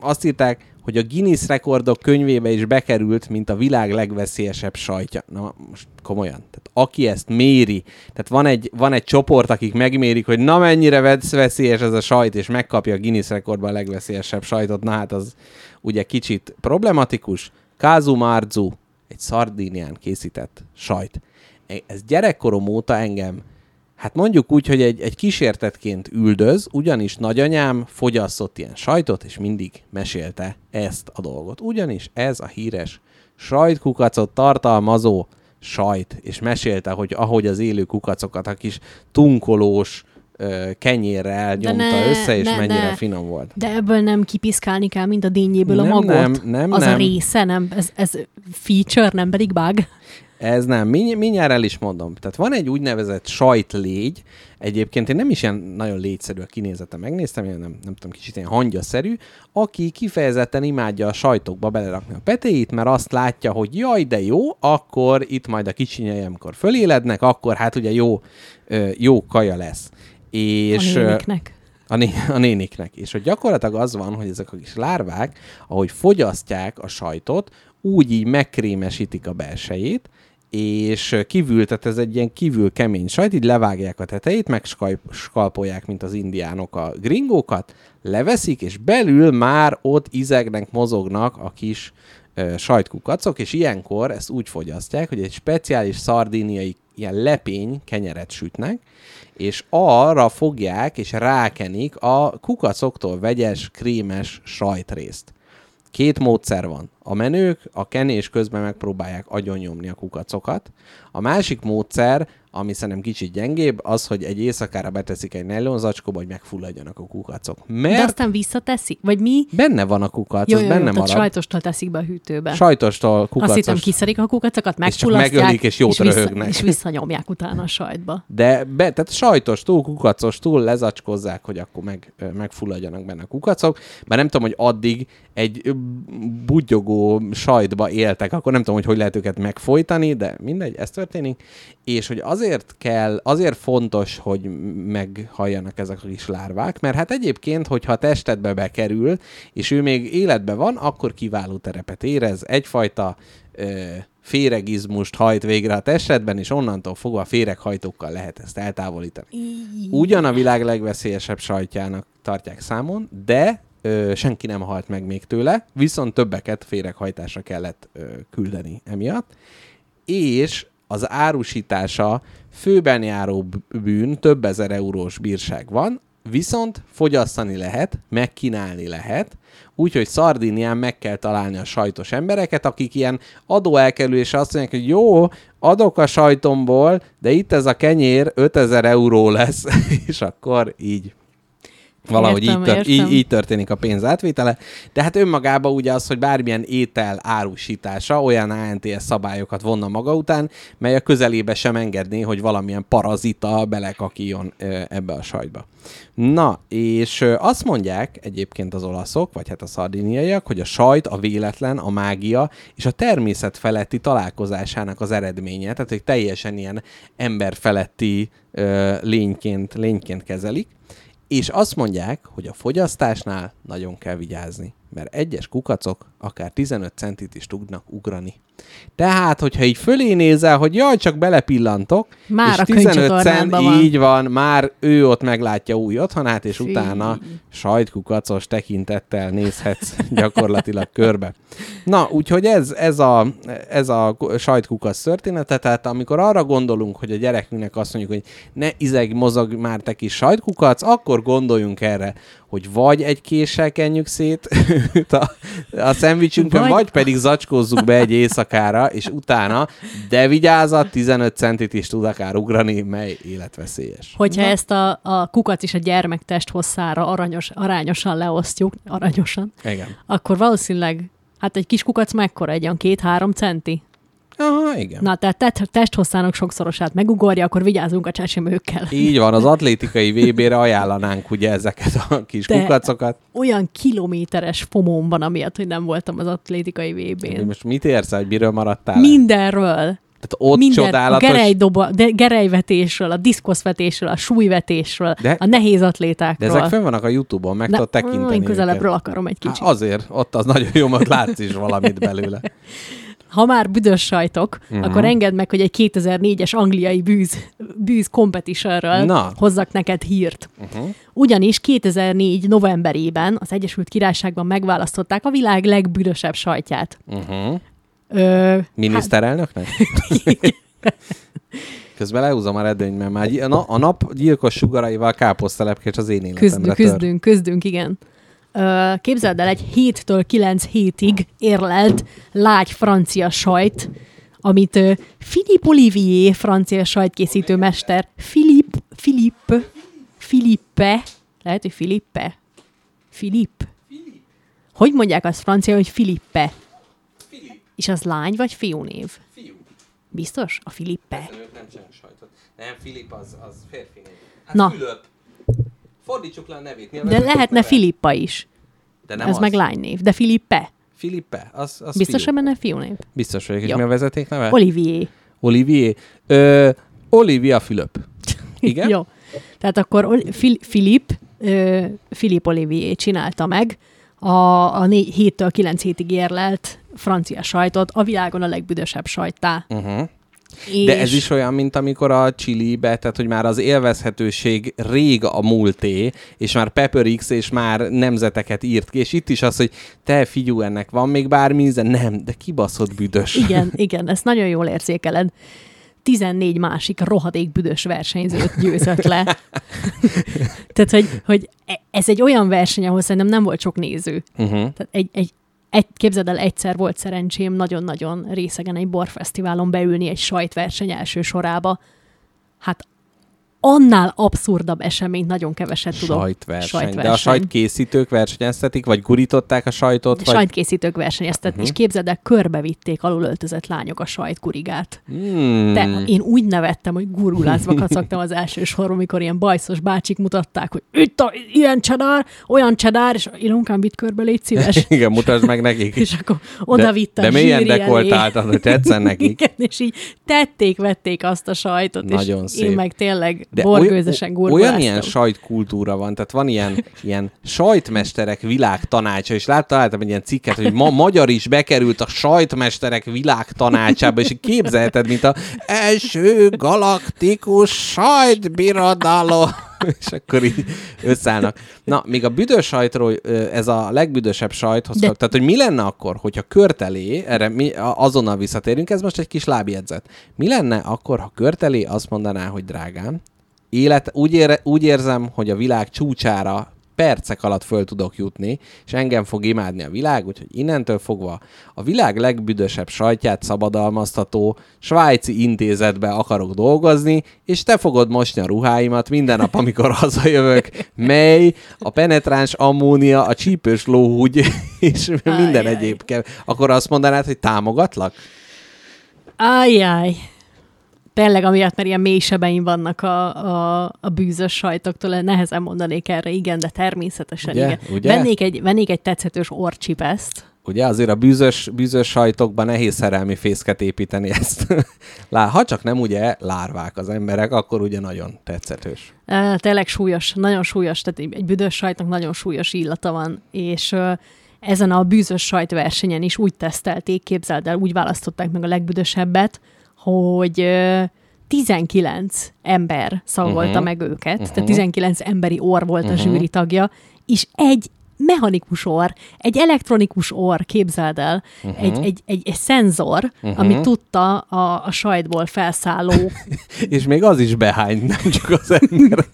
azt írták, hogy a Guinness rekordok könyvébe is bekerült, mint a világ legveszélyesebb sajtja. Na, most komolyan. Tehát aki ezt méri, tehát van egy, van egy csoport, akik megmérik, hogy na mennyire vesz- veszélyes ez a sajt, és megkapja a Guinness rekordban a legveszélyesebb sajtot, na hát az ugye kicsit problematikus. Kázu Marzu, egy Szardínián készített sajt. E- Ez gyerekkorom óta engem Hát mondjuk úgy, hogy egy, egy kísértetként üldöz, ugyanis nagyanyám fogyasztott ilyen sajtot, és mindig mesélte ezt a dolgot. Ugyanis ez a híres sajtkukacot tartalmazó sajt, és mesélte, hogy ahogy az élő kukacokat a kis tunkolós ö, kenyérrel nyomta ne, össze, és ne, mennyire ne. finom volt. De ebből nem kipiszkálni kell, mint a dinnyéből Nem, a magot. nem, nem, az nem. a része, nem? Ez, ez feature, nem pedig bug. Ez nem. Mindj- mindjárt el is mondom. Tehát van egy úgynevezett sajtlégy, egyébként én nem is ilyen nagyon légyszerű a kinézete, megnéztem, ilyen nem, nem tudom, kicsit ilyen hangyaszerű, aki kifejezetten imádja a sajtokba belerakni a petéit, mert azt látja, hogy jaj, de jó, akkor itt majd a kicsinyei, amikor fölélednek, akkor hát ugye jó, jó kaja lesz. És, a néniknek. a, né- a néniknek. És hogy gyakorlatilag az van, hogy ezek a kis lárvák, ahogy fogyasztják a sajtot, úgy így megkrémesítik a belsejét, és kívül, tehát ez egy ilyen kívül kemény sajt, így levágják a tetejét, megskalpolják, mint az indiánok a gringókat, leveszik, és belül már ott izegnek, mozognak a kis ö, sajtkukacok, és ilyenkor ezt úgy fogyasztják, hogy egy speciális szardíniai ilyen lepény kenyeret sütnek, és arra fogják és rákenik a kukacoktól vegyes, krémes sajtrészt. Két módszer van. A menők a kenés közben megpróbálják agyonnyomni a kukacokat. A másik módszer, ami szerintem kicsit gyengébb, az, hogy egy éjszakára beteszik egy nylonzacskóba, hogy megfulladjanak a kukacok. De Mert aztán visszateszi? Vagy mi? benne van a kukac, Jó, az jó, benne jó, tehát marad. sajtostól teszik be a hűtőbe. Sajtostól kukacos. Azt hittem, kiszedik a kukacokat, És csak megfullasztják, megölik, és jót vissza, röhögnek. és visszanyomják utána a sajtba. De be, tehát sajtos túl, kukacos túl lezacskozzák, hogy akkor meg, megfulladjanak benne a kukacok. Mert nem tudom, hogy addig egy bugyogó sajtba éltek, akkor nem tudom, hogy hogy lehet őket megfojtani, de mindegy, ez történik. És hogy azért kell, azért fontos, hogy meghalljanak ezek a kis lárvák, mert hát egyébként, hogyha a testedbe bekerül, és ő még életben van, akkor kiváló terepet érez, egyfajta ö, féregizmust hajt végre a testedben, és onnantól fogva féreghajtókkal lehet ezt eltávolítani. Ugyan a világ legveszélyesebb sajtjának tartják számon, de ö, senki nem halt meg még tőle, viszont többeket féreghajtásra kellett ö, küldeni emiatt. És az árusítása főben járó bűn, több ezer eurós bírság van, viszont fogyasztani lehet, megkínálni lehet, úgyhogy Szardinián meg kell találni a sajtos embereket, akik ilyen adóelkerülésre azt mondják, hogy jó, adok a sajtomból, de itt ez a kenyér 5000 euró lesz, és akkor így Valahogy Értem, így, tört, így, értem. így történik a pénz átvétele, de hát önmagában ugye az, hogy bármilyen étel árusítása olyan ANTS szabályokat vonna maga után, mely a közelébe sem engedné, hogy valamilyen parazita belekakíjon ö, ebbe a sajtba. Na, és azt mondják egyébként az olaszok, vagy hát a szardiniaiak, hogy a sajt, a véletlen, a mágia és a természet feletti találkozásának az eredménye, tehát hogy teljesen ilyen emberfeletti ö, lényként, lényként kezelik, és azt mondják, hogy a fogyasztásnál nagyon kell vigyázni, mert egyes kukacok akár 15 centit is tudnak ugrani. Tehát, hogyha így fölé nézel, hogy jaj, csak belepillantok, Már és a 15 cent, van. így van, már ő ott meglátja új otthonát, és Fí. utána sajtkukacos tekintettel nézhetsz gyakorlatilag körbe. Na, úgyhogy ez, ez, a, ez a sajtkukac története, tehát amikor arra gondolunk, hogy a gyerekünknek azt mondjuk, hogy ne izeg, mozog már te kis sajtkukac, akkor gondoljunk erre, hogy vagy egy késsel kenjük szét a, a szendvicsünkön, vagy... Vagy- pedig zacskózzuk be egy éjszakára, és utána, de vigyázat, 15 centit is tud akár ugrani, mely életveszélyes. Hogyha Na. ezt a, a kukac is a gyermektest hosszára aranyos, arányosan leosztjuk, aranyosan, Igen. akkor valószínűleg, hát egy kis kukac mekkora, egy olyan két-három centi? Aha, igen. Na, tehát te- testhosszának sokszorosát megugorja, akkor vigyázzunk a csesimőkkel. Így van, az atlétikai VB-re ajánlanánk ugye ezeket a kis De- kukacokat. Olyan kilométeres fomóm van, amiatt, hogy nem voltam az atlétikai VB-n. Most mit érsz, hogy miről maradtál? Mindenről. Tehát ott Minden, csodálatos... a gerejdoba, de gerejvetésről, a diszkoszvetésről, a súlyvetésről, De- de, a nehéz De atlétákról. ezek fönn vannak a Youtube-on, meg tudod De, tekinteni én közelebbről őket. akarom egy Há, kicsit. azért, ott az nagyon jó, mert látsz is valamit belőle. Ha már büdös sajtok, uh-huh. akkor engedd meg, hogy egy 2004-es angliai bűz, bűz competitionről Na. hozzak neked hírt. Uh-huh. Ugyanis 2004 novemberében az Egyesült Királyságban megválasztották a világ legbüdösebb sajtját. Uh-huh. Ö, Miniszterelnöknek? Közben lehúzom a redőnyt, mert már a nap gyilkos sugaraival káposztelepkés az én életemre küzdünk, tör. küzdünk, küzdünk, igen. Képzeld el, egy 7-től 9 hétig érlelt lágy francia sajt, amit Philippe Olivier, francia sajtkészítő mester, Philippe, Philippe, Philippe, lehet, hogy Philippe, Philippe. Hogy mondják azt francia, hogy Philippe? És az lány vagy fiúnév? Fiú. Biztos? A Philippe. Ők nem. Nem, Filip az, az férfi név. Hát Na. Fülöp. Fordítsuk le a nevét. Mi a De lehetne neve? Filippa is. De nem Ez az. meg lánynév. De Filippe. Filippe, az, az Biztos, fiú. hogy benne fiúnév? Biztos vagyok. És Jó. mi a vezeték neve? Olivier. Olivier. Ö, Olivia Fülöp. Igen? Jó. Tehát akkor Fil- Filip, ö, Filip Olivier csinálta meg a, a 7-től 9 hétig érlelt francia sajtot, a világon a legbüdösebb sajttá. Uh-huh. És De ez is olyan, mint amikor a Chilibe, tehát hogy már az élvezhetőség rég a múlté, és már Pepper X, és már nemzeteket írt ki, és itt is az, hogy te figyú, ennek van még bármi íze? Nem, de kibaszott büdös. Igen, igen, ezt nagyon jól érzékeled. 14 másik rohadék büdös versenyzőt győzött le. Tehát, hogy, hogy e- ez egy olyan verseny, ahol szerintem nem volt sok néző. Uh-huh. Tehát egy, egy, egy, képzeld el, egyszer volt szerencsém nagyon-nagyon részegen egy borfesztiválon beülni egy sajtverseny első sorába. Hát annál abszurdabb eseményt nagyon keveset tudok. Sajtverseny. Sajtverseny. De a sajtkészítők versenyeztetik, vagy gurították a sajtot? Vagy... Sajtkészítők versenyeztet, uh-huh. és képzeld el, körbevitték alulöltözött lányok a sajtkurigát. Hmm. De én úgy nevettem, hogy gurulázva kacagtam az első sorban, amikor ilyen bajszos bácsik mutatták, hogy itt a, ilyen csedár, olyan csedár, és Ilonkám vitt körbe, légy szíves. Igen, mutasd meg nekik. és akkor oda vitte De, de mélyen dekoltáltad, hogy tetszen nekik. Igen, és így tették, vették azt a sajtot, Nagyon és szép. én meg tényleg De borgőzesen oly- olyan ilyen sajtkultúra van, tehát van ilyen, ilyen sajtmesterek világtanácsa, és lát, találtam egy ilyen cikket, hogy ma magyar is bekerült a sajtmesterek világtanácsába, és képzelheted, mint a első galaktikus sajtbirodalom. és akkor így összeállnak. Na, még a büdös sajtról, ez a legbüdösebb sajthoz, De- tehát hogy mi lenne akkor, hogyha körtelé, erre mi azonnal visszatérünk, ez most egy kis lábjegyzet. Mi lenne akkor, ha körtelé azt mondaná, hogy drágám, élet, úgy, ére, úgy érzem, hogy a világ csúcsára percek alatt föl tudok jutni, és engem fog imádni a világ, úgyhogy innentől fogva a világ legbüdösebb sajtját szabadalmaztató svájci intézetbe akarok dolgozni, és te fogod mosni a ruháimat minden nap, amikor hazajövök, mely a penetráns ammónia, a csípős lóhúgy, és minden Ajjaj. egyéb. Akkor azt mondanád, hogy támogatlak? Ajjaj. Tényleg, amiatt, mert ilyen mély sebeim vannak a, a, a bűzös sajtoktól, nehezen mondanék erre, igen, de természetesen Ugye? igen. Ugye? Vennék egy, vennék egy tetszetős orcsipeszt, Ugye azért a bűzös, bűzös sajtokban nehéz szerelmi fészket építeni ezt. Lá, ha csak nem ugye lárvák az emberek, akkor ugye nagyon tetszetős. Á, tényleg súlyos, nagyon súlyos, tehát egy- büdös sajtnak nagyon súlyos illata van, és ezen a bűzös sajtversenyen is úgy tesztelték, képzeld el, úgy választották meg a legbüdösebbet, hogy ö, 19 ember szagolta Mhm. uh-huh. meg őket, uh-huh. Mhm. tehát 19 emberi orr volt uh-huh. a Mhm. zsűri tagja, és egy mechanikus orr, egy elektronikus orr, képzeld el, Mhm. uh-huh. egy, egy, egy, egy szenzor, uh-huh. Mhm. ami tudta a, a sajtból felszálló És még az is behány, nem csak az ember.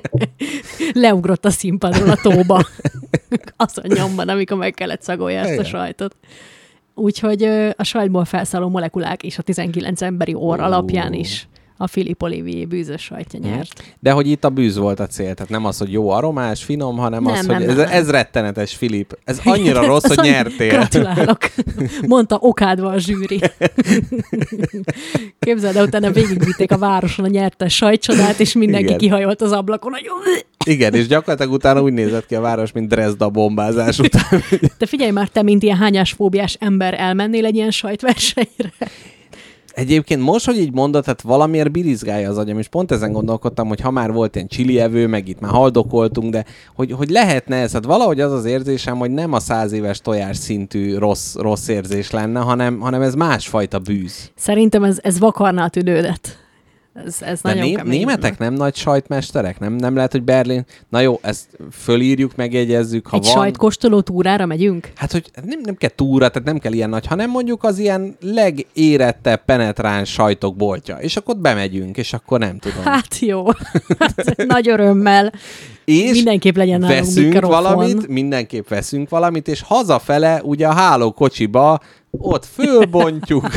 leugrott a színpadról a tóba. Azon nyomban, amikor meg kellett szagolja ezt a sajtot. Úgyhogy a sajtból felszálló molekulák és a 19 emberi orr alapján is a Filip Olivier bűzös sajtja nyert. De hogy itt a bűz volt a cél, tehát nem az, hogy jó aromás, finom, hanem Nem, az, nem, hogy nem, ez, ez rettenetes, Filip. Ez annyira Igen, rossz, hogy nyertél. Gratulálok. Mondta okádva a zsűri. Képzeld, el, utána végigvitték a városon a nyertes sajtcsodát, és mindenki Igen. kihajolt az ablakon, hogy Igen, és gyakorlatilag utána úgy nézett ki a város, mint Dresda bombázás után. te figyelj már, te, mint ilyen hányásfóbiás ember elmennél egy ilyen sajtversenyre? Egyébként most, hogy így mondod, tehát valamiért birizgálja az agyam, és pont ezen gondolkodtam, hogy ha már volt ilyen csili evő, meg itt már haldokoltunk, de hogy, hogy lehetne ez, hát valahogy az az érzésem, hogy nem a száz éves tojás szintű rossz, rossz érzés lenne, hanem, hanem ez másfajta bűz. Szerintem ez, ez vakarná a tüdődet. Ez, ez De nagyon né- kemény. németek nem nagy sajtmesterek? Nem, nem lehet, hogy Berlin... Na jó, ezt fölírjuk, megjegyezzük, ha Egy van... sajtkóstoló túrára megyünk? Hát, hogy nem, nem kell túra, tehát nem kell ilyen nagy, hanem mondjuk az ilyen legérettebb penetráns sajtok boltja. És akkor ott bemegyünk, és akkor nem tudom. Hát jó. Hát, nagy örömmel. és Mindenképp legyen veszünk mikrofon. valamit, mindenképp veszünk valamit, és hazafele ugye a hálókocsiba ott fölbontjuk,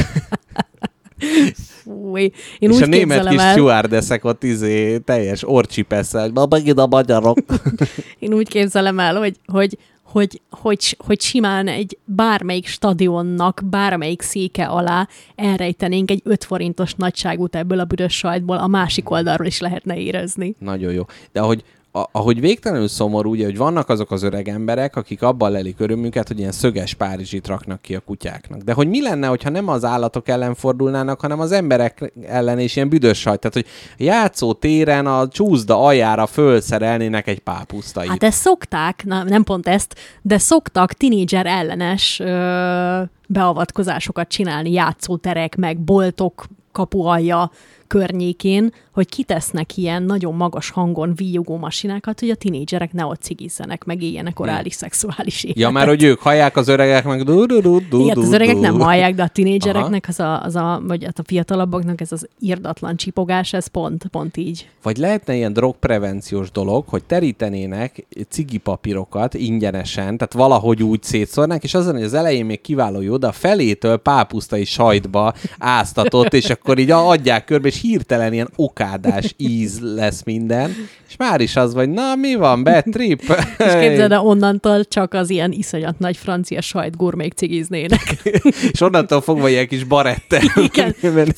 Fúj. Én és úgy a német kis el, stewardessek ott izé teljes orcsipesszel, ma megint a magyarok. én úgy képzelem el, hogy, hogy, hogy, hogy, hogy simán egy bármelyik stadionnak, bármelyik széke alá elrejtenénk egy 5 forintos nagyságút ebből a büdös sajtból, a másik oldalról is lehetne érezni. Nagyon jó. De ahogy, a, ahogy végtelenül szomorú, ugye, hogy vannak azok az öreg emberek, akik abban lelik örömünket, hogy ilyen szöges Párizsit raknak ki a kutyáknak. De hogy mi lenne, hogyha nem az állatok ellen fordulnának, hanem az emberek ellen és ilyen büdös sajt. Tehát, hogy a játszó téren a csúszda aljára fölszerelnének egy pápusztait. Hát ezt szokták, na, nem pont ezt, de szoktak tinédzser ellenes ö, beavatkozásokat csinálni játszóterek, meg boltok kapualja környékén, hogy kitesznek ilyen nagyon magas hangon víjogó masinákat, hogy a tinédzserek ne ott cigizzenek, meg éljenek orális szexuális életet. Ja, már hogy ők hallják az öregek, meg du du du du Igen, az du, öregek nem hallják, de a tinédzsereknek, az a, az a, vagy hát a fiatalabbaknak ez az irdatlan csipogás, ez pont, pont így. Vagy lehetne ilyen drogprevenciós dolog, hogy terítenének cigipapírokat ingyenesen, tehát valahogy úgy szétszórnák, és azon, hogy az elején még kiváló jó, de a felétől pápusztai sajtba áztatott, és akkor így adják körbe, és hirtelen ilyen okádás íz lesz minden, és már is az vagy, na mi van, bad trip? És képzeld el, onnantól csak az ilyen iszonyat nagy francia sajt gurmék cigiznének. és onnantól fogva ilyen kis barette. Igen.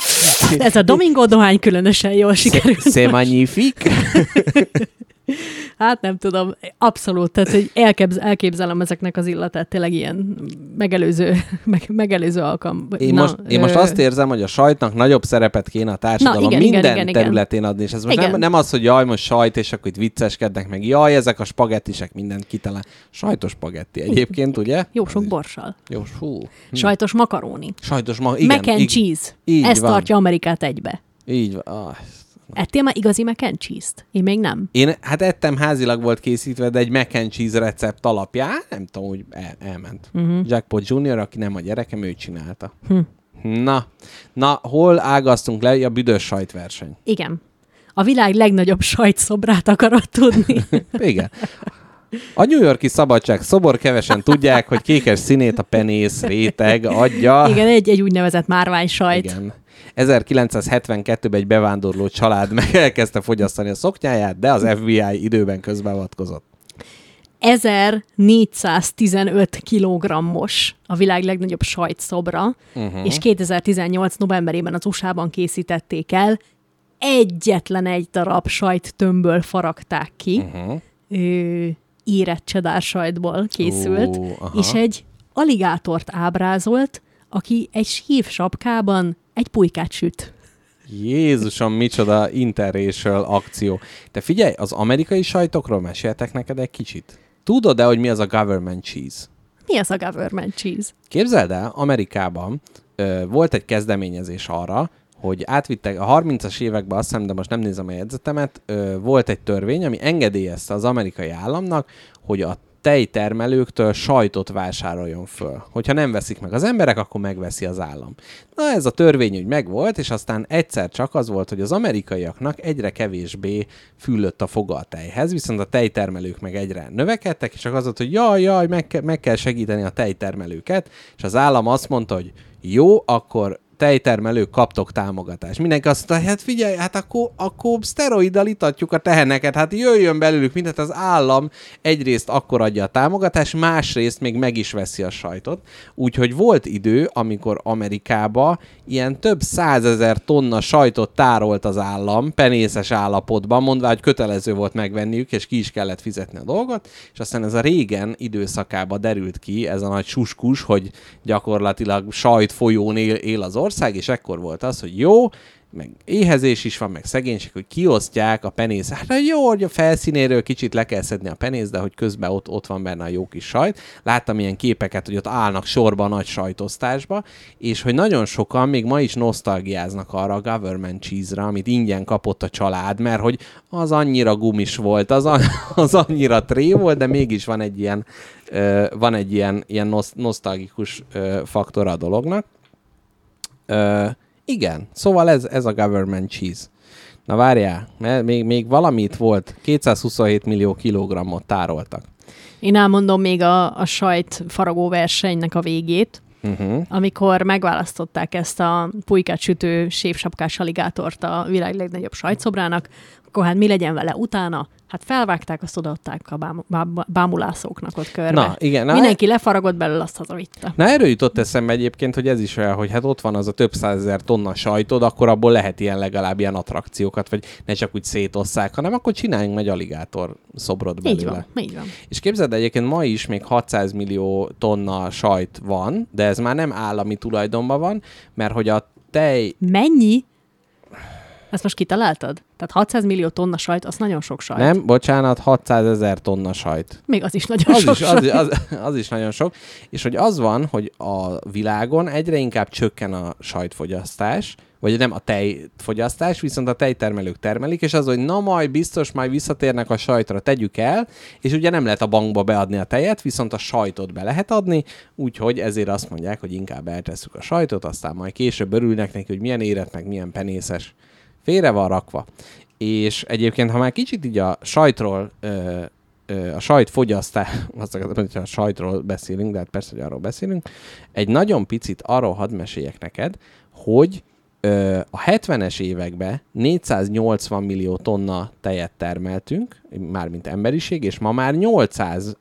Ez a Domingo dohány különösen jól sikerült. Magnifique. Hát nem tudom, abszolút, tehát hogy elképz, elképzelem ezeknek az illatát, tényleg ilyen megelőző, meg, megelőző alkalom. Én, Na, most, én most azt érzem, hogy a sajtnak nagyobb szerepet kéne a társadalom Na, igen, minden igen, igen, területén adni, és ez most Igen. nem, nem az, hogy jaj, most sajt, és akkor itt vicceskednek meg, jaj, ezek a spagettisek mindent kitalál. Sajtos spagetti egyébként, ugye? Jó sok borssal. Jó, fú. Sajtos makaróni. Sajtos ma, igen. mac and ig- cheese. így Ez van. tartja Amerikát egybe. Így van. Ah. Ettél már igazi mac and cheese-t? Én még nem. Én hát ettem, házilag volt készítve, de egy mac and cheese recept alapján, nem tudom, hogy el, elment. Uh-huh. Jackpot Junior, aki nem a gyerekem, ő csinálta. Hm. Na, na, hol ágaztunk le a büdös sajtverseny? Igen. A világ legnagyobb sajtszobrát akarod tudni. Igen. A New Yorki szabadság szobor kevesen tudják, hogy kékes színét a penész réteg adja. Igen, egy, egy úgynevezett márvány sajt. Igen. 1972-ben egy bevándorló család meg elkezdte fogyasztani a szoknyáját, de az FBI időben közbeavatkozott. 1415 kilogrammos a világ legnagyobb sajtszobra, uh-huh. és 2018 novemberében az USA-ban készítették el, egyetlen egy darab sajttömbből faragták ki, uh-huh. Érett csedár sajtból készült, aha. és egy aligátort ábrázolt, aki egy sív sapkában egy pulykát süt. Jézusom, micsoda interracial akció. De figyelj, az amerikai sajtokról meséltek neked egy kicsit. Tudod-e, hogy mi az a government cheese? Mi az a government cheese? Képzeld el, Amerikában ö, volt egy kezdeményezés arra, hogy átvittek a 30-as években, azt hiszem, de most nem nézem a jegyzetemet, ö, volt egy törvény, ami engedélyezte az amerikai államnak, hogy a tejtermelőktől sajtot vásároljon föl. Hogyha nem veszik meg az emberek, akkor megveszi az állam. Na ez a törvény úgy megvolt, és aztán egyszer csak az volt, hogy az amerikaiaknak egyre kevésbé füllött a foga a tejhez, viszont a tejtermelők meg egyre növekedtek, és csak az volt, hogy jaj, jaj, meg, ke- meg kell segíteni a tejtermelőket, és az állam azt mondta, hogy jó, akkor tejtermelők kaptok támogatást. Mindenki azt mondta, hát figyelj, hát akkor, akkor szteroiddal itatjuk a teheneket, hát jöjjön belőlük mindent, az állam egyrészt akkor adja a támogatást, másrészt még meg is veszi a sajtot. Úgyhogy volt idő, amikor Amerikába ilyen több százezer tonna sajtot tárolt az állam, penészes állapotban, mondva, hogy kötelező volt megvenniük, és ki is kellett fizetni a dolgot, és aztán ez a régen időszakában derült ki, ez a nagy suskus, hogy gyakorlatilag sajt folyón él, él az ország, és ekkor volt az, hogy jó, meg éhezés is van, meg szegénység, hogy kiosztják a penész. Hát jó, hogy a felszínéről kicsit le kell szedni a penész, de hogy közben ott, ott van benne a jó kis sajt. Láttam ilyen képeket, hogy ott állnak sorba a nagy sajtosztásba, és hogy nagyon sokan még ma is nosztalgiáznak arra a government cheese-ra, amit ingyen kapott a család, mert hogy az annyira gumis volt, az, a, az annyira tré volt, de mégis van egy ilyen, van egy ilyen, ilyen nosz, nosztalgikus ö, faktora a dolognak. Ö, igen, szóval ez, ez a government cheese. Na várjál, mert még, még valamit volt, 227 millió kilogrammot tároltak. Én elmondom még a, a sajt faragó versenynek a végét, Uh-huh. amikor megválasztották ezt a pulykát sütő sévsapkás aligátort a világ legnagyobb sajtszobrának, akkor hát mi legyen vele utána? Hát felvágták, azt odaadták a bám, bám, bámulászóknak ott körbe. Na, igen. Na, Mindenki lefaragott belőle, azt hazavitte. Na erről jutott eszembe egyébként, hogy ez is olyan, hogy hát ott van az a több százezer tonna sajtod, akkor abból lehet ilyen legalább ilyen attrakciókat, vagy ne csak úgy szétosszák, hanem akkor csináljunk egy aligátor szobrot belőle. Így van, így van. És képzeld, egyébként ma is még 600 millió tonna sajt van, de ez már nem állami tulajdonban van, mert hogy a tej... Mennyi? Ezt most kitaláltad? Tehát 600 millió tonna sajt, az nagyon sok sajt. Nem, bocsánat, 600 ezer tonna sajt. Még az is nagyon Az sok is, az, sajt. az, az is nagyon sok. És hogy az van, hogy a világon egyre inkább csökken a sajtfogyasztás, vagy nem a tejfogyasztás, viszont a tejtermelők termelik, és az, hogy na majd biztos majd visszatérnek a sajtra, tegyük el, és ugye nem lehet a bankba beadni a tejet, viszont a sajtot be lehet adni, úgyhogy ezért azt mondják, hogy inkább eltesszük a sajtot, aztán majd később örülnek neki, hogy milyen érett, meg milyen penészes. Félre van rakva. És egyébként, ha már kicsit így a sajtról ö, a sajt fogyasztás, azt akarom, hogy a sajtról beszélünk, de hát persze, hogy arról beszélünk, egy nagyon picit arról hadd meséljek neked, hogy ö, a 70-es években 480 millió tonna tejet termeltünk, mármint emberiség, és ma már 800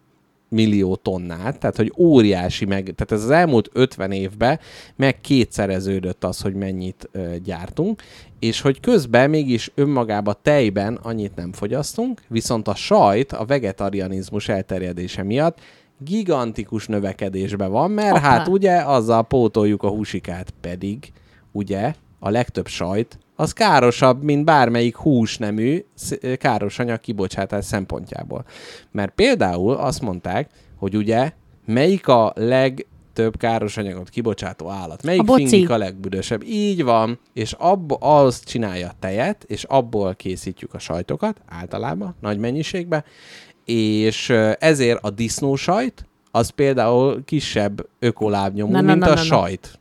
millió tonnát, tehát hogy óriási meg, tehát ez az elmúlt 50 évben meg kétszereződött az, hogy mennyit ö, gyártunk, és hogy közben mégis önmagába tejben annyit nem fogyasztunk, viszont a sajt a vegetarianizmus elterjedése miatt gigantikus növekedésben van, mert Hoppá. hát ugye azzal pótoljuk a húsikát, pedig ugye a legtöbb sajt az károsabb, mint bármelyik húsnemű káros anyag kibocsátás szempontjából. Mert például azt mondták, hogy ugye melyik a legtöbb káros anyagot kibocsátó állat? Melyik A fingik a legbüdösebb? Így van, és abba, az csinálja a tejet, és abból készítjük a sajtokat, általában, nagy mennyiségben, és ezért a disznósajt, az például kisebb ökolábnyomú, mint na, a na, na. sajt.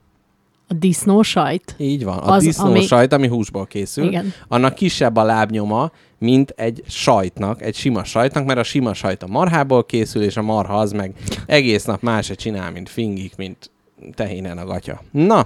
A disznó sajt. Így van. A Az, disznó ami- sajt, ami húsból készül, Igen. annak kisebb a lábnyoma, mint egy sajtnak, egy sima sajtnak, mert a sima sajt a marhából készül, és a marha az meg egész nap más se csinál, mint fingik, mint tehénen a gatya. Na,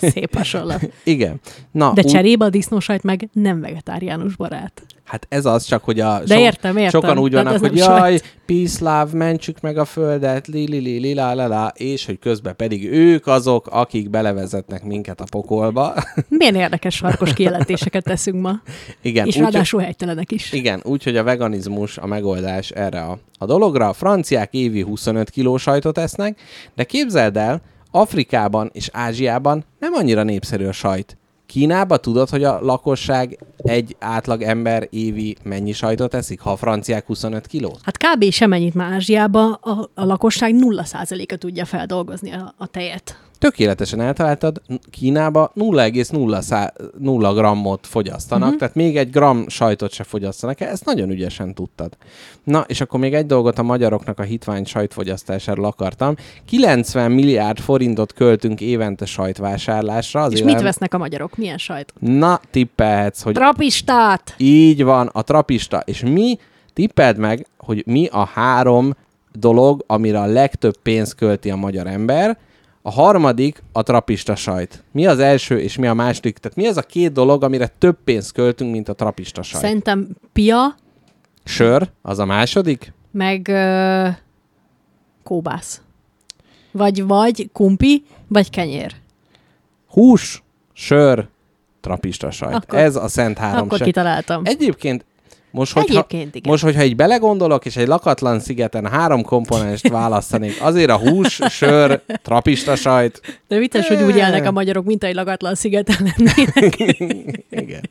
Szép hasonlat. igen. Na, De cserébe a disznósajt meg nem vegetáriánus barát. Hát ez az, csak hogy a De értem, értem. sokan úgy vannak, hogy jaj, peace, love, mentsük meg a földet, li, li, li, li, la, la, la, és hogy közben pedig ők azok, akik belevezetnek minket a pokolba. Milyen érdekes sarkos kijelentéseket teszünk ma. Igen, és úgy, ráadásul helytelenek is. Igen, úgyhogy a veganizmus a megoldás erre a, a dologra. A franciák évi 25 kiló sajtot esznek, de képzeld el, Afrikában és Ázsiában nem annyira népszerű a sajt. Kínában tudod, hogy a lakosság egy átlag ember évi mennyi sajtot eszik, ha a franciák 25 kilót? Hát kb. semennyit már Ázsiába a, a lakosság 0%-a tudja feldolgozni a, a tejet. Tökéletesen eltaláltad, Kínába 0,0 grammot fogyasztanak, uh-huh. tehát még egy gram sajtot se fogyasztanak, ezt nagyon ügyesen tudtad. Na, és akkor még egy dolgot a magyaroknak a hitvány sajtfogyasztásáról akartam. 90 milliárd forintot költünk évente sajtvásárlásra. És Azért mit vesznek a magyarok? Milyen sajt? Na, tippelhetsz, hogy Trapistát! így van, a trapista. És mi, tippeld meg, hogy mi a három dolog, amire a legtöbb pénzt költi a magyar ember. A harmadik a trapista sajt. Mi az első és mi a második? Tehát mi az a két dolog, amire több pénzt költünk, mint a trapista sajt? Szerintem pia, Sör, az a második? meg ö, kóbász. Vagy, vagy kumpi, vagy kenyér. Hús, sör, trapista sajt. Akkor- Ez a szent három Akkor kitaláltam. Egyébként most, hogyha, Egyébként igen. most, hogyha így belegondolok, és egy lakatlan szigeten három komponenst választanék, azért a hús, sör, trapista sajt, De vicces, hogy úgy élnek a magyarok, mint egy lagatlan szigeten lennének. igen.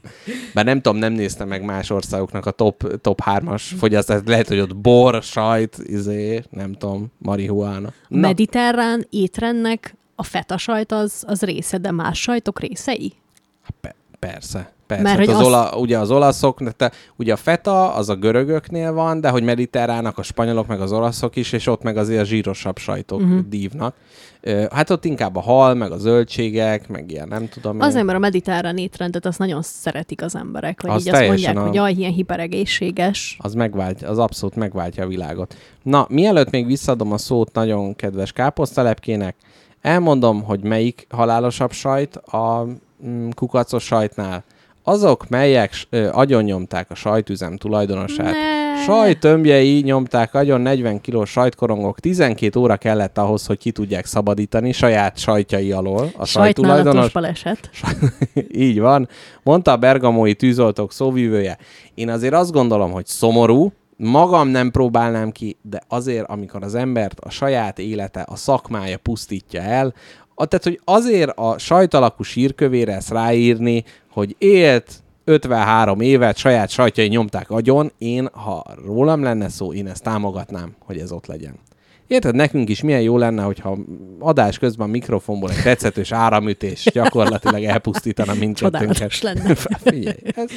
Bár nem tudom, nem néztem meg más országoknak a top, top 3-as fogyasztást. Lehet, hogy ott bor, sajt, izé, nem tudom, marihuána. A mediterrán étrendnek a feta sajt az, az része, de más sajtok részei? Pe- persze. Persze, Mert hogy az azt- ola, ugye az olaszok, te, ugye a feta az a görögöknél van, de hogy mediterrának a spanyolok, meg az olaszok is, és ott meg azért a zsírosabb sajtok uh-huh. dívnak. Hát ott inkább a hal, meg a zöldségek, meg ilyen, nem tudom. én. Azért, mert a mediterrán étrendet azt nagyon szeretik az emberek, hogy Az így azt mondják, a- hogy jaj, ilyen hiperegészséges. Az megváltja, az abszolút megváltja a világot. Na, mielőtt még visszadom a szót nagyon kedves káposztalepkének, elmondom, hogy melyik halálosabb sajt a mm, kukacos sajtnál. Azok, melyek ö, agyonnyomták a sajtüzem tulajdonosát. Ne. Sajtömbjei nyomták agyon 40 kilós sajtkorongok. 12 óra kellett ahhoz, hogy ki tudják szabadítani saját sajtjai alól a Sajtnálatos sajttulajdonos. baleset. Így van. Mondta a bergamói tűzoltók szóvívője. Én azért azt gondolom, hogy szomorú, magam nem próbálnám ki, de azért, amikor az embert a saját élete, a szakmája pusztítja el, a, tehát, hogy azért a sajtalakú sírkövére ezt ráírni, hogy élt 53 évet, saját sajtjai nyomták agyon, én, ha rólam lenne szó, én ezt támogatnám, hogy ez ott legyen. Érted, nekünk is milyen jó lenne, hogyha adás közben a mikrofonból egy tetszetős áramütés gyakorlatilag elpusztítana mindkettőnket. Lenne. Figyelj, ez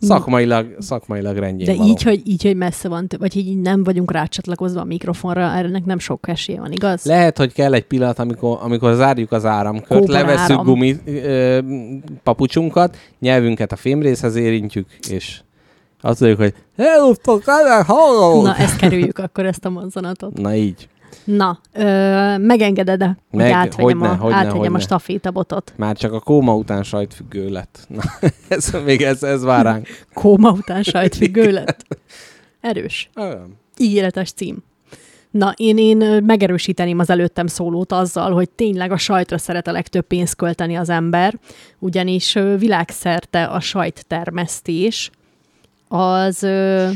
szakmailag, szakmailag rendjén De való. így hogy, így, hogy messze van, vagy így nem vagyunk rácsatlakozva a mikrofonra, ennek nem sok esélye van, igaz? Lehet, hogy kell egy pillanat, amikor, amikor zárjuk az áramkört, Kóbor levesszük áram. gumi ö, papucsunkat, nyelvünket a fémrészhez érintjük, és azt mondjuk, hogy el, halló! Na, ezt kerüljük akkor, ezt a mozzanatot. Na így. Na, ö, megengeded -e, hogy Meg- átvegyem, hogyne, a, hogyne, átvegyem a hogyne. stafétabotot? Már csak a kóma után sajtfüggő lett. Na, ez, még ez, ez vár ránk. Kóma után sajtfüggő lett. Erős. Olyan. Ígéretes cím. Na, én, én megerősíteném az előttem szólót azzal, hogy tényleg a sajtra szeret a legtöbb pénzt költeni az ember, ugyanis világszerte a sajttermesztés az...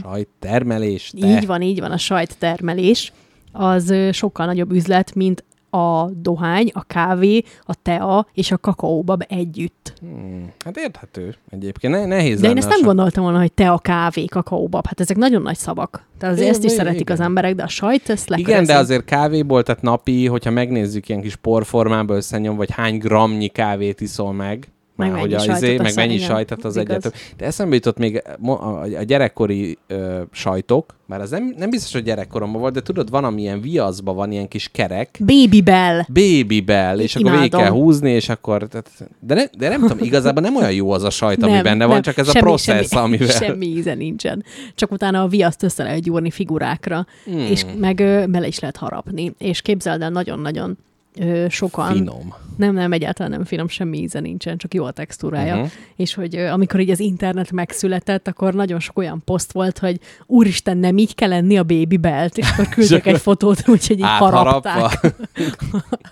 Sajttermelés, te. így van, így van, a sajttermelés az sokkal nagyobb üzlet, mint a dohány, a kávé, a tea és a kakaóbab együtt. Hmm, hát érthető egyébként. Ne, nehéz De én ezt nem gondoltam volna, hogy tea, kávé, kakaóbab. Hát ezek nagyon nagy szavak. Tehát azért Igen, ezt is igen, szeretik igen. az emberek, de a sajt ezt Igen, lekörözik. de azért kávéból, tehát napi, hogyha megnézzük ilyen kis porformába összenyom, vagy hány gramnyi kávét iszol Meg már mennyi hogy a, sajtot, izé, meg mennyi igen, sajtot az ez igaz. egyet. De eszembe jutott még a, a gyerekkori ö, sajtok, bár az nem, nem biztos, hogy gyerekkoromban volt, de tudod, van, amilyen viaszban van ilyen kis kerek, Baby Bell. Baby Bell, és akkor végig Imádom. kell húzni, és akkor... Tehát, de, ne, de nem tudom, igazából nem olyan jó az a sajt, ami Nem, benne nem, van, csak ez a semmi- processz, semmi, amivel... Semmi íze nincsen. Csak utána a viaszt össze lehet gyúrni figurákra, Hmm. és meg ö, bele is lehet harapni. És képzeld el, nagyon-nagyon ö, sokan... Finom. Nem, nem, egyáltalán nem finom, semmi íze nincsen, csak jó a textúrája. Uh-huh. És hogy ö, amikor így az internet megszületett, akkor nagyon sok olyan poszt volt, hogy úristen, nem így kell lenni a baby belt, és akkor küldtek egy fotót, úgyhogy így harapták.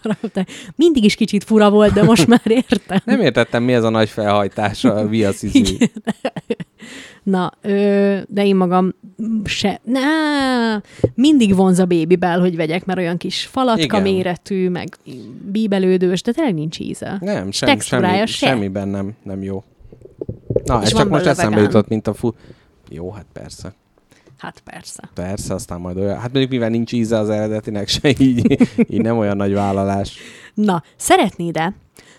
harapták. Mindig is kicsit fura volt, de most már értem. Nem értettem, mi ez a nagy felhajtás a viaszizű. Na, ö, de én magam se, na, mindig vonz a Baby Bell, hogy vegyek, mert olyan kis falatka Igen. méretű, meg bíbelődős, de tényleg nincs íze. Nem, sem, semmi, se. semmiben nem, nem jó. Na, És ez csak most eszembe vegán. jutott, mint a fu... Jó, hát persze. Hát persze. Persze, aztán majd olyan. Hát mondjuk mivel nincs íze az eredetinek se, így, így nem olyan nagy vállalás. Na, szeretnéd-e,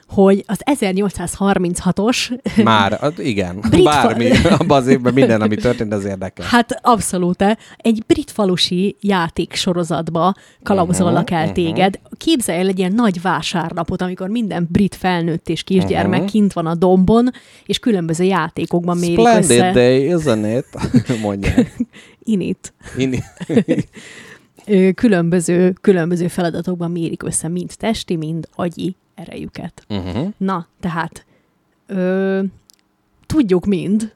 hogy az 1836-os, Már, igen. Brit Bármi, abban az évben minden, ami történt, az érdekel. hát abszolút egy brit falusi játék sorozatba kalauzollak el Mhm, téged. Képzelj el egy ilyen nagy vásárnapot, amikor minden brit felnőtt és kisgyermek Mhm. kint van a dombon, és különböző játékokban mérik Splendid össze. day, isn't it? Mondják. Init. Inni. Ö, különböző, különböző feladatokban mérik össze mind testi, mind agyi erejüket. Uh-huh. Na, tehát ö, tudjuk mind,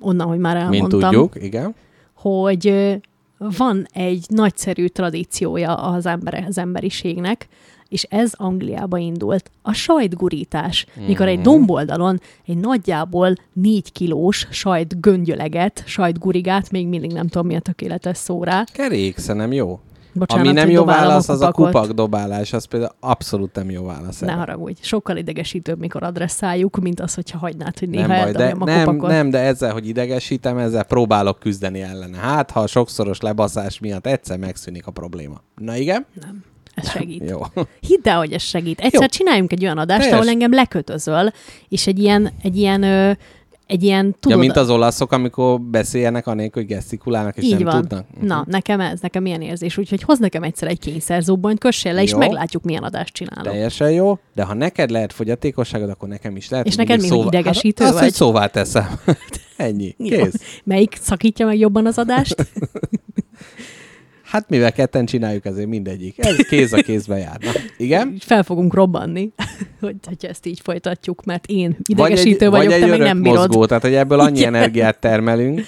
onnan, hogy már elmondtam, tudjuk, igen. hogy ö, van egy nagyszerű tradíciója az, ember, az emberiségnek, és ez Angliába indult. A sajtgurítás, mikor egy Mhm. domboldalon egy nagyjából négy kilós sajt göngyöleget, sajtgurigát, még mindig nem tudom mi a tökéletes szó rá. Kerék, nem jó. Bocsánat, Ami nem jó válasz, az a kupakot. kupakdobálás, az például abszolút nem jó válasz. Ne erre. haragudj, sokkal idegesítőbb, mikor adresszáljuk, mint az, hogyha hagynád, hogy néha Nem baj, de, a nem, kupakot. nem, de ezzel, hogy idegesítem, ezzel próbálok küzdeni ellene. Hát, ha a sokszoros lebaszás miatt egyszer megszűnik a probléma. Na igen? Nem. Ez segít. Jó. Hidd el, hogy ez segít. Egyszer Jó. csináljunk egy olyan adást, Teljes. ahol engem lekötözöl, és egy ilyen, egy ilyen, ö, egy ilyen, tudod, ja, mint az olaszok, amikor beszéljenek anélkül, hogy gesztikulálnak, és így nem van. tudnak. Mhm. Na, nekem ez, nekem ilyen érzés. Úgyhogy hoz nekem egyszer egy kényszerzóbonyt, kössél le, és Jó. meglátjuk, milyen adást csinálok. Teljesen jó, de ha neked lehet fogyatékosságod, akkor nekem is lehet. És neked mi, hogy idegesítő hát, azt, vagy? hogy szóvá teszem. Ennyi. Jó. Kész. Melyik szakítja meg jobban az adást? Hát mivel ketten csináljuk, ezért mindegyik. Ez kéz a kézbe jár. Na, igen? Fel fogunk robbanni, hogy, hogyha ezt így folytatjuk, mert én Vagy idegesítő egy, vagyok, vagy egy te örök nem bírod. mozgó, tehát hogy ebből annyi Igen. energiát termelünk,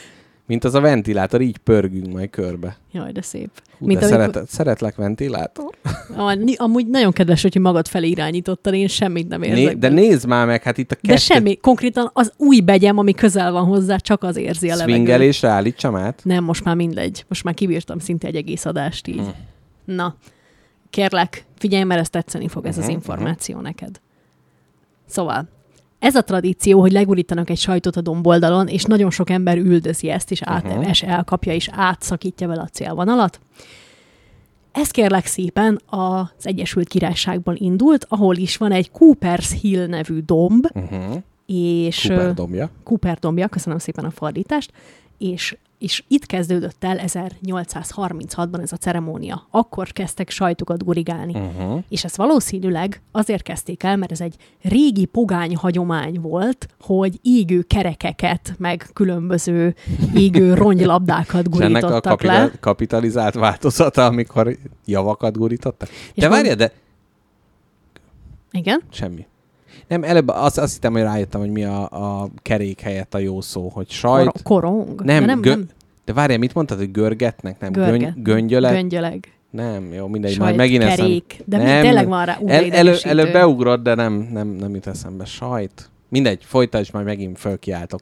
mint az a ventilátor, így pörgünk majd körbe. Jaj, de szép. Hú, Mint de amikor- szeret, szeretlek ventilátor. Amúgy- Amúgy nagyon kedves, hogy magad felé irányítottad, én semmit nem érzek. Né, de nézd már meg, hát itt a de kettő semmi, konkrétan az új begyem, ami közel van hozzá, csak az érzi a levegőt. swingelésre állítsam át. Nem, most már mindegy. Most már kibírtam szinte egy egész adást így. Hm. Na, kérlek, figyelj, mert ez tetszeni fog ez az Mhm, információ neked. Szóval, ez a tradíció, hogy legurítanak egy sajtot a domboldalon, és nagyon sok ember üldözi ezt, és áteves, elkapja, és átszakítja vele a célvonalat. Ez kérlek szépen az Egyesült Királyságból indult, ahol is van egy Cooper's Hill nevű domb, Uh-huh. és... ö, Super dobja. Cooper dombja, köszönöm szépen a fordítást, és és itt kezdődött el 1836-ban ez a ceremónia. Akkor kezdtek sajtokat gurigálni. Uh-huh. És ezt valószínűleg azért kezdték el, mert ez egy régi pogány hagyomány volt, hogy égő kerekeket, meg különböző égő ronylabdákat És ennek a gurítottak kapita- le. kapitalizált változata, amikor javakat gurítottak? És De várjál, de Igen? semmi. Nem, előbb azt, azt hittem, hogy rájöttem, hogy mi a, a kerék helyett a jó szó, hogy sajt. Kor- korong? nem, De nem, gö- nem De várjál, mit mondtad, hogy görgetnek? Nem, Görget. Göny- göngyölet? Göngyöleg. Nem, jó, mindegy, Sajt, majd megint eszem. kerék. De mi nem, tényleg van rá el, elő, előbb beugrott, de nem, nem, nem jut eszembe. Sajt. Mindegy, folytasd, majd megint fölkiáltok.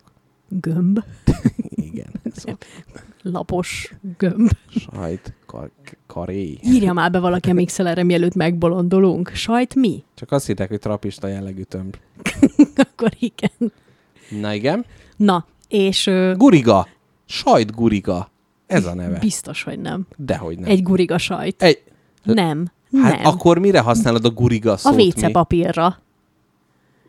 Gömb. Igen. Szóval Lapos gömb. sajt, kar, karé. Írja már be valaki a mixelerre, mielőtt megbolondolunk. Sajt mi? Csak azt hittek, hogy trapista jellegű tömb. Akkor igen. Na igen. Na, és ö, Guriga. Sajt guriga. Ez a neve. biztos, hogy nem. Dehogy nem. Egy guriga sajt. Egy, Nem. hát nem. akkor mire használod a guriga a szót? mi? WC papírra.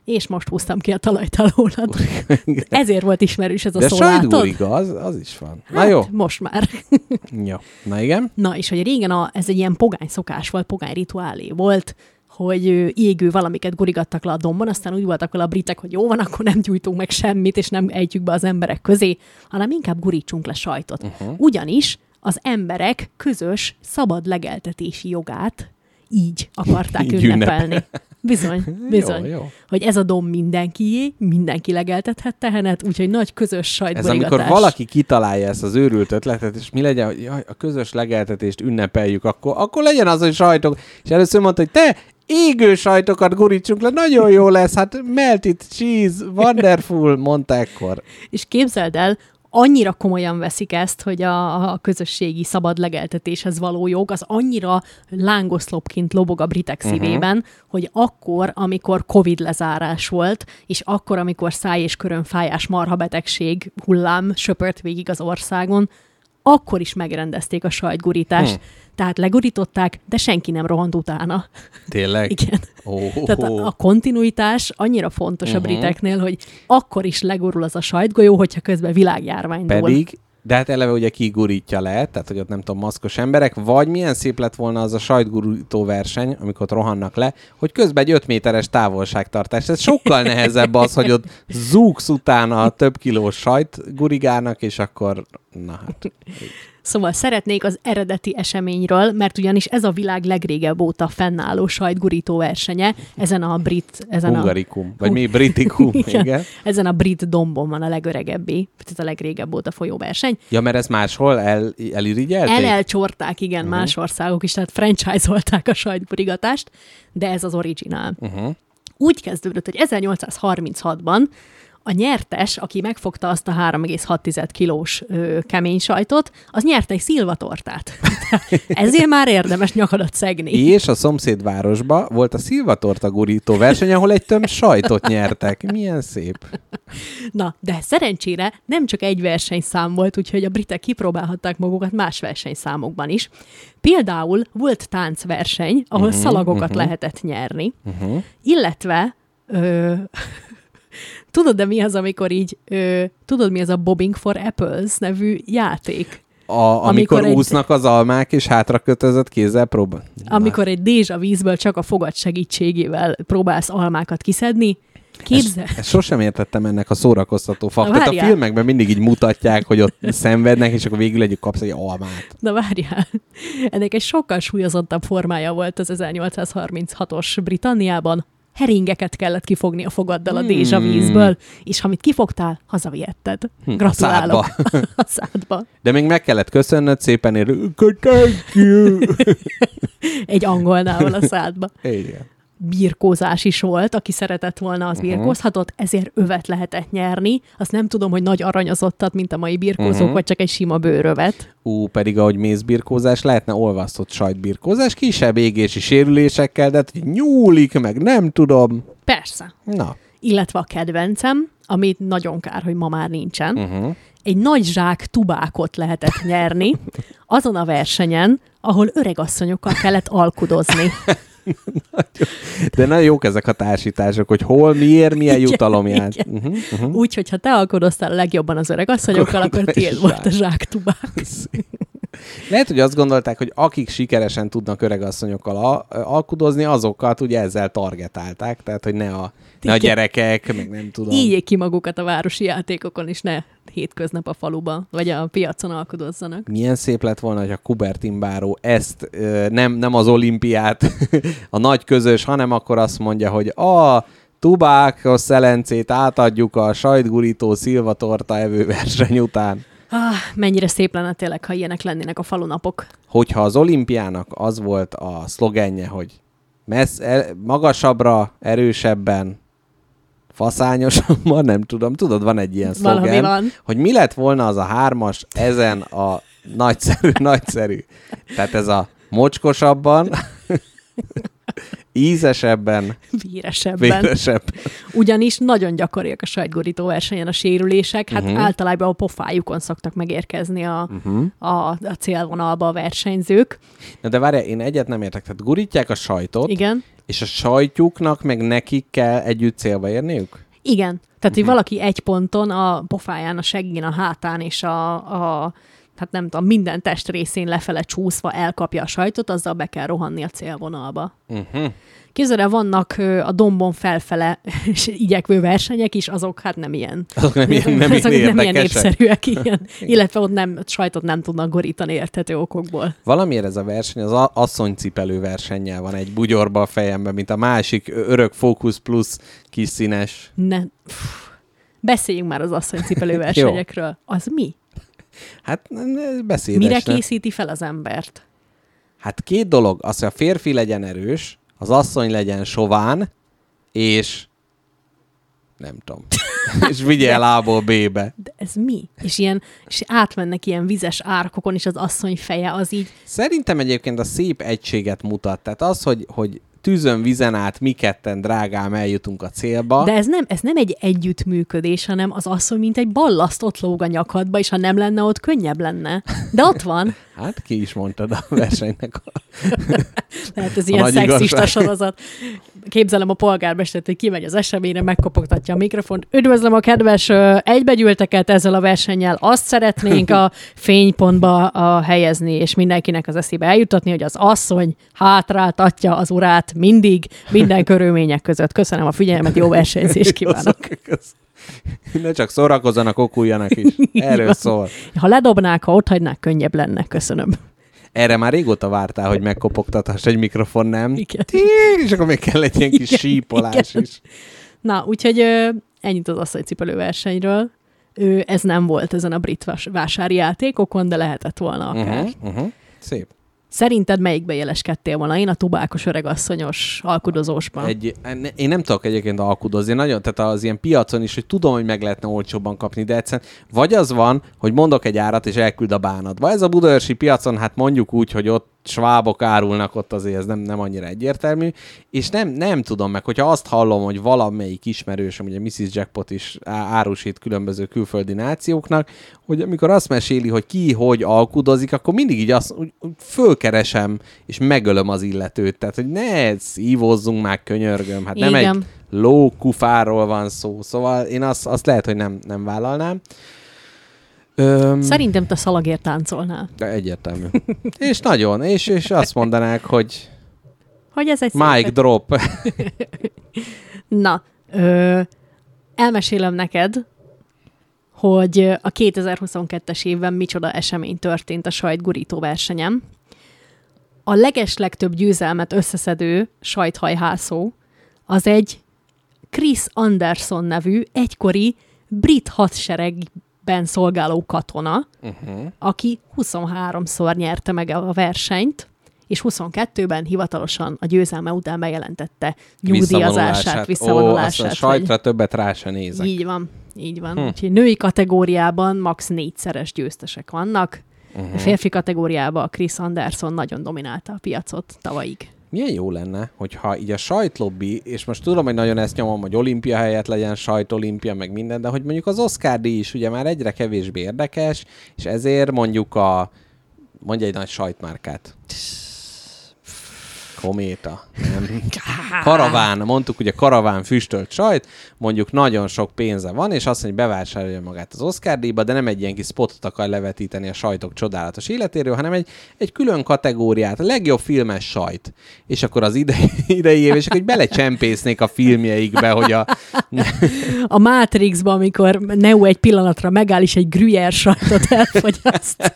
És most húztam ki a talajtalólat. Ezért volt ismerős ez a De szó, látod? guriga, az, az is van. Na Hát, jó. most már. Jó. Na igen. Na, és hogy régen a, ez egy ilyen pogány szokás volt, pogány rituálé volt, hogy égő valamiket gurigattak le a dombon, aztán úgy voltak vele a britek, hogy jó van, akkor nem gyújtunk meg semmit, és nem ejtjük be az emberek közé, hanem inkább gurítsunk le sajtot. Uh-huh. Ugyanis az emberek közös, szabad legeltetési jogát így akarták Így ünnepelni. Bizony, bizony. Jó, jó. Hogy ez a dom mindenkié, mindenki legeltethet tehenet, úgyhogy nagy közös Ez sajtgurigatás. amikor valaki kitalálja ezt az őrült ötletet, és mi legyen, hogy jaj, a közös legeltetést ünnepeljük, akkor, akkor legyen az, hogy sajtok. És először mondta, hogy te égő sajtokat gurítsunk le, nagyon jó lesz, hát melted cheese, wonderful, mondta ekkor. És képzeld el, annyira komolyan veszik ezt, hogy a, a közösségi szabad legeltetéshez való jog, az annyira lángoszlopként lobog a britek Mhm. szívében, uh-huh. hogy akkor, amikor Covid lezárás volt, és akkor, amikor száj és körönfájás marhabetegség hullám söpört végig az országon, akkor is megrendezték a sajtgurítást. Hm. Tehát legurították, de senki nem rohant utána. Tényleg? Igen. Oh, Tehát a, a kontinuitás annyira fontos uh-huh. a Mhm. briteknél, hogy akkor is legurul az a sajtgolyó, hogyha közben világjárvány. Pedig, de hát eleve ugye kigurítja le, tehát hogy ott nem tudom, maszkos emberek, vagy milyen szép lett volna az a sajtgurító verseny, amikor ott rohannak le, hogy közben egy 5 méteres távolságtartás. Ez sokkal nehezebb az, hogy ott zúgsz utána a több kilós sajt gurigálnak, és akkor, na hát. Szóval szeretnék az eredeti eseményről, mert ugyanis ez a világ legrégebb óta fennálló sajtgurító versenye, ezen a brit... Ezen Hungarikum, vagy mi britikum, a, igen. igen. Ezen a brit dombon van a legöregebbi, tehát a legrégebb óta folyó verseny. Ja, mert ez máshol el, elirigyelték? El elcsorták, igen, uh-huh. más országok is, tehát franchise-olták a sajtgurigatást, de ez az originál. Uh-huh. úgy kezdődött, hogy 1836-ban a nyertes, aki megfogta azt a 3,6 kilós ö, kemény sajtot, az nyert egy szilvatortát. Ezért már érdemes nyakadat szegni. És a szomszédvárosba volt a szilvatorta gurító verseny, ahol egy tömb sajtot nyertek. Milyen szép. Na, de szerencsére nem csak egy versenyszám volt, úgyhogy a britek kipróbálhatták magukat más versenyszámokban is. Például volt táncverseny, ahol uh-huh, szalagokat uh-huh. lehetett nyerni, Uh-huh. illetve ö, tudod, de mi az, amikor így, ö, tudod, mi az a Bobbing for Apples nevű játék? A, amikor, Amikor amikor egy- úsznak az almák, és hátra kötözött kézzel próbál. Amikor egy dézsa vízből csak a fogad segítségével próbálsz almákat kiszedni, képzel. Ezt sosem értettem ennek a szórakoztató faktot. A filmekben mindig így mutatják, hogy ott szenvednek, és akkor végül egy kapsz egy almát. Na várjál, ennek egy sokkal súlyozottabb formája volt az 1836-os Britanniában. Heringeket kellett kifogni a fogaddal a dézsa Hmm. vízből, és amit kifogtál, hazavihetted. Hm, Gratulálok. a szádba. A szádba. De még meg kellett köszönnöd szépen, ér, thank you. Egy angolnával a szádba. Igen. Birkózás is volt, aki szeretett volna, az Mhm. birkózhatott, ezért övet lehetett nyerni. Azt nem tudom, hogy nagy aranyozottat, mint a mai birkózók, Mhm. vagy csak egy sima bőrövet. Ú, pedig ahogy mézbirkózás, lehetne olvasztott sajtbirkózás, kisebb égési sérülésekkel, de hát nyúlik, meg nem tudom. Persze. Na. Illetve a kedvencem, amit nagyon kár, hogy ma már nincsen, Uh-huh. egy nagy zsák tubákot lehetett nyerni azon a versenyen, ahol öregasszonyokkal kellett alkudozni. De nagyon jók ezek a társítások, hogy hol, miért, milyen Igen, jutalom jár. igen. Uh-huh, uh-huh. Úgy, hogyha te alkodoztál a legjobban az öreg asszonyokkal, Akkor akkor tiéd is volt a zsák. zsáktubák. Lehet, hogy azt gondolták, hogy akik sikeresen tudnak öregasszonyokkal al- alkudozni, azokat ugye ezzel targetálták, tehát hogy ne a, ne a gyerekek, meg nem tudom. Ígyék ki magukat a városi játékokon, és ne hétköznap a faluba, vagy a piacon alkudozzanak. Milyen szép lett volna, hogy a Kubertin báró ezt nem, nem az olimpiát, a nagy közös, hanem akkor azt mondja, hogy a tubákos szelencét átadjuk a sajtgurító szilvatorta evő verseny után. Ah, mennyire szép lenne tényleg, ha ilyenek lennének a falunapok. Hogyha az olimpiának az volt a szlogenje, hogy messz, el, magasabbra, erősebben, faszányosabban, nem tudom, tudod, van egy ilyen szlogen, hogy mi lett volna az a hármas ezen a nagyszerű, nagyszerű. Tehát ez a mocskosabban, ízesebben, Víresebben. véresebb. Ugyanis nagyon gyakoriak a sajtgurító versenyen a sérülések, hát uh-huh. általában a pofájukon szoktak megérkezni a, uh-huh. a, a célvonalba a versenyzők. Na de várjál, én egyet nem értek. Tehát gurítják a sajtot, Igen. És a sajtjuknak meg nekik kell együtt célba érniük? Igen. Tehát, hogy Mhm. valaki egy ponton a pofáján, a seggén, a hátán és a, a hát nem tudom, minden testrészén lefele csúszva elkapja a sajtot, azzal be kell rohanni a célvonalba. Uh-huh. Képzeld el, vannak a dombon felfele és igyekvő versenyek is, azok hát nem ilyen. Azok nem, ilyen- nem, azok ilyen nem ilyen népszerűek, ilyen. illetve ott nem, sajtot nem tudnak gorítani érthető okokból. Valamiért ez a verseny az asszonycipelő versennyel van egy bugyorba a fejemben, mint a másik örök Focus Plus kis színes. Ne, pff, beszéljünk már az asszonycipelő versenyekről. Az mi? Hát beszédes. Mire készíti fel az embert? Hát két dolog, az, hogy a férfi legyen erős, az asszony legyen sován, és nem tudom. és vigye el A-ból B-be. De ez mi? És, ilyen, és átmennek ilyen vizes árkokon, és az asszony feje az így, Szerintem egyébként a szép egységet mutat. Tehát az, hogy, hogy tűzön, vizen át mi ketten drágám eljutunk a célba. de ez nem, ez nem egy együttműködés, hanem az asszony, mint egy ballaszt ott lóg a nyakadba, és ha nem lenne ott, könnyebb lenne. De ott van. Hát ki is mondtad a versenynek a Lehet ez A ilyen szexista igazság. sorozat. Képzelem a polgármestert, hogy kimegy az eseményre, megkopogtatja a mikrofont. Üdvözlöm a kedves egybegyűlteket ezzel a versennyel. Azt szeretnénk a fénypontba a helyezni, és mindenkinek az eszébe eljutatni, hogy az asszony hátráltatja az urát mindig, minden körülmények között. Köszönöm a figyelmet, jó versenyzést kívánok. Ne csak szórakozzanak, okuljanak is. Erről szól. Ha ledobnák, ha ott hagynák, könnyebb lenne. Köszönöm. Erre már régóta vártál, hogy megkopogtathass egy mikrofon, nem? Igen. És akkor még kell egy ilyen kis Igen, sípolás igen. is. Na, úgyhogy ö, ennyit az asszonycipelő versenyről. Ő, ez nem volt ezen a brit vás- vásári játékokon, de lehetett volna akár. Uh-huh, uh-huh. Szép. Szerinted melyikbe jeleskedtél volna? Én a tubákos öregasszonyos alkudozósban. Egy, én nem tudok egyébként alkudozni, nagyon, tehát az ilyen piacon is, hogy tudom, hogy meg lehetne olcsóbban kapni, de egyszerűen vagy az van, hogy mondok egy árat, és elküld a bánatba. Ez a budaörsi piacon, hát mondjuk úgy, hogy ott svábok árulnak, ott azért ez nem, nem annyira egyértelmű, és nem, nem tudom meg, hogyha azt hallom, hogy valamelyik ismerősöm, ugye Mrs. Jackpot is árusít különböző külföldi nációknak, hogy amikor azt meséli, hogy ki hogy alkudozik, akkor mindig így azt úgy, úgy fölkeresem, és megölöm az illetőt. Tehát, hogy ne szívozzunk már, könyörgöm. Hát nem Igen. egy lókufáról van szó. Szóval én azt, azt lehet, hogy nem, nem vállalnám. Öm, Szerintem te szalagért táncolnál. de egyértelmű. és nagyon. És, és azt mondanák, hogy Hogy ez egy mic szép- drop. Na, ö, elmesélem neked, hogy a 2022-es évben micsoda esemény történt a sajtgurító versenyen. A legeslegtöbb győzelmet összeszedő sajthajhászó az egy Chris Anderson nevű egykori brit hadseregben szolgáló katona, uh-huh. aki 23-szor nyerte meg a versenyt, és 22-ben hivatalosan a győzelme után bejelentette nyugdíjazását, Ó, visszavonulását. azt a sajtra többet rá se nézek. Így van, így van. Hm. Úgyhogy női kategóriában max. négyszeres győztesek vannak. Mhm. Uh-huh. A férfi kategóriában a Chris Anderson nagyon dominálta a piacot tavalyig. Milyen jó lenne, hogyha így a sajtlobbi, és most tudom, hogy nagyon ezt nyomom, hogy olimpia helyett legyen sajtolimpia, meg minden, de hogy mondjuk az Oscar díj is ugye már egyre kevésbé érdekes, és ezért mondjuk a, mondja egy nagy sajtmárkát. Kométa. Nem. Karaván, mondtuk ugye karaván füstölt sajt, mondjuk nagyon sok pénze van, és azt mondja, hogy bevásárolja magát az Oscar díjba, de nem egy ilyen kis spotot akar levetíteni a sajtok csodálatos életéről, hanem egy, egy külön kategóriát, a legjobb filmes sajt. És akkor az idei, idei év, és akkor hogy belecsempésznék a filmjeikbe, hogy a... A Matrixban, amikor Neo egy pillanatra megáll, és egy gruyère sajtot elfogyaszt.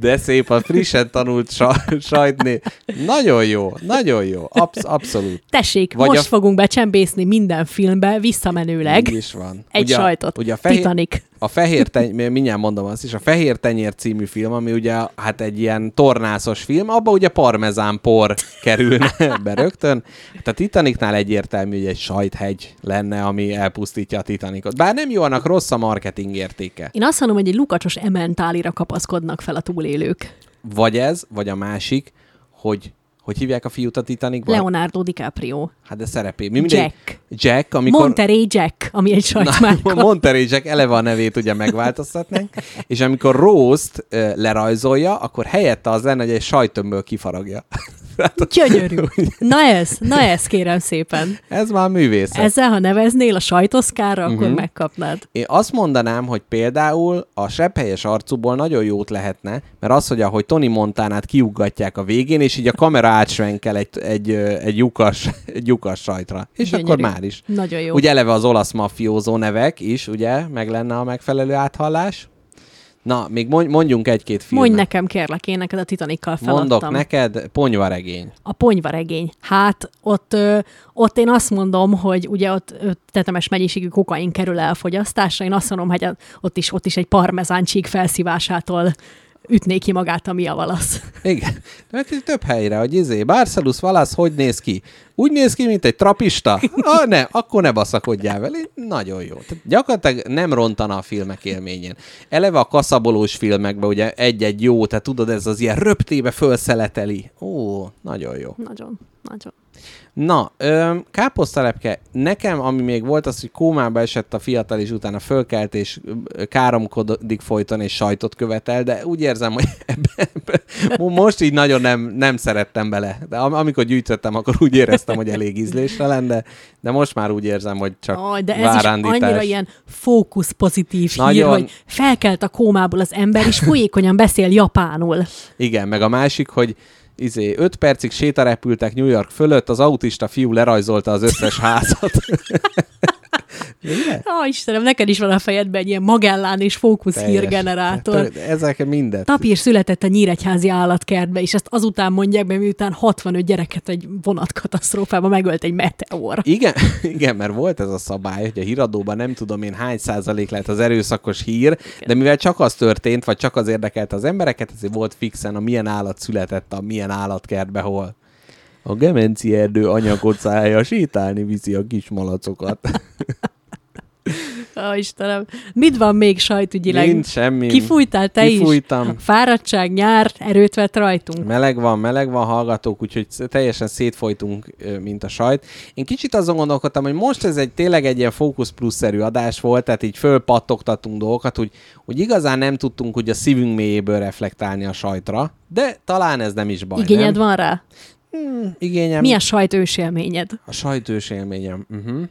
De szép a frissen tanult sa- sajtné. Nagyon jó, nagyon jó. Absz- abszolút. Tessék, Vagy most a- fogunk becsempészni minden filmbe visszamenőleg Így is van. egy Ugye sajtot. Ugye a fehér, Titanic. a fehér tenyér, mindjárt mondom azt is, a Fehér Tenyér című film, ami ugye hát egy ilyen tornászos film, abba ugye parmezán por kerülne be rögtön. Hát a Titanicnál egyértelmű, hogy egy sajthegy lenne, ami elpusztítja a Titanicot. Bár nem jó, annak rossz a marketing értéke. Én azt mondom, hogy egy lukacsos ementálira kapaszkodnak fel a túlélők. Vagy ez, vagy a másik, hogy hogy hívják a fiút a Titanicban? Leonardo DiCaprio. Hát de szerepé. Mi mindegy- Jack. Jack, amikor... Monterey Jack, ami egy sajtmárka. Monterey Jack eleve a nevét ugye megváltoztatnánk, és amikor Rose-t lerajzolja, akkor helyette az lenne, hogy egy sajtömből kifaragja. Hát, Gyönyörű. Na ez, na ez kérem szépen. Ez már művészet. Ez... Ezzel, ha neveznél a sajtoszkára, akkor Mhm. megkapnád. Én azt mondanám, hogy például a sepphelyes arcúból nagyon jót lehetne, mert az, hogy ahogy Tony Montánát kiuggatják a végén, és így a kamera átsvenkel egy, egy, egy, lyukas, egy lyukas sajtra. És Gyönyörű. akkor már is. Nagyon jó. Ugye eleve az olasz mafiózó nevek is, ugye, meg lenne a megfelelő áthallás. Na, még mondj- mondjunk egy-két filmet. Mondj nekem, kérlek, én neked a Titanikkal feladtam. Mondok neked, ponyvaregény. A ponyvaregény. Hát ott, ott én azt mondom, hogy ugye ott tetemes mennyiségű kokain kerül elfogyasztásra, én azt mondom, hogy ott is, ott is egy parmezáncsík felszívásától ütné ki magát a Mia Valasz. Igen. De hát több helyre, hogy izé, Barcelus Valasz hogy néz ki? Úgy néz ki, mint egy trapista? Ah, ne, akkor ne baszakodjál vele. Nagyon jó. Tehát gyakorlatilag nem rontana a filmek élményén. Eleve a kaszabolós filmekben ugye egy-egy jó, tehát tudod, ez az ilyen röptébe fölszeleteli. Ó, nagyon jó. Nagyon, nagyon. Na, ö, káposztalepke, nekem, ami még volt, az, hogy kómába esett a fiatal, és utána fölkelt, és káromkodik folyton, és sajtot követel, de úgy érzem, hogy ebbe, ebbe, mo- most így nagyon nem, nem szerettem bele. De am- amikor gyűjtöttem, akkor úgy éreztem, hogy elég ízléstelen, de, de most már úgy érzem, hogy csak Aj, de ez is várándítás. annyira ilyen fókusz pozitív hír, Nagyon. hogy felkelt a kómából az ember, és folyékonyan beszél japánul. Igen, meg a másik, hogy izé, öt percig sétarepültek New York fölött, az autista fiú lerajzolta az összes házat. Ugye? Ó, Istenem, neked is van a fejedben egy ilyen Magellán és fókusz Teljes. hírgenerátor. Tehát, Ezek mindet. Tapír született a Nyíregyházi állatkertbe, és ezt azután mondják be, miután 65 gyereket egy vonatkatasztrófában megölt egy meteor. Igen, igen, mert volt ez a szabály, hogy a híradóban nem tudom én hány százalék lehet az erőszakos hír, de mivel csak az történt, vagy csak az érdekelte az embereket, ezért volt fixen a milyen állat született a milyen állatkertbe, hol. A gemenci erdő anyakocája sétálni viszi a kis malacokat. Ó, Istenem. Mit van még sajtügyileg? Nincs semmi. Kifújtál te Kifújtam. is? Fáradtság, nyár, erőt vett rajtunk. Meleg van, meleg van, hallgatók, úgyhogy teljesen szétfolytunk, mint a sajt. Én kicsit azon gondolkodtam, hogy most ez egy tényleg egy ilyen Focus Plus-szerű adás volt, tehát így fölpattogtatunk dolgokat, hogy, hogy igazán nem tudtunk úgy a szívünk mélyéből reflektálni a sajtra, de talán ez nem is baj, Igényed nem? van rá? Igényem. Mi a sajt ősélményed? A sajtős élményem. Uh-huh.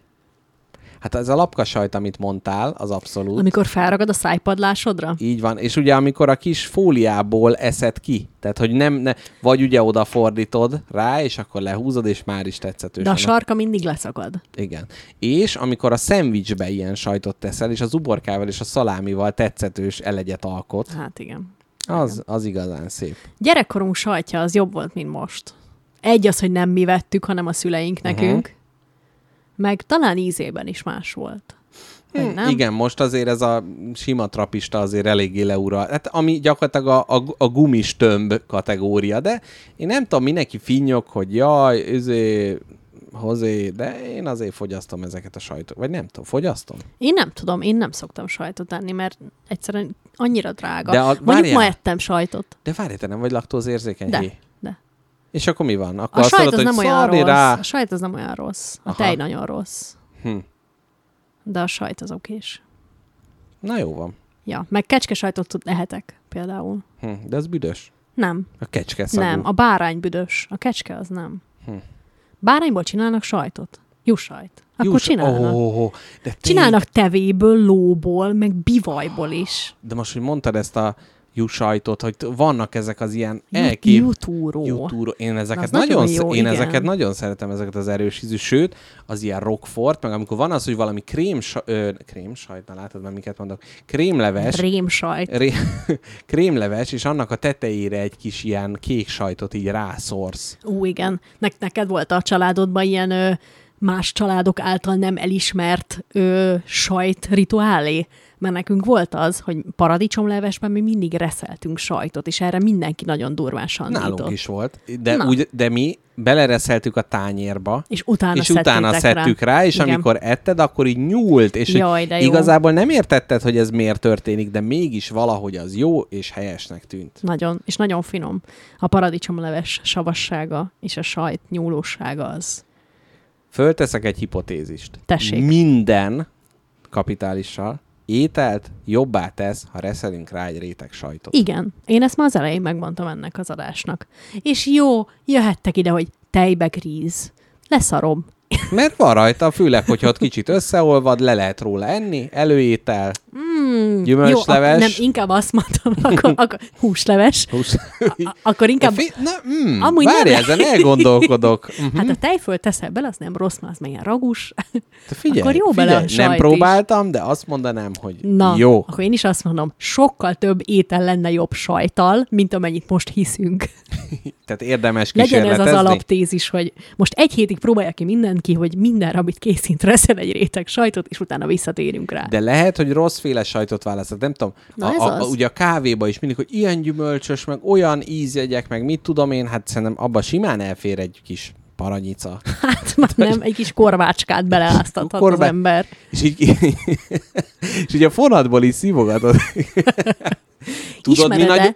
Hát ez a lapka sajt, amit mondtál, az abszolút. Amikor felragad a szájpadlásodra? Így van. És ugye amikor a kis fóliából eszed ki, tehát hogy nem, ne, vagy ugye odafordítod rá, és akkor lehúzod, és már is tetszetős. De a sarka mindig leszakad. Igen. És amikor a szendvicsbe ilyen sajtot teszel, és az uborkával és a szalámival tetszetős elegyet alkot, Hát igen. az, az igazán szép. Gyerekkorunk sajtja az jobb volt, mint most. Egy az, hogy nem mi vettük, hanem a szüleink Mhm. nekünk. Meg talán ízében is más volt. Vagy Hm, nem? Igen, most azért ez a sima trapista azért eléggé leura. Hát ami gyakorlatilag a, a, a gumis tömb kategória, de én nem tudom, mindenki finnyog, hogy jaj, üzé, hozé, de én azért fogyasztom ezeket a sajtot. Vagy nem tudom, fogyasztom? Én nem tudom, én nem szoktam sajtot enni, mert egyszerűen annyira drága. De a- Mondjuk várjál. ma ettem sajtot. De várj, te nem vagy laktózérzékeny? De. És akkor mi van? Akkor A sajt az hogy nem olyan rossz. rá. A sajt az nem olyan rossz. A Aha. tej nagyon rossz. Hm. De a sajt az okés. Na jó van. Ja, meg kecske sajtot tud lehetek például. Hm. De ez büdös. Nem, A kecske szagú. nem. A bárány büdös. A kecske az nem. Hm. Bárányból csinálnak sajtot. Jussajt. Akkor Juss- csinálnak. Ó, oh, de tény- Csinálnak tevéből, lóból, meg bivajból is. De most, hogy mondtad ezt a jussajtot, hogy vannak ezek az ilyen elkép... Jutúró. Jutúró. Én ezeket az nagyon, nagyon jó, én igen. ezeket nagyon szeretem, ezeket az erős ízű, sőt, az ilyen rockfort, meg amikor van az, hogy valami krém, ö, krém sajt, na látod már miket mondok, krémleves, Rémsajt. ré, krémleves, és annak a tetejére egy kis ilyen kék sajtot így rászorsz. Ú, igen. Ne- neked volt a családodban ilyen ö, más családok által nem elismert ö, sajt rituálé? Mert nekünk volt az, hogy paradicsomlevesben mi mindig reszeltünk sajtot, és erre mindenki nagyon durván sandított. Nálunk is volt, de, Na. úgy, de mi belereszeltük a tányérba, És utána és utána szedtük rá, és Igen. amikor etted, akkor így nyúlt, és Jaj, de jó. igazából nem értetted, hogy ez miért történik, de mégis valahogy az jó és helyesnek tűnt. Nagyon, és nagyon finom. A paradicsomleves savassága és a sajt nyúlósága az. Fölteszek egy hipotézist. Tessék. Minden kapitálissal ételt jobbá tesz, ha reszelünk rá egy réteg sajtot. Igen, én ezt már az elején megmondtam ennek az adásnak. És jó, jöhettek ide, hogy tejbe gríz. Leszarom. Mert van rajta, főleg, hogyha ott kicsit összeolvad, le lehet róla enni, előétel, Mm, Gyümölcsleves. Jó, nem, inkább azt mondtam, akkor, akkor húsleves. húsz. A- akkor inkább... Fi- Na, mm, Amúgy várj, nem- ezen elgondolkodok. Mhm. Hát a tejföl teszel bele, az nem rossz, mert az milyen ragus. Te figyelj, akkor jó bele figyelj, a nem próbáltam, de azt mondanám, hogy Na, jó. akkor én is azt mondom, sokkal több étel lenne jobb sajtal, mint amennyit most hiszünk. Tehát érdemes Legyen ez az kísérletezni. alaptézis, hogy most egy hétig próbálja ki mindenki, hogy mindenre, amit készít, reszel egy réteg sajtot, és utána visszatérünk rá. De lehet, hogy rosszféle sajtot választott. Nem tudom, Na a, a, a, az. ugye a kávéba is mindig, hogy ilyen gyümölcsös, meg olyan ízjegyek, meg mit tudom én, hát szerintem abba simán elfér egy kis paranyica. Hát már nem, egy kis korvácskát beleáztathat az Korvá- ember. És így, és így a fonatból is szívogatod. Tudod, mi Ismered-e? nagy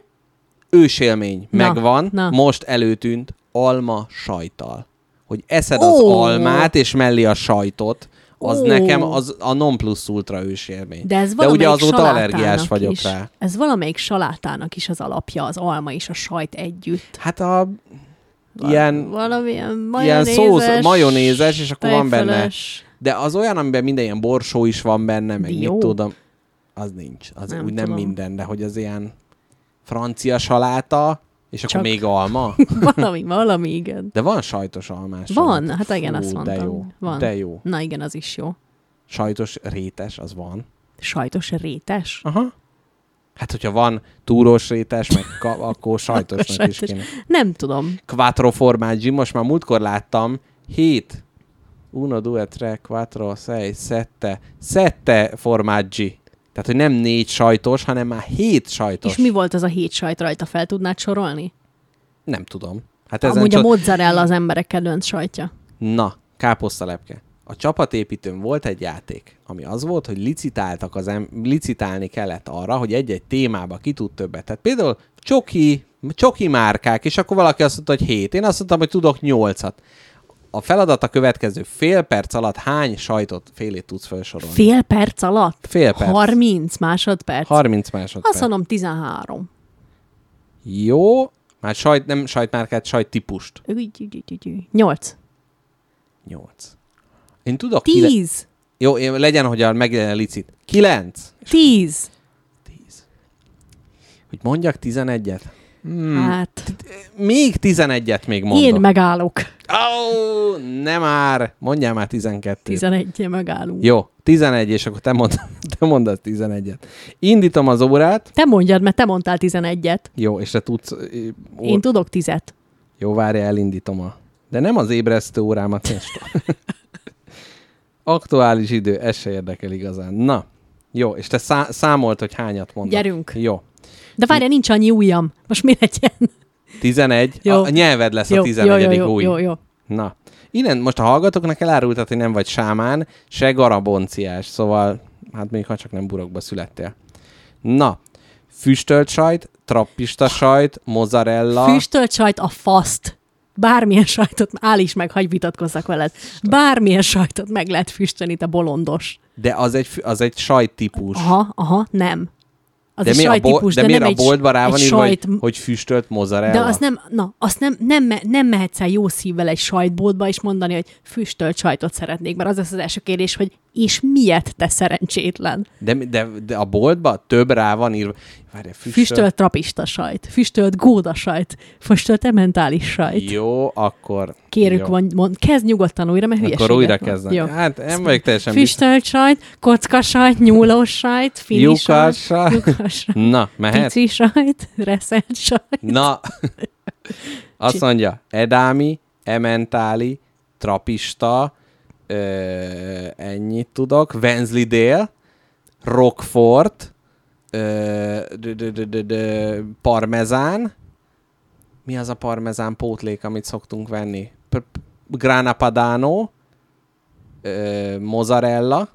ősélmény Na, megvan, na. most előtűnt alma sajttal. Hogy eszed az Ó. almát, és mellé a sajtot, az Ó. nekem az a non plus ultra ősélmény. De ez De ugye azóta allergiás vagyok is. rá. Ez valamelyik salátának is az alapja, az alma és a sajt együtt. Hát a ilyen, Valamilyen ilyen majonézes, szósz, majonézes, és akkor van benne. De az olyan, amiben minden ilyen borsó is van benne, meg Dió? mit tudom. Az nincs. Az Nem úgy nem tudom. minden, de hogy az ilyen francia saláta, és akkor Csak- még alma. Valami, valami, igen. De van sajtos almás. Van, hát igen, Fú, azt mondtam. De jó. Van. De jó. Na igen, az is jó. Sajtos rétes, az van. Sajtos rétes? Aha. Hát, hogyha van túrós rétes, meg ka- akkor sajtosnak is Sajtos. kéne. Nem tudom. Quattro formaggi, most már múltkor láttam, hét, uno, due, tre, quattro, sei, sette, sette formaggi. Tehát, hogy nem négy sajtos, hanem már hét sajtos. És mi volt az a hét sajt rajta? Fel tudnád sorolni? Nem tudom. Hát ezen Amúgy csak... a mozzarella az emberek kedvenc sajtja. Na, káposztalepke. A csapatépítőn volt egy játék, ami az volt, hogy licitáltak az em- licitálni kellett arra, hogy egy-egy témába ki tud többet. Tehát például csoki, csoki márkák, és akkor valaki azt mondta, hogy hét. Én azt mondtam, hogy tudok nyolcat. A feladat a következő. Fél perc alatt hány sajtot félét tudsz felsorolni? Fél perc alatt? Fél perc. 30 másodperc? 30 másodperc. Azt mondom 13. Jó. Már sajt, nem sajtmárkát, sajttípust. 8. 8. Én tudok... Kile... 10. Jó, én, legyen, hogy a meglegyen a licit. 9. 10. 10. Hogy mondjak 11-et? Hmm. Hát, Még 11-et még mondok. én megállok. Ó, nem már. Mondjál már 12 11 megállunk. Jó, 11, és akkor te, mond, te mondasz 11-et. Indítom az órát. Te mondjad, mert te mondtál 11-et. Jó, és te tudsz... Ó, Én tudok 10-et. Jó, várj, elindítom a... De nem az ébresztő órámat. Aktuális idő, ez se érdekel igazán. Na, jó, és te szá- számolt, hogy hányat mondasz. Gyerünk. Jó. De várjál, nincs annyi ujjam. Most mi legyen? 11. Jó. A, nyelved lesz jó, a 11. jó, jó, új. jó, jó. Na, innen most a hallgatóknak elárultad, hogy nem vagy sámán, se garabonciás, szóval, hát még ha csak nem burokba születtél. Na, füstölt sajt, trappista sajt, mozzarella. Füstölt sajt a faszt. Bármilyen sajtot, áll is meg, hagyj vitatkozzak veled. Bármilyen sajtot meg lehet füstölni, te bolondos. De az egy, az egy sajt típus. Aha, aha, nem. Az de, mi a, bol- de, de miért nem a boltban rá van írva, sajt, hogy, hogy füstölt mozzarella? De az nem, na, azt nem, nem, me- nem mehetsz el jó szívvel egy sajtboltba, és mondani, hogy füstölt sajtot szeretnék, mert az lesz az első kérdés, hogy és miért te szerencsétlen? De, de, de a boltban több rá van írva. Várj, füstölt. Füstölt trapista sajt, füstölt góda sajt, füstölt ementális sajt. Jó, akkor... Kérjük, jó. mond, mond, kezd nyugodtan újra, mert hülyeséget Akkor újra kezdem. Jó. Hát nem vagyok teljesen biztos. Füstölt sajt, kocka sajt, nyúlós sajt, fini sajt, Lyukas. lyukas sajt, Na, mehet? pici sajt, reszelt sajt. Na, azt mondja, edámi, ementáli, trapista, ö, ennyit tudok, Wensleydale, Rockford, parmezán, mi az a parmezán pótlék, amit szoktunk venni? Grana Padano, mozzarella,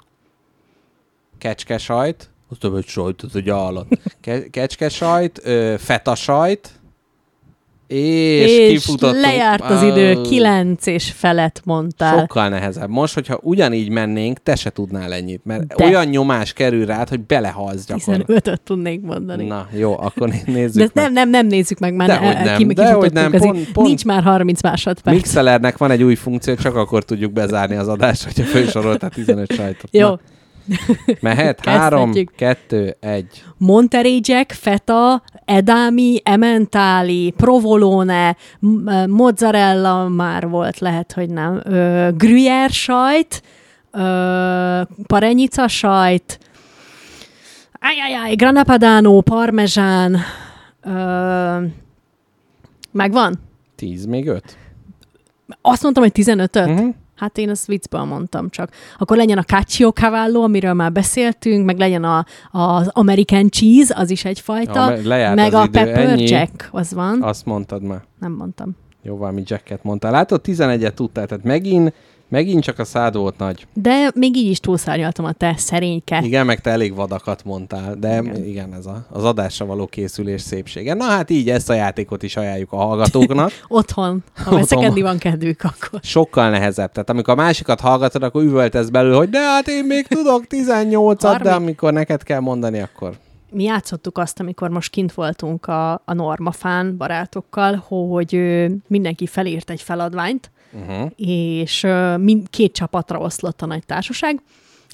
kecskesajt, az több egy sajt, ez egy állat. Ke- kecskesajt, ö, feta sajt, és, És kifutottunk. lejárt az idő, kilenc és felett mondtál. Sokkal nehezebb. Most, hogyha ugyanígy mennénk, te se tudnál ennyit, mert De. Olyan nyomás kerül rád, hogy belehalsz gyakorlatilag. 15-öt tudnék mondani. Na, jó, akkor né- nézzük De meg. nem, nem, nem nézzük meg, már Dehogy nem, ki, dehogy nem, pont- így. pont- Nincs már 30 másodperc. Mixelernek van egy új funkció, csak akkor tudjuk bezárni az adást, hogyha felsoroltál 15 sajtot. Jó. Na, mehet? Három, kettő, egy. Monterey Jack, feta, edami, emmentáli, provolone, mozzarella már volt, lehet, hogy nem, ö, gruyère sajt, ö, parenica sajt, ajajaj, grana padano, parmezsán, ö, megvan? Tíz, még öt. Azt mondtam, hogy 15-öt? Mhm. Hát én ezt viccből mondtam csak. Akkor legyen a Caccio Cavallo, amiről már beszéltünk, meg legyen a, az American Cheese, az is egyfajta, Ja, me- meg az a idő, Pepper ennyi. Jack, az van. Azt mondtad már. Nem mondtam. Jó, valami jacket mondtál. Látod, 11-et tudtál, tehát megint, megint csak a szád volt nagy. De még így is túlszárnyaltam a te szerényke. Igen, meg te elég vadakat mondtál, de Igen. igen, ez a, az adásra való készülés szépsége. Na hát így ezt a játékot is ajánljuk a hallgatóknak. Otthon, ha veszekedni van kedvük, akkor. Sokkal nehezebb. Tehát amikor a másikat hallgatod, akkor üvöltesz belül, hogy de hát én még tudok 18-at, de amikor neked kell mondani, akkor Mi játszottuk azt, amikor most kint voltunk a, a Normafán barátokkal, hogy ö, mindenki felírt egy feladványt, uh-huh. és mind, két csapatra oszlott a nagy társaság,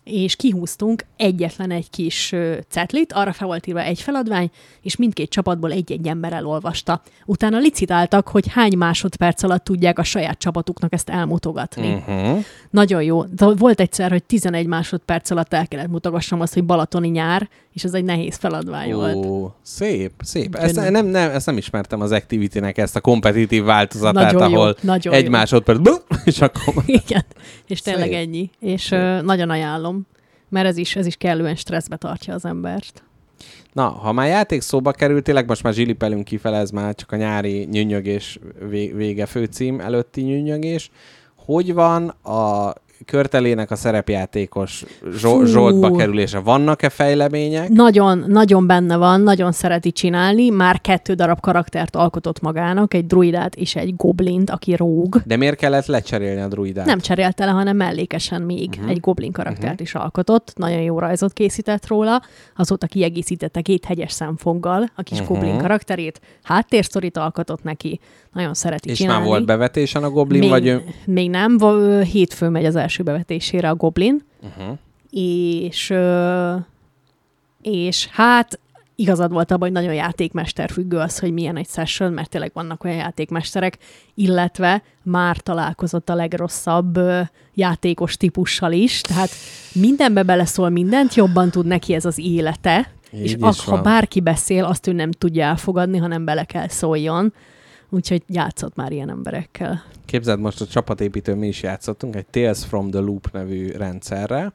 és kihúztunk egyetlen egy kis cetlit, arra fel volt írva egy feladvány, és mindkét csapatból egy-egy ember elolvasta. Utána licitáltak, hogy hány másodperc alatt tudják a saját csapatuknak ezt elmutogatni. Uh-huh. Nagyon jó. De volt egyszer, hogy 11 másodperc alatt el kellett mutogassam azt, hogy balatoni nyár, és ez egy nehéz feladvány volt. Ó, szép, szép. Úgyhogy Ezt nem. nem, nem, ezt nem ismertem az Activity-nek, ezt a kompetitív változatát, Nagyon jó, ahol nagyon egy jó. másodperc, és akkor Igen, és tényleg Szép. ennyi. És ö, nagyon ajánlom, mert ez is, ez is kellően stresszbe tartja az embert. Na, ha már játék szóba került, tényleg most már zsilipelünk kifele, ez már csak a nyári nyűnyögés vé- vége főcím előtti nyűnyögés. Hogy van a körtelének a szerepjátékos Zso- Fú. Zsoltba kerülése? Vannak-e fejlemények? Nagyon, nagyon benne van, nagyon szereti csinálni. Már kettő darab karaktert alkotott magának, egy druidát és egy goblint, aki róg. De miért kellett lecserélni a druidát? Nem cserélte le, hanem mellékesen még uh-huh. egy goblin karaktert uh-huh. is alkotott. Nagyon jó rajzot készített róla. Azóta kiegészítette két hegyes szemfoggal a kis uh-huh. goblin karakterét. Háttérsztorit alkotott neki. Nagyon szereti És csinálni. már volt bevetésen a goblin, még, vagy ő... még nem. Hétfőn megy az első bevetésére a goblin. Uh-huh. és, és hát igazad volt abban, hogy nagyon játékmester függő az, hogy milyen egy session, mert tényleg vannak olyan játékmesterek, illetve már találkozott a legrosszabb játékos típussal is, tehát mindenbe beleszól mindent, jobban tud neki ez az élete, Így és ak- ha bárki beszél, azt ő nem tudja elfogadni, hanem bele kell szóljon. Úgyhogy játszott már ilyen emberekkel. Képzeld, most a csapatépítőn mi is játszottunk egy Tales from the Loop nevű rendszerrel.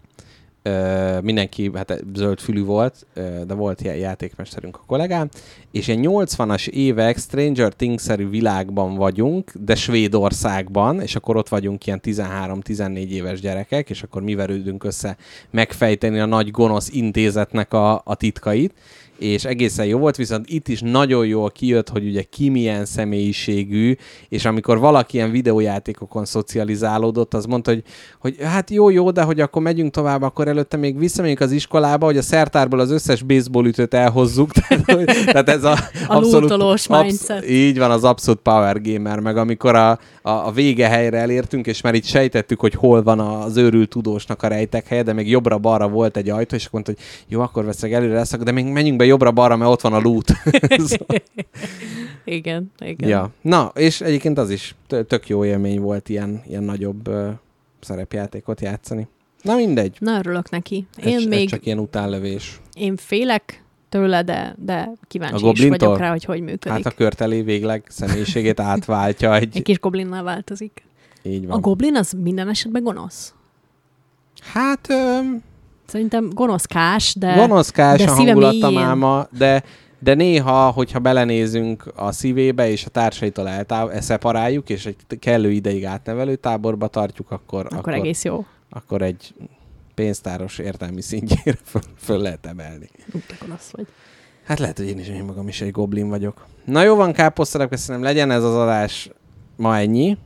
Ö, mindenki hát zöld fülű volt, ö, de volt ilyen játékmesterünk a kollégám, és egy 80-as évek Stranger Things-szerű világban vagyunk, de Svédországban, és akkor ott vagyunk ilyen 13-14 éves gyerekek, és akkor mi verődünk össze megfejteni a nagy gonosz intézetnek a, a titkait, és egészen jó volt, viszont itt is nagyon jól kijött, hogy ugye ki milyen személyiségű, és amikor valaki ilyen videójátékokon szocializálódott, az mondta, hogy, hogy hát jó, jó, de hogy akkor megyünk tovább, akkor előtte még visszamegyünk az iskolába, hogy a szertárból az összes baseballütőt elhozzuk. Tehát, ez a, A lootolós mindset. így van, az abszolút power gamer, meg amikor a, a, a vége helyre elértünk, és már itt sejtettük, hogy hol van az őrült tudósnak a rejtek helye, de még jobbra-balra volt egy ajtó, és akkor mondta, hogy jó, akkor veszek előre lesz, de még menjünk be jobbra-balra, mert ott van a loot. Igen, igen. ja. Na, és egyébként az is tö- tök jó élmény volt ilyen, ilyen nagyobb ö, szerepjátékot játszani. Na mindegy. Na, örülök neki. Ez, Én ez még, csak ilyen utánlövés. én félek tőle, de, de kíváncsi A is vagyok rá, hogy hogy működik. Hát a körtelé végleg személyiségét átváltja Egy egy... kis goblinnál változik. Így A van. goblin az minden esetben gonosz. Hát ö, Szerintem gonoszkás, de... gonoszkás de a hangulata máma, de, de néha, hogyha belenézünk a szívébe, és a társaitól eltáv- szeparáljuk, és egy kellő ideig átnevelő táborba tartjuk, akkor, Akkor egész jó. akkor egy pénztáros értelmi szintjére föl, föl lehet emelni. Te gonosz vagy. Hát lehet, hogy én is én magam is egy goblin vagyok. Na jó van, káposztalak, köszönöm, legyen ez az adás ma ennyi.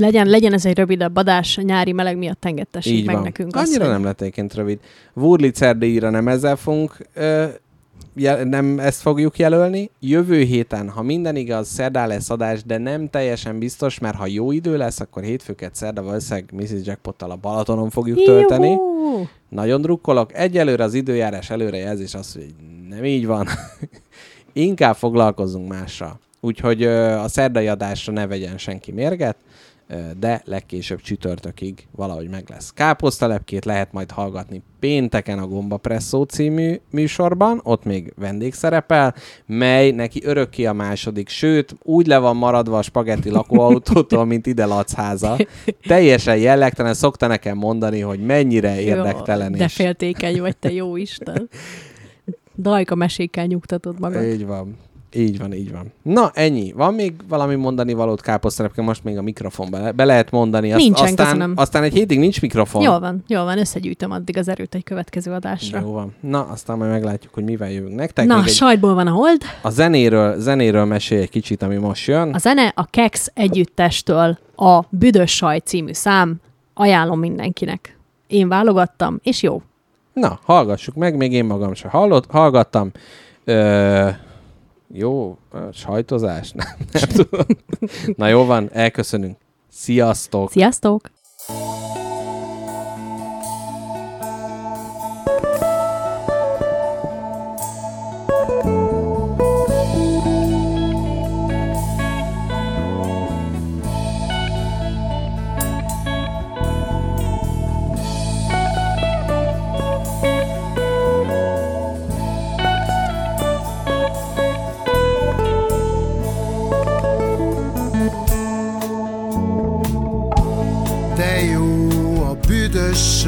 Legyen, legyen ez egy rövidebb adás, a nyári meleg miatt engedtessék Így meg van. nekünk azt, Annyira hogy- nem lett egyébként rövid. Wurlitz erdélyre nem ezzel fogunk, ö, jel, nem ezt fogjuk jelölni. Jövő héten, ha minden igaz, szerdán lesz adás, de nem teljesen biztos, mert ha jó idő lesz, akkor hétfőket szerda valószínűleg Mrs. Jackpottal a Balatonon fogjuk tölteni. Juhú! Nagyon drukkolok. Egyelőre az időjárás előrejelzés az, hogy nem így van. Inkább foglalkozzunk mással. Úgyhogy ö, a szerdai adásra ne vegyen senki mérget, de legkésőbb csütörtökig valahogy meg lesz. Káposztalepkét lehet majd hallgatni pénteken a Gomba Presszó című műsorban, ott még vendég szerepel, mely neki örökké a második, sőt, úgy le van maradva a spagetti lakóautótól, mint ide Lacháza. Teljesen jellegtelen, szokta nekem mondani, hogy mennyire érdektelen Jó, de féltékeny vagy, te jó Isten. Dajka mesékkel nyugtatod magad. Így van. Így van, így van. Na, ennyi. Van még valami mondani valót káposzterepke, most még a mikrofonba le, be lehet mondani. Azt, Nincsen, aztán, köszönöm. aztán egy hétig nincs mikrofon. Jól van, jól van, összegyűjtöm addig az erőt egy következő adásra. Jó van. Na, aztán majd meglátjuk, hogy mivel jövünk nektek. Na, egy, sajtból van a hold. a zenéről, zenéről mesélj egy kicsit, ami most jön. A zene a Kex együttestől a Büdös Sajt című szám. Ajánlom mindenkinek. Én válogattam, és jó. Na, hallgassuk meg, még én magam sem hallott, hallgattam. Ö, jó, sajtozás? Nem, nem tudom. Na jó van, elköszönünk. Sziasztok! Sziasztok!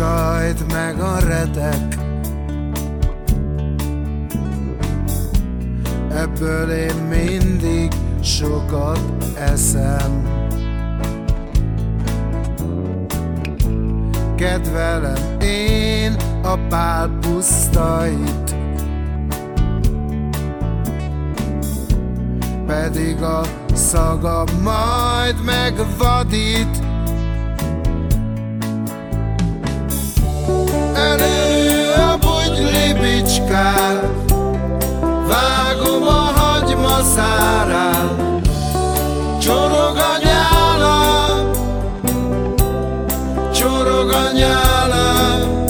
Sajt, meg a retek. Ebből én mindig sokat eszem. Kedvelem én a pálpusztait Pedig a szaga majd megvadít Elő a Vágom a hagyma szárát Csorog a nyálam Csorog a nyálam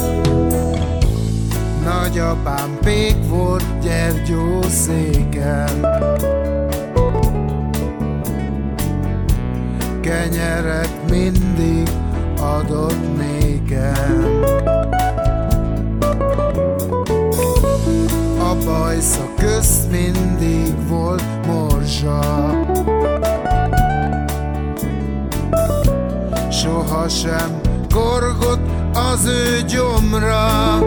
Kenyeret mindig adott nékem A bajsza közt mindig volt morzsa. Sohasem korgott az ő gyomra